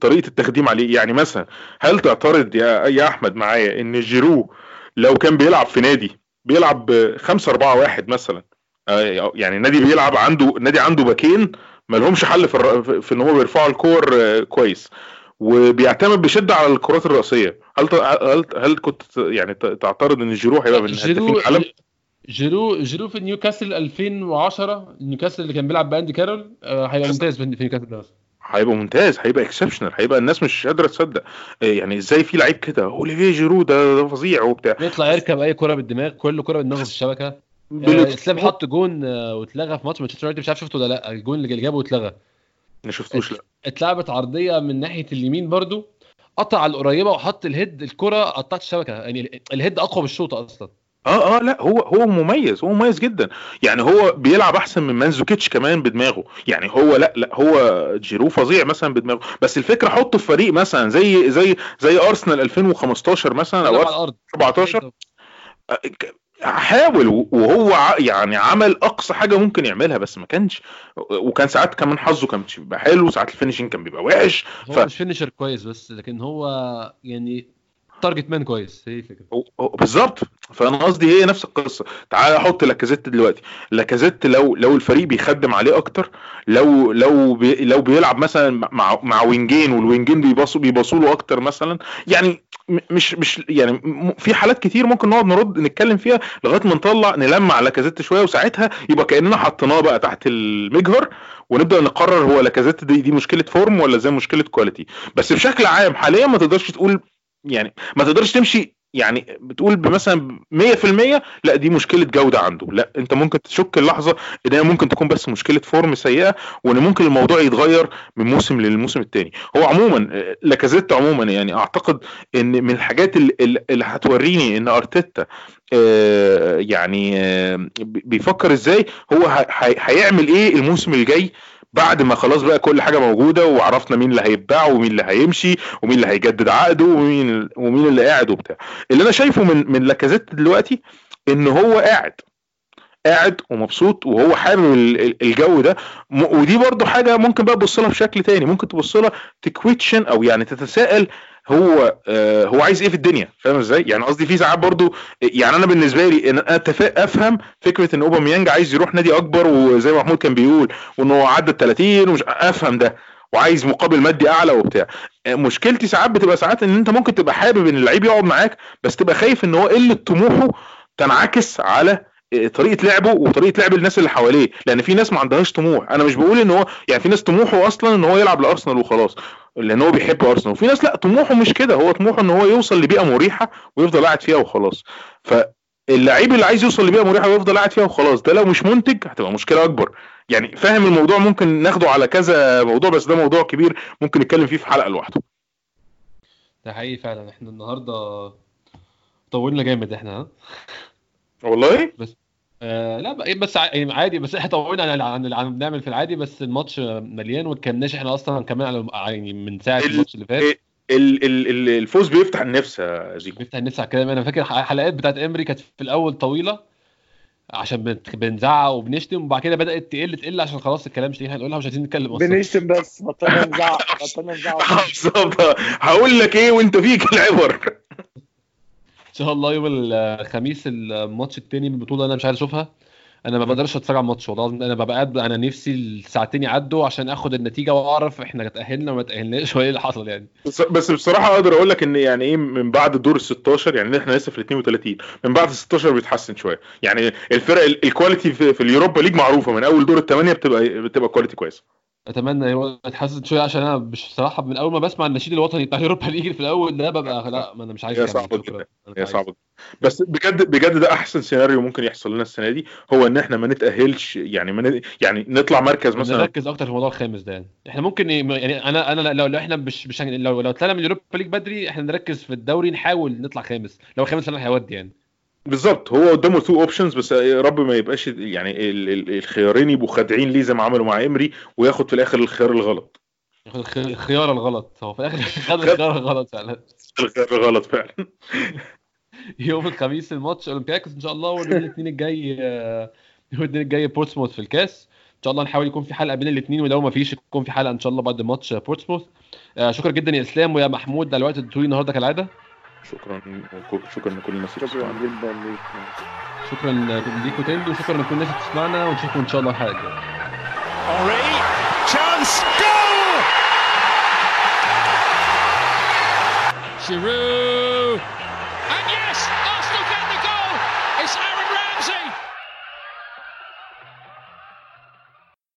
Speaker 3: طريقة التخديم عليه يعني مثلا هل تعترض يا يا أحمد معايا إن جيرو لو كان بيلعب في نادي بيلعب 5 4 1 مثلا؟ آه، يعني نادي بيلعب عنده نادي عنده باكين ما لهمش حل في الر- في إن هو بيرفعوا الكور آه، كويس. وبيعتمد بشدة على الكرات الرأسية. هل هل هل كنت يعني تعترض إن جيرو هيبقى من هدافين العالم؟
Speaker 2: جيرو جيرو في نيوكاسل 2010 نيوكاسل اللي كان بيلعب بأندي كارول آه، هيبقى ممتاز في نيوكاسل ده
Speaker 3: هيبقى ممتاز هيبقى exceptional هيبقى الناس مش قادرة تصدق. آه، يعني إزاي في لعيب كده؟ أوليفيه جيرو ده فظيع وبتاع.
Speaker 2: بيطلع يركب أي كرة بالدماغ كل كرة بالدماغ في الشبكة. آه، إسلام حط جون واتلغى في ماتش مانشستر يونايتد مش عارف شفته ولا لأ. الجون اللي جابه واتلغى.
Speaker 3: ما شفتوش لأ.
Speaker 2: اتلعبت عرضية من ناحية اليمين برضو. قطع القريبة وحط ال head الكرة قطعت الشبكة. يعني ال head أقوى من الشوطه أصلا.
Speaker 3: آه آه لا هو هو مميز هو مميز جدا. يعني هو بيلعب أحسن من مانزوكيتش كمان بدماغه. يعني هو لا لا هو جيرو فظيع مثلا بدماغه. بس الفكرة حطه في فريق مثلا زي زي زي أرسنال 2015 مثلا أو
Speaker 2: بيلعب على
Speaker 3: أرسنال
Speaker 2: الأرض.
Speaker 3: 14 حاول وهو يعني عمل أقصى حاجة ممكن يعملها بس ما كانش وكان ساعات كمان حظه كان بيبقى حلو ساعات ال finishing كان بيبقى وحش.
Speaker 2: هو
Speaker 3: ف-
Speaker 2: مش finisher كويس بس لكن هو يعني target man كويس. هي
Speaker 3: الفكرة. بالظبط. فأنا قصدي هي نفس القصة. تعال أحط لاكازيت دلوقتي. لاكازيت لو لو الفريق بيخدم عليه أكتر لو لو بي لو بيلعب مثلا مع مع وينجين والوينجين بيباصوا بيباصوا له أكتر مثلا يعني مش مش يعني في حالات كتير ممكن نقعد نرد نتكلم فيها لغاية ما نطلع نلمع لاكازيت شوية وساعتها يبقى كأننا حطيناه بقى تحت المجهر ونبدأ نقرر هو لاكازيت دي دي مشكلة form ولا زي مشكلة quality بس بشكل عام حاليا ما تقدرش تقول يعني ما تقدرش تمشي يعني بتقول بمثلا 100% لا دي مشكلة جودة عنده. لا أنت ممكن تشك اللحظة إن هي ممكن تكون بس مشكلة form سيئة وإن ممكن الموضوع يتغير من موسم للموسم الثاني هو عموما لاكازيت عموما يعني أعتقد إن من الحاجات اللي, هتوريني إن أرتيتا آه، يعني آه، بي- بيفكر إزاي هو هيعمل إيه الموسم الجاي بعد ما خلاص بقى كل حاجة موجودة وعرفنا مين اللي هيتباع ومين اللي هيمشي ومين اللي هيجدد عقده ومين ومين اللي قاعد وبتاع. اللي أنا شايفه من من لاكازيت دلوقتي إن هو قاعد. قاعد ومبسوط وهو حابب ال- ال- الجو ده. ودي برضو حاجة ممكن بقى تبص لها بشكل تاني. ممكن تبص لها تكويتشن أو يعني تتساءل هو آه هو عايز إيه في الدنيا؟ فاهم إزاي؟ يعني قصدي في ساعات برضو يعني أنا بالنسبة لي إن أنا أفهم فكرة إن أوباميانج عايز يروح نادي أكبر وزي ما محمود كان بيقول وان هو عدى ال 30 ومش أفهم ده وعايز مقابل مادي أعلى وبتاع. آه، مشكلتي ساعات بتبقى ساعات إن أنت ممكن تبقى حابب إن اللعيب يقعد معاك بس تبقى خايف إن هو قلة طموحه تنعكس على طريقة لعبه وطريقة لعب الناس اللي حواليه لأن في ناس ما عندهاش طموح. أنا مش بقول إن هو يعني في ناس طموحه أصلا إن هو يلعب لأرسنال وخلاص لأن هو بيحب أرسنال. وفي ناس لأ طموحه مش كده. هو طموحه إن هو يوصل لبيئة مريحة ويفضل قاعد فيها وخلاص. فاللعيب اللي عايز يوصل لبيئة مريحة ويفضل قاعد فيها وخلاص ده لو مش منتج هتبقى مشكلة أكبر. يعني فاهم الموضوع؟ ممكن ناخده على كذا موضوع بس ده موضوع كبير ممكن نتكلم فيه في حلقة لوحده.
Speaker 2: ده حقيقي فعلا. إحنا النهارده طولنا جامد إحنا
Speaker 3: والله؟
Speaker 2: آه لا بقى- بس ع- يعني عادي بس إحنا طولنا عن عن عن بنعمل في العادي بس الماتش مليان وما اتكلمناش إحنا أصلا كمان على يعني من ساعة
Speaker 3: ال-
Speaker 2: الماتش اللي فات.
Speaker 3: ال ال ال الفوز بيفتح النفس يا زيكو.
Speaker 2: بيفتح النفس على الكلام. أنا فاكر الحلقات بتاعت إمري كانت في الأول طويلة عشان بنزعق وبنشتم وبعد كده بدأت تقل تقل عشان خلاص الكلام مش هنقولها مش عايزين نتكلم أصلا.
Speaker 4: بنشتم بس بطلنا نزعق بطلنا نزعق.
Speaker 3: بالظبط. هقول لك إيه وأنت فيك العبر.
Speaker 2: شاء الله يوم الخميس الماتش التاني من البطولة أنا مش عايز أشوفها. أنا ما بقدرش أتفرج على الماتش والله أنا ببقى قاعد أنا نفسي الساعتين يعدوا عشان آخد النتيجة وأعرف إحنا اتأهلنا وما اتأهلناش وإيه اللي حصل يعني.
Speaker 3: بس بصراحة أقدر أقول لك إن يعني إيه من بعد دور ال 16 يعني إحنا لسه في ال 32 من بعد ال 16 بيتحسن شوية. يعني الفرق ال- ال quality في, في ال Europa League معروفة من أول دور الثمانيه بتبقى بتبقى quality كويسه
Speaker 2: أتمنى هو يتحسن شوية عشان أنا مش صراحة من أول ما بسمع النشيد الوطني بتاع أوروبا ليج في الأول ده ببقى لأ ما أنا مش عايز
Speaker 3: هي
Speaker 2: شكراً.
Speaker 3: جدا. هي. صعبه بس بجد بجد ده أحسن سيناريو ممكن يحصل لنا السنة دي هو إن إحنا ما نتأهلش يعني ما ن... يعني نطلع مركز مثلا
Speaker 2: نركز أكتر في الموضوع الخامس ده يعني إحنا ممكن يعني أنا أنا لو, لو إحنا مش مش لو لو طلعنا من ال Europa League بدري إحنا نركز في الدوري نحاول نطلع خامس لو خامس فعلا هيودي يعني
Speaker 3: بالظبط هو قدامه two options بس يا رب ما يبقاش يعني ال... ال... الخيارين يبقوا خادعين ليه زي ما عملوا مع امري وياخد في الآخر الخيار الغلط.
Speaker 2: ياخد الخ- الخيار الغلط. هو في الآخر خد الخيار الغلط فعلا.
Speaker 3: الخيار الغلط فعلا.
Speaker 2: يوم الخميس الماتش أولمبياكوس إن شاء الله واليوم الاثنين الجاي آه، يوم الاثنين الجاي بورتسموث في الكاس. إن شاء الله نحاول يكون في حلقة بين الاثنين ولو ما فيش يكون في حلقة إن شاء الله بعد ماتش بورتسموث. آه، شكرا جدا يا إسلام ويا محمود على الوقت الطويل النهارده كالعادة.
Speaker 3: شكرا شكرا لكل الناس اللي
Speaker 4: شكرا. جدا ليك
Speaker 2: شكرا تاني وشكرا لكل الناس اللي بتسمعنا ونشوفكم إن شاء الله الحلقة الجايه!
Speaker 1: Giroud